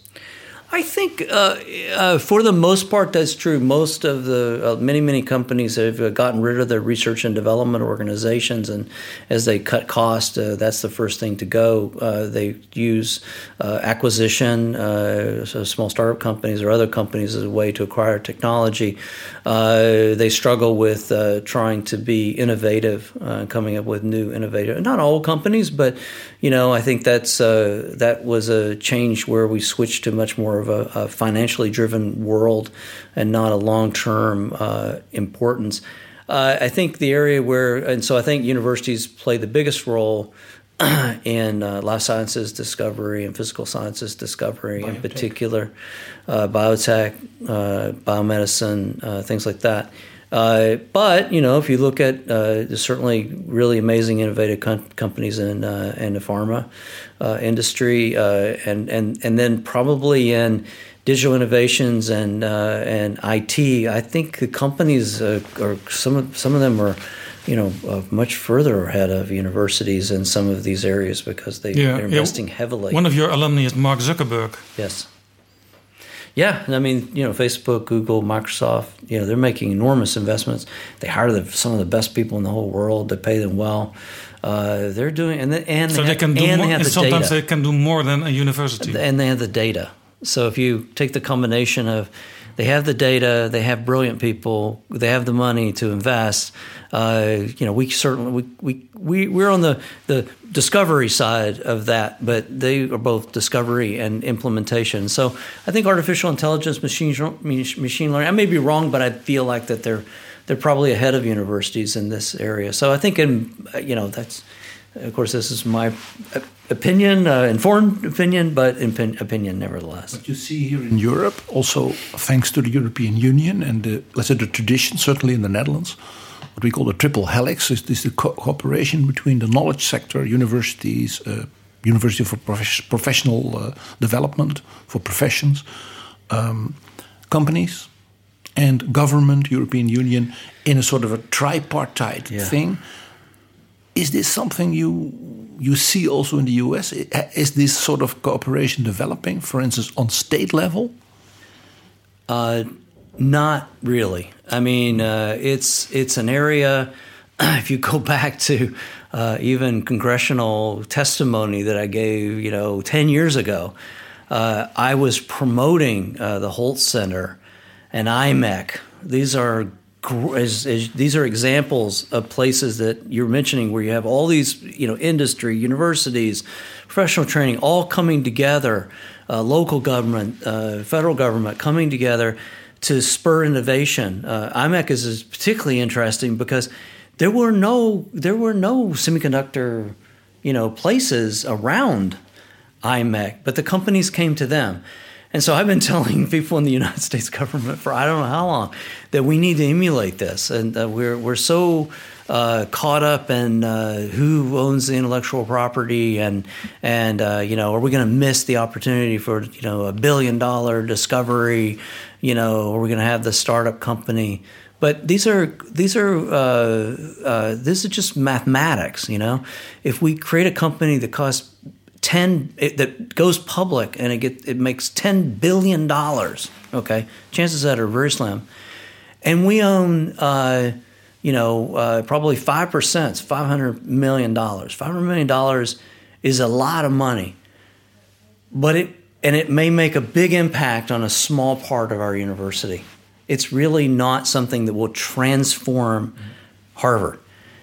I think uh, uh, for the most part that's true. Most of the uh, many many companies have uh, gotten rid of their research and development organizations, and as they cut cost, uh, that's the first thing to go. Uh, they use acquisition, so small startup companies or other companies as a way to acquire technology. they struggle with trying to be innovative, coming up with new innovative. Not all companies, but you know, I think that's that was a change where we switched to much more of a, a financially driven world and not a long term uh, importance. Uh, I think the area where, and so I think universities play the biggest role in uh, life sciences discovery and physical sciences discovery, biotech. in particular, uh, biotech, uh, biomedicine, uh, things like that. Uh, but you know, if you look at uh, there's certainly really amazing, innovative com- companies in uh, in the pharma uh, industry, uh, and and and then probably in digital innovations and uh, and IT. I think the companies are some of some of them are. You know, much further ahead of universities in some of these areas because they, yeah, are investing yeah. heavily. One of your alumni is Mark Zuckerberg. Yes. Yeah, I mean, you know, Facebook, Google, Microsoft, you know, they're making enormous investments. They hire the, some of the best people in the whole world. They pay them well. Uh, they're doing, and the, and so they, they can do more, and sometimes data. they can do more than a university. And they have the data. So if you take the combination of they have the data, they have brilliant people, they have the money to invest. Uh, you know, we certainly we, we we we're on the the discovery side of that, but they are both discovery and implementation. So I think artificial intelligence, machine machine learning. I may be wrong, but I feel like that they're they're probably ahead of universities in this area. So I think in you know that's of course, this is my opinion, uh, informed opinion, but opinion nevertheless. What you see here in Europe, also thanks to the European Union and the, let's say the tradition, certainly in the Netherlands, what we call the triple helix is this the co cooperation between the knowledge sector, universities, uh, university for prof professional uh, development for professions, um, companies, and government, European Union, in a sort of a tripartite yeah. thing is this something you you see also in the US? Is this sort of cooperation developing, for instance, on state level? Uh, not really. I mean, uh, it's it's an area. If you go back to uh, even congressional testimony that I gave, you know, ten years ago, uh, I was promoting uh, the Holt Center and IMEC. These are these are examples of places that you're mentioning where you have all these you know industry universities professional training all coming together uh, local government uh, federal government coming together to spur innovation. Uh, imec is, is particularly interesting because there were no there were no semiconductor you know places around imec but the companies came to them and so I've been telling people in the United States government for I don't know how long that we need to emulate this, and uh, we're we're so uh, caught up in uh, who owns the intellectual property, and and uh, you know, are we going to miss the opportunity for you know a billion dollar discovery? You know, are we going to have the startup company? But these are these are uh, uh, this is just mathematics. You know, if we create a company that costs 10 it, that goes public and it get, it makes 10 billion dollars okay? Chances that are very slim. And we own uh, you know uh, probably 5% 500 million dollars. 500 million dollars is a lot of money. But it and it may make a big impact on a small part of our university. It's really not something that will transform harvard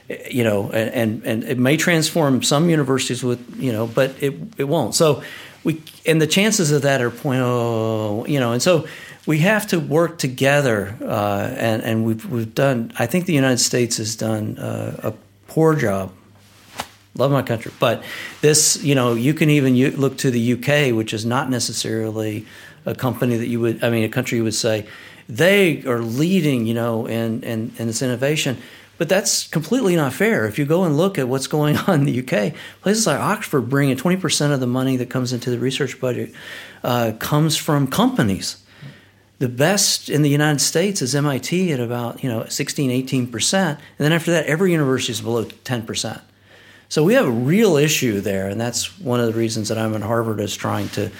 you know, and, and it may transform some universities with, you know, but it, it won't. So we, and the chances of that are point oh, you know, and so we have to work together. Uh, and, and we've, we've done, I think the United States has done uh, a poor job. Love my country. But this, you know, you can even look to the UK, which is not necessarily a company that you would, I mean, a country you would say, they are leading, you know, in, in, in this innovation but that's completely not fair. If you go and look at what's going on in the UK, places like Oxford bring in 20% of the money that comes into the research budget uh, comes from companies. The best in the United States is MIT at about you know 16, 18%. And then after that, every university is below 10%. So we have a real issue there. And that's one of the reasons that I'm at Harvard is trying to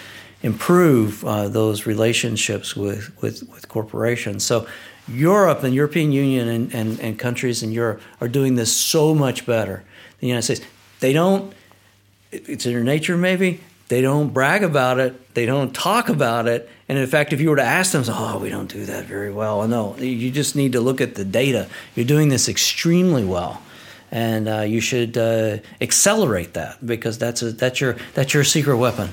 improve uh, those relationships with, with, with corporations. So Europe and European Union and, and, and countries in Europe are doing this so much better than the United States. They don't, it's in their nature maybe, they don't brag about it, they don't talk about it. And in fact, if you were to ask them, oh, we don't do that very well. No, you just need to look at the data. You're doing this extremely well. And uh, you should uh, accelerate that because that's, a, that's, your, that's your secret weapon,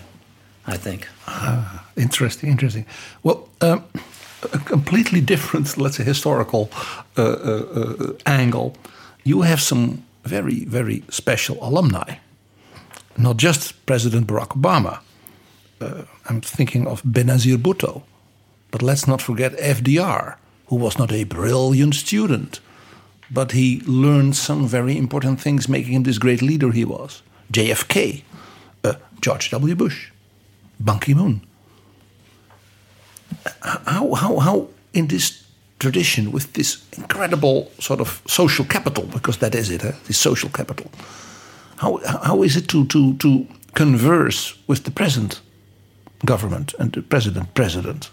I think. Ah, interesting, interesting. Well, um, a completely different, let's say, historical uh, uh, uh, angle. You have some very, very special alumni. Not just President Barack Obama. I'm thinking of Benazir Bhutto. But let's not forget FDR, who was not a brilliant student, but he learned some very important things, making him this great leader he was. JFK, uh, George W. Bush, Ban Ki moon how, how, how in this tradition with this incredible sort of social capital, because that is it, this social capital, how, how is it to, to, to converse with the present government and the president president?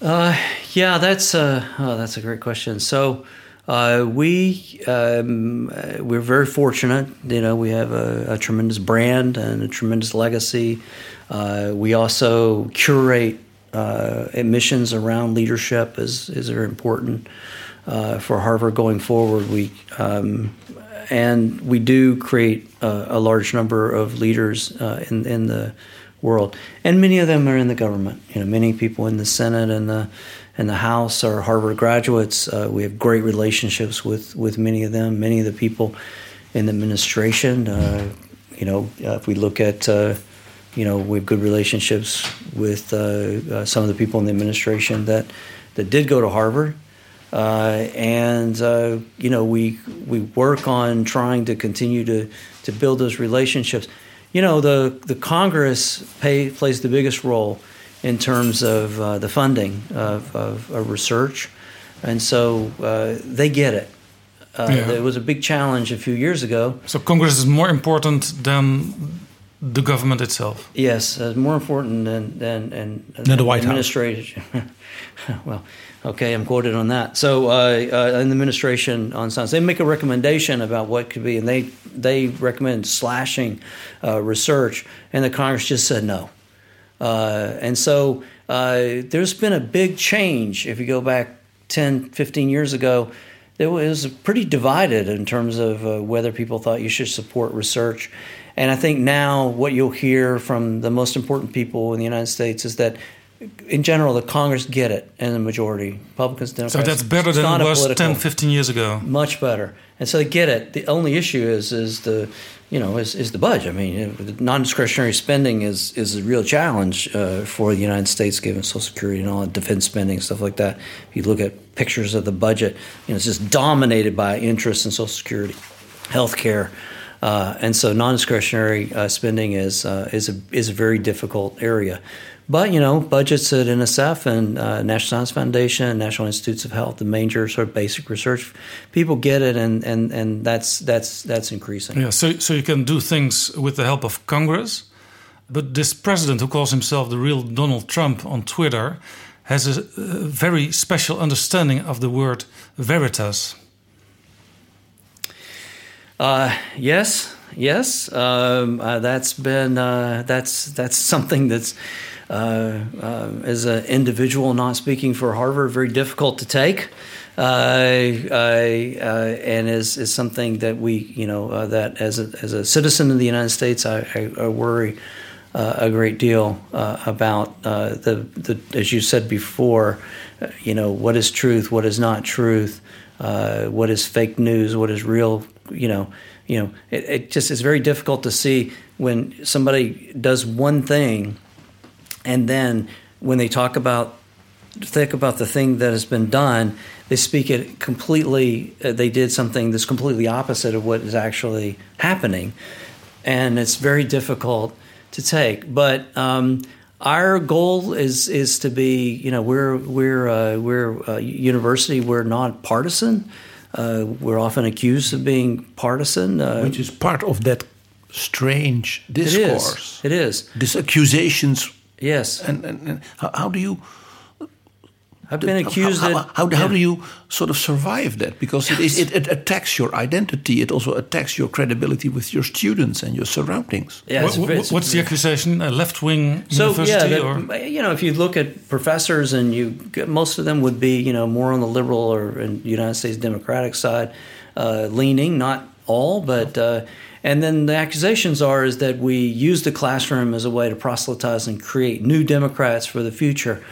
Uh, yeah, that's a, oh, that's a great question. So uh, we um, uh, we're very fortunate. You know, we have a, a tremendous brand and a tremendous legacy. Uh, we also curate uh, admissions around leadership is is very important uh, for Harvard going forward. We um, and we do create a, a, large number of leaders uh, in in the world, and many of them are in the government. You know, many people in the Senate and the and the House are Harvard graduates. Uh, we have great relationships with with many of them. Many of the people in the administration. Uh, you know, if we look at you know, we have good relationships with uh, uh, some of the people in the administration that that did go to Harvard, uh, and uh, you know, we we work on trying to continue to to build those relationships. You know, the the Congress pay, plays the biggest role in terms of uh, the funding of, of, of, research, and so uh, they get it. Yeah. It was a big challenge a few years ago. So Congress is more important than the government itself. Yes, uh, more important than than, than, than the White administration. well, okay, I'm quoted on that. So, uh, uh, in the administration on science, they make a recommendation about what could be, and they they recommend slashing uh, research, and the Congress just said no. Uh, and so, uh, there's been a big change. If you go back 10, 15 years ago, it was pretty divided in terms of whether people thought you should support research and I think now what you'll hear from the most important people in the United States is that in general, the Congress get it and the majority. Republicans, Democrats. So that's better than it was 10, 15 years ago. Much better. And so they get it. The only issue is is the you know is, is the budget. I mean, non-discretionary spending is is a real challenge uh, for the United States, given Social Security and all the defense spending stuff like that. If you look at pictures of the budget, you know, it's just dominated by interest in Social Security, health care. Uh, and so non-discretionary uh, spending is uh, is a is a very difficult area. But you know, budgets at NSF and uh, National Science Foundation, National Institutes of Health, the major sort of basic research, people get it, and and and that's that's that's increasing. Yeah. So so you can do things with the help of Congress, but this president who calls himself the real Donald Trump on Twitter has a, a very special understanding of the word veritas. Uh, yes, yes. Um, uh, that's been uh, that's that's something that's Uh, uh, as an individual not speaking for Harvard very difficult to take. Uh, and is, is something that we, you know, that as a, as a citizen of the United States, I, I, I worry a great deal about the, the, as you said before, you know, what is truth, what is not truth, what is fake news, what is real you know, you know, it, it just is very difficult to see when somebody does one thing, and then when they talk about think about the thing that has been done, they speak it completely. Uh, they did something that's completely opposite of what is actually happening, and it's very difficult to take. But um, our goal is is to be, you know, we're we're uh, we're a university. We're not partisan. Uh, we're often accused of being partisan, uh, which is part of that strange discourse. is. It is. These accusations, Yes. and, and, and how, how do you I've been accused how, that. how, how, how do you sort of survive that? Because it, is, it, it attacks your identity. It also attacks your credibility with your students and your surroundings. Yeah, it's- Wha- wha- it's- what's the accusation? A left wing So university? yeah, or? you know, if you look at professors, and you most of them would be you know more on the liberal or in United States Democratic side, uh, leaning. Not all, but uh, and then the accusations are is that we use the classroom as a way to proselytize and create new Democrats for the future.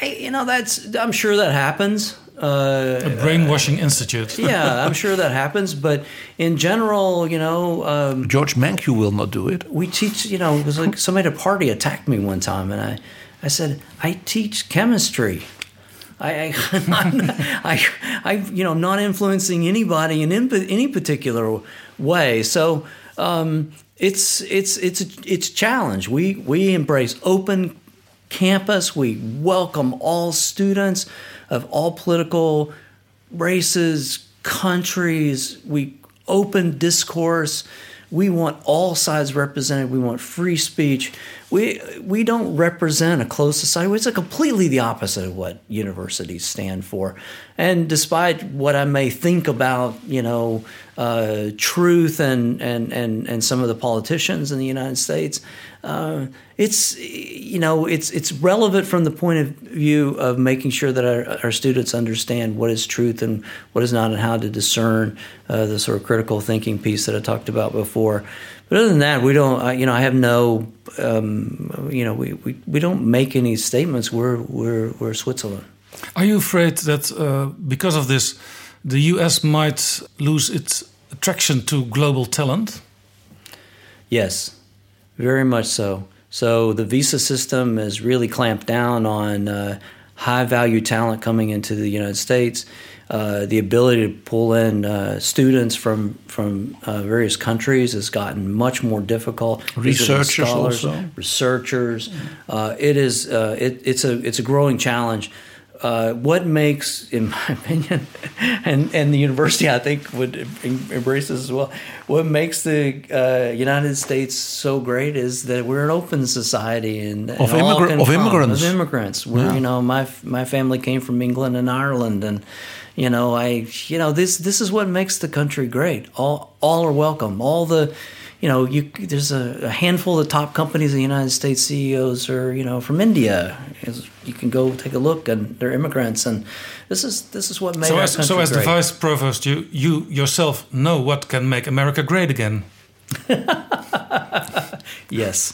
I, you know, that's I'm sure that happens. Uh, a brainwashing institute. yeah, I'm sure that happens. But in general, you know, um, George Mankiw will not do it. we teach. You know, it was like somebody at a party attacked me one time, and I, I said, I teach chemistry. I, I, I, I, you know, not influencing anybody in any particular way. So um, it's it's it's a, it's challenge. We we embrace open campus. We welcome all students of all political races, countries. We open discourse. We want all sides represented. We want free speech. We we don't represent a closed society. It's a completely the opposite of what universities stand for. And despite what I may think about, you know, uh, truth and, and and and some of the politicians in the United States, uh, it's you know it's it's relevant from the point of view of making sure that our, our students understand what is truth and what is not, and how to discern uh, the sort of critical thinking piece that I talked about before. But other than that, we don't. Uh, you know, I have no. Um, you know, we, we, we don't make any statements. We're we're we're Switzerland. Are you afraid that uh, because of this, the US might lose its attraction to global talent? Yes, very much so. So the visa system has really clamped down on uh, high value talent coming into the United States. Uh, the ability to pull in uh, students from from uh, various countries has gotten much more difficult. Researchers scholars, also. researchers. Uh, it is uh, it, it's a it's a growing challenge. Uh, what makes, in my opinion, and and the university I think would embrace this as well. What makes the uh, United States so great is that we're an open society and, and Of immigra- of immigrants. Of immigrants. We're you know my my family came from England and Ireland and. You know, I you know this this is what makes the country great. All all are welcome. All the you know, you there's a, a handful of the top companies in the United States CEOs are you know from India. Is- You can go take a look, and they're immigrants, and this is this is what made So our as, country so as the vice provost, you you yourself know what can make America great again. yes,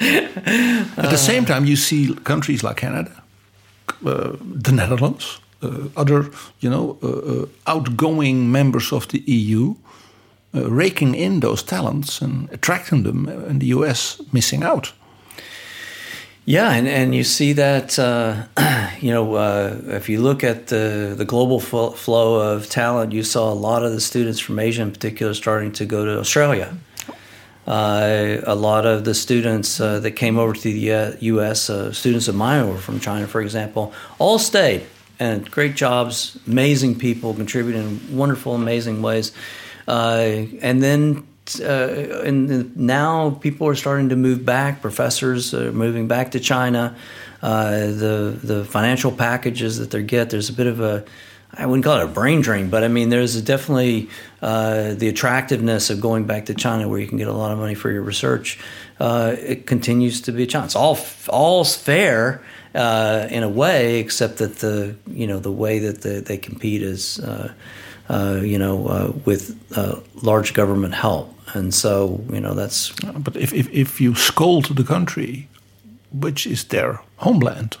At the same time, you see countries like Canada, the Netherlands, uh, other you know uh, uh, outgoing members of the EU, uh, raking in those talents and attracting them, uh, and the US missing out. yeah, and and you see that uh, you know uh, if you look at the the global fl- flow of talent, you saw a lot of the students from Asia, in particular, starting to go to Australia. Uh, a lot of the students uh, that came over to the uh, U.S., uh, students of mine were from China, for example, all stayed and great jobs, amazing people, contributing in wonderful, amazing ways. Uh, and then uh, and now people are starting to move back. Professors are moving back to China. The the financial packages that they get, there's a bit of a I wouldn't call it a brain drain, but I mean, there's definitely uh, the attractiveness of going back to China, where you can get a lot of money for your research. Uh, it continues to be a. It's all all's fair uh, in a way, except that the you know the way that the, they compete is uh, uh, you know uh, with large government help, and so you know that's But if, if, if you scold the country, which is their homeland,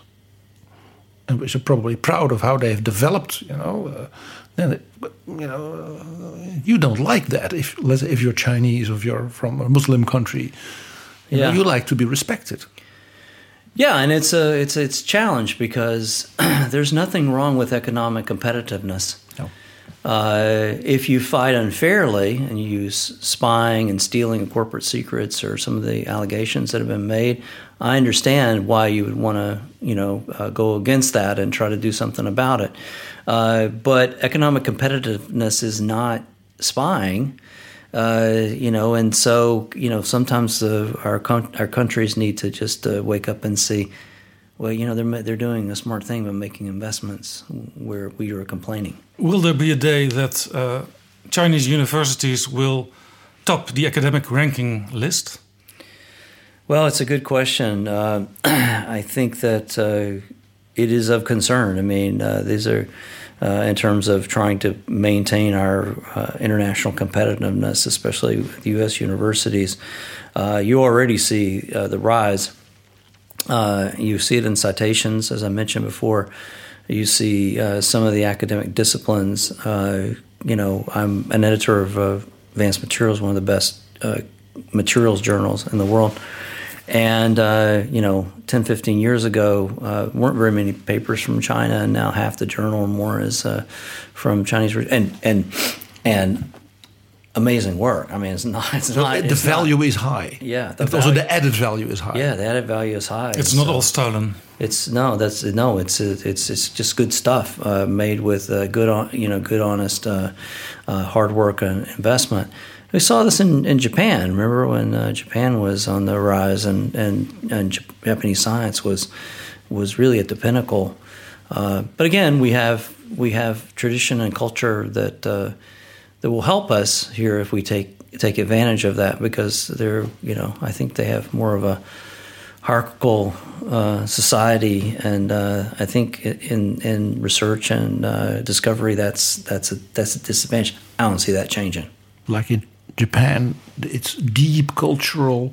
and which are probably proud of how they've developed, you know, uh, then it, but, you know uh, you don't like that if let's say if you're Chinese or if you're from a Muslim country. You, know, Yeah. you like to be respected. Yeah, and it's a it's it's a challenge because there's nothing wrong with economic competitiveness. No. Uh, if you fight unfairly and you use spying and stealing of corporate secrets or some of the allegations that have been made, I understand why you would want to you know uh, go against that and try to do something about it. Uh, but economic competitiveness is not spying. Uh, you know, and so you know, sometimes our con- our countries need to just uh, wake up and see, well, you know, they're they're doing a smart thing by making investments where we are complaining. Will there be a day that uh, Chinese universities will top the academic ranking list? Well, it's a good question. Uh, I think that uh, it is of concern. I mean, uh, these are uh, in terms of trying to maintain our uh, international competitiveness, especially with U.S. universities. Uh, you already see the rise. You see it in citations, as I mentioned before. You see some of the academic disciplines. you know, I'm an editor of Advanced Materials, one of the best materials journals in the world. And, uh, you know, 10, 15 years ago, uh, weren't very many papers from China, and now half the journal or more is uh, from Chinese. And, and, and amazing work. I mean, it's not. It's not the it's value not, is high. Yeah, and also the added value is high. Yeah, the added value is high. It's not all stolen. It's no, that's no. It's it's it's just good stuff uh, made with uh, good, you know, good, honest, uh, uh hard work and investment. We saw this in, in Japan. Remember when uh, Japan was on the rise and, and, and Japanese science was was really at the pinnacle. Uh, but again, we have we have tradition and culture that uh, that will help us here if we take take advantage of that because they're you know I think they have more of a hierarchical uh, society, and uh, I think in in research and uh, discovery that's that's a that's a disadvantage. I don't see that changing. Like in Japan, it's deep cultural,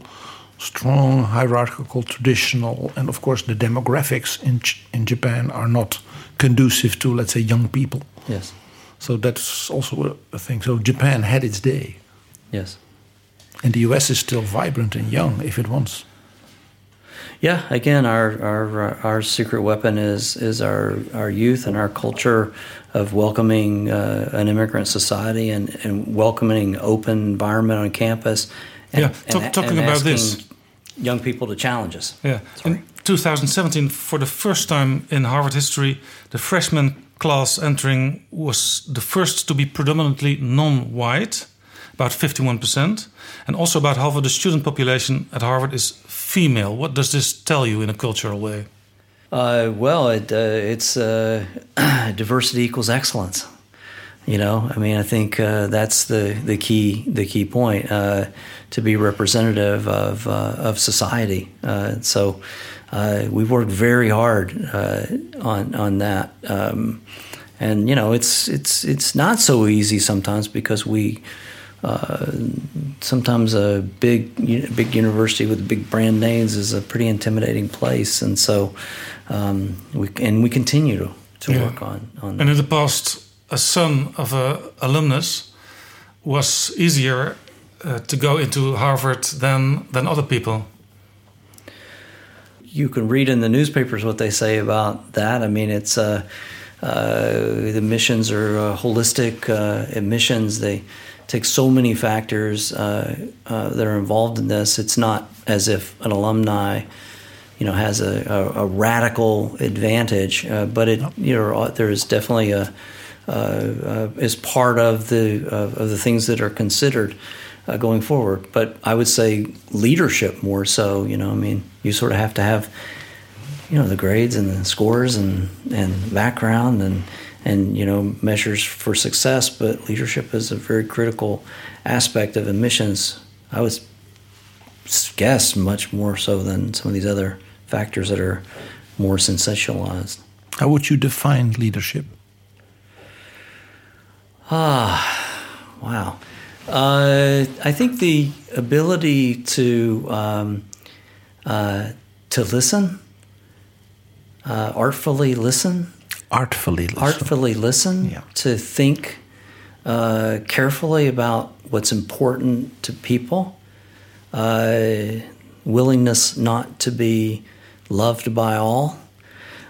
strong hierarchical, traditional, and of course the demographics in in Japan are not conducive to, let's say, young people. Yes. So that's also a thing. So Japan had its day. Yes. And the U.S. is still vibrant and young if it wants. Yeah, again, our our our secret weapon is is our our youth and our culture of welcoming uh, an immigrant society and, and welcoming open environment on campus. And, yeah, talk, and, talking and about this, young people to challenge us. Yeah, Sorry. in 2017, for the first time in Harvard history, the freshman class entering was the first to be predominantly non-white, about 51%, and also about half of the student population at Harvard is female. What does this tell you in a cultural way? Uh, well, it, uh, it's uh, diversity equals excellence. You know, I mean, I think uh, that's the, the key the key point uh, to be representative of uh, of society. so we've worked very hard on on that, um, and you know, it's it's it's not so easy sometimes because we uh, sometimes a big big university with big brand names is a pretty intimidating place, and so um, we and we continue to, to yeah. work on on. That. And in the past, a son of a alumnus was easier uh, to go into Harvard than than other people. You can read in the newspapers what they say about that. I mean, it's uh, uh the missions are holistic admissions. They take so many factors uh, uh, that are involved in this. It's not as if an alumni, you know, has a, a, a radical advantage, uh, but it you know there is definitely a uh, uh, is part of the of the things that are considered. Uh, going forward, but I would say leadership more so. You know, I mean, you sort of have to have, you know, the grades and the scores and and background and and you know measures for success, but leadership is a very critical aspect of admissions. I would guess much more so than some of these other factors that are more sensationalized. How would you define leadership? Ah, wow. Uh, I think the ability to um, uh, to listen, uh, artfully listen, artfully listen. artfully listen yeah. to think uh, carefully about what's important to people uh, willingness not to be loved by all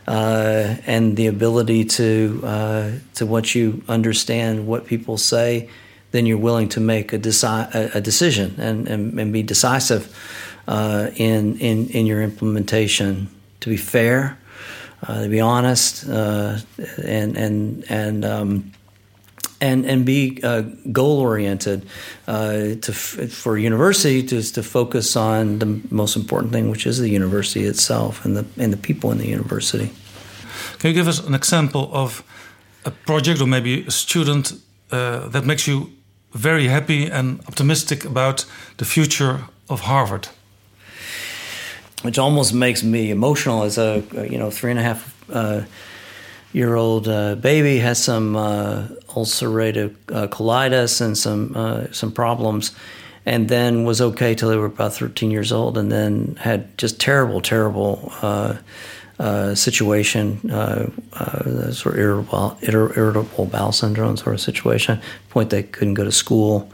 uh, and the ability to uh, to once you understand what people say then you're willing to make a, deci- a decision and, and, and, be decisive uh, in, in, in your implementation to be fair uh, to be honest, uh, and and and um, and and be uh, goal oriented. Uh, to for university to to focus on the most important thing, which is the university itself and the and the people in the university. Can you give us an example of a project or maybe a student uh, that makes you very happy and optimistic about the future of Harvard? Which almost makes me emotional as a you know three and a half uh, year old uh, baby has some uh, ulcerative uh, colitis and some uh, some problems, and then was okay till they were about 13 years old, and then had just terrible, terrible uh, uh, situation, sort of irritable, irritable bowel syndrome sort of situation. Point they couldn't go to school,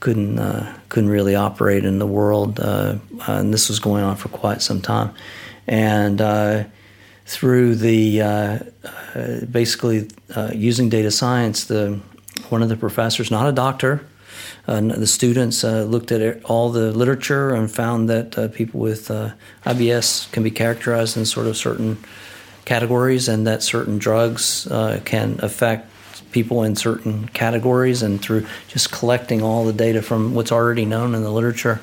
couldn't couldn't really operate in the world, and this was going on for quite some time, and through the uh, uh, basically uh, using data science, the one of the professors, not a doctor, uh, the students uh, looked at all the literature and found that uh, people with IBS can be characterized in sort of certain categories, and that certain drugs can affect people in certain categories. And through just collecting all the data from what's already known in the literature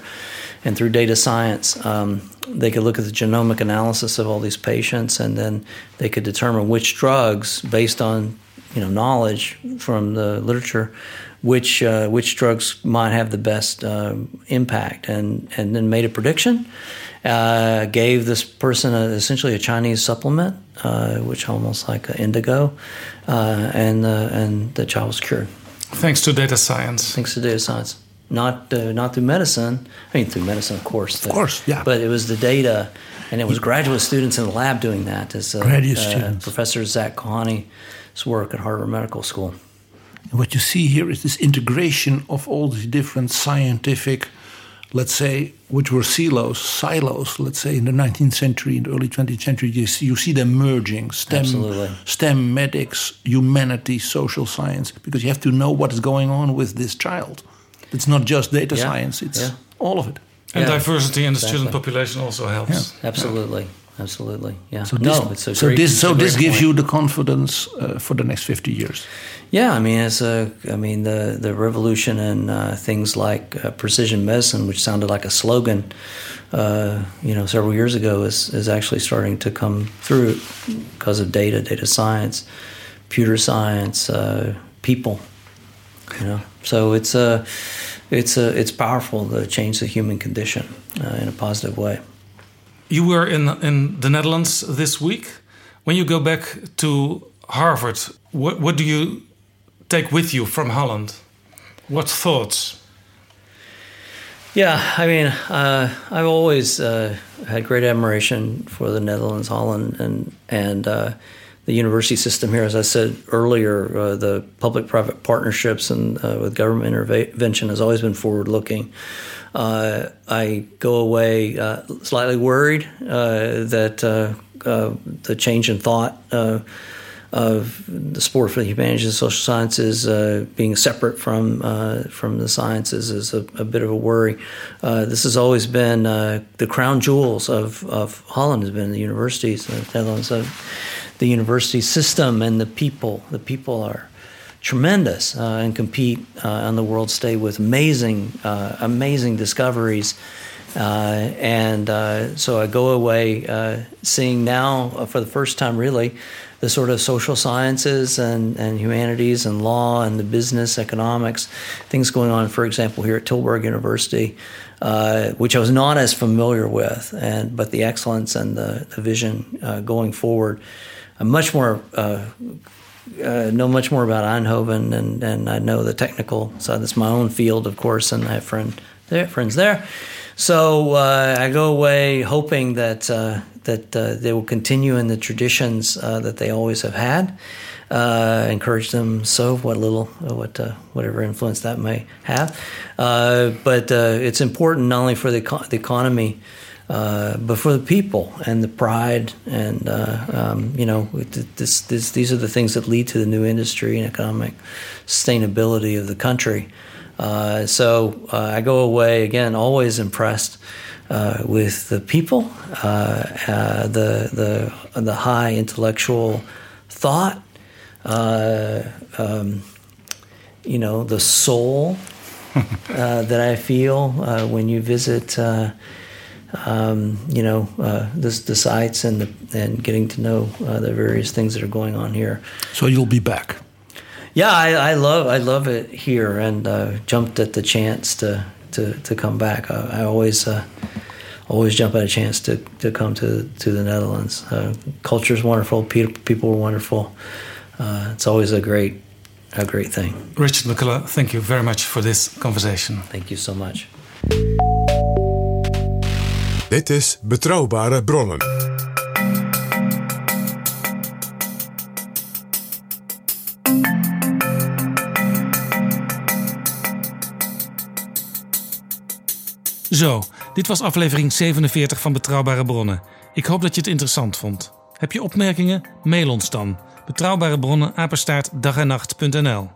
and through data science, um, they could look at the genomic analysis of all these patients, and then they could determine which drugs, based on you know knowledge from the literature, which uh, which drugs might have the best uh, impact, and and then made a prediction. Uh, gave this person a, essentially a Chinese supplement, uh, which almost like indigo, uh, and and the child was cured. Thanks to data science. Thanks to data science not uh, not through medicine. I mean, through medicine, of course. Of course, yeah. But it was the data, and it was graduate students in the lab doing that. As uh, graduate uh, students. Professor Zach Kohani's work at Harvard Medical School. And what you see here is this integration of all these different scientific, let's say, which were silos, silos. Let's say in the 19th century, in the early 20th century, you see, you see them merging. STEM, Absolutely. STEM, medics, humanity, social science, because you have to know what is going on with this child. It's not just data Yeah. science; it's Yeah. all of it. And Yeah, diversity in the exactly. student population also helps. Absolutely, absolutely. Yeah. So this, no, it's a so great, this, so this gives point. you the confidence uh, for the next fifty years. Yeah, I mean, it's a, I mean, the the revolution in uh, things like uh, precision medicine, which sounded like a slogan, uh, you know, several years ago, is is actually starting to come through because of data, data science, computer science, uh, people. You know, so it's a, it's a, it's powerful to change the human condition uh, in a positive way. You were in in the Netherlands this week. When you go back to Harvard, what what do you take with you from Holland? What thoughts? Yeah, I mean, uh, I've always uh, had great admiration for the Netherlands, Holland, and and uh, the university system here. As I said earlier, uh, the public-private partnerships and uh, with government intervention has always been forward-looking. Uh, I go away slightly worried that the change in thought of the sport for the humanities and social sciences uh, being separate from uh, from the sciences is a, a bit of a worry. Uh, this has always been uh, the crown jewels of, of Holland has been the universities, the Netherlands, uh, the university system and the people. The people are tremendous uh, and compete on the world stage with amazing, amazing discoveries. Uh, and uh, so I go away uh, seeing now, for the first time, really, the sort of social sciences and, and humanities and law and the business, economics, things going on, for example, here at Tilburg University, uh, which I was not as familiar with, and but the excellence and the, the vision uh, going forward. I'm much more uh, uh, know much more about Eindhoven, and, and I know the technical side. That's my own field, of course, and I have friend there, friends there. So uh, I go away hoping that uh, that uh, they will continue in the traditions uh, that they always have had. Uh, encourage them so what little what uh, whatever influence that may have, but it's important not only for the, eco- the economy but for the people and the pride and um, you know this, this, these are the things that lead to the new industry and economic sustainability of the country. Uh, so uh, I go away again always impressed uh, with the people, uh, uh, the the the high intellectual thought. Uh, um, you know, the soul uh, that I feel uh, when you visit, uh, um, you know, uh, the, the sites and the, and getting to know uh, the various things that are going on here. So you'll be back. Yeah, I, I love I love it here, and uh, jumped at the chance to to, to come back. I, I always uh, always jump at a chance to, to come to to the Netherlands. Uh, culture is wonderful. People people are wonderful. Uh, it's always a great a great thing. Richard McCullough, thank you very much for this conversation. Thank you so much. Dit is Betrouwbare Bronnen. Zo, dit was aflevering 47 van Betrouwbare Bronnen. Ik hoop dat je het interessant vond. Heb je opmerkingen? Mail ons dan. Betrouwbare bronnen, apenstaart, dag en nacht.nl.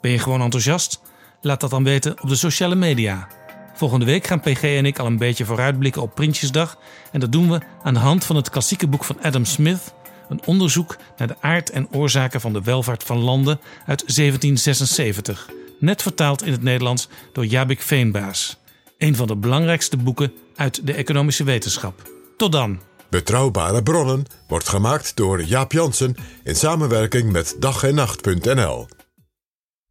Ben je gewoon enthousiast? Laat dat dan weten op de sociale media. Volgende week gaan PG en ik al een beetje vooruitblikken op Prinsjesdag. En dat doen we aan de hand van het klassieke boek van Adam Smith. Een onderzoek naar de aard en oorzaken van de welvaart van landen uit 1776. Net vertaald in het Nederlands door Jabik Veenbaas. Een van de belangrijkste boeken uit de economische wetenschap. Tot dan! Betrouwbare Bronnen wordt gemaakt door Jaap Jansen in samenwerking met dag en nacht.nl.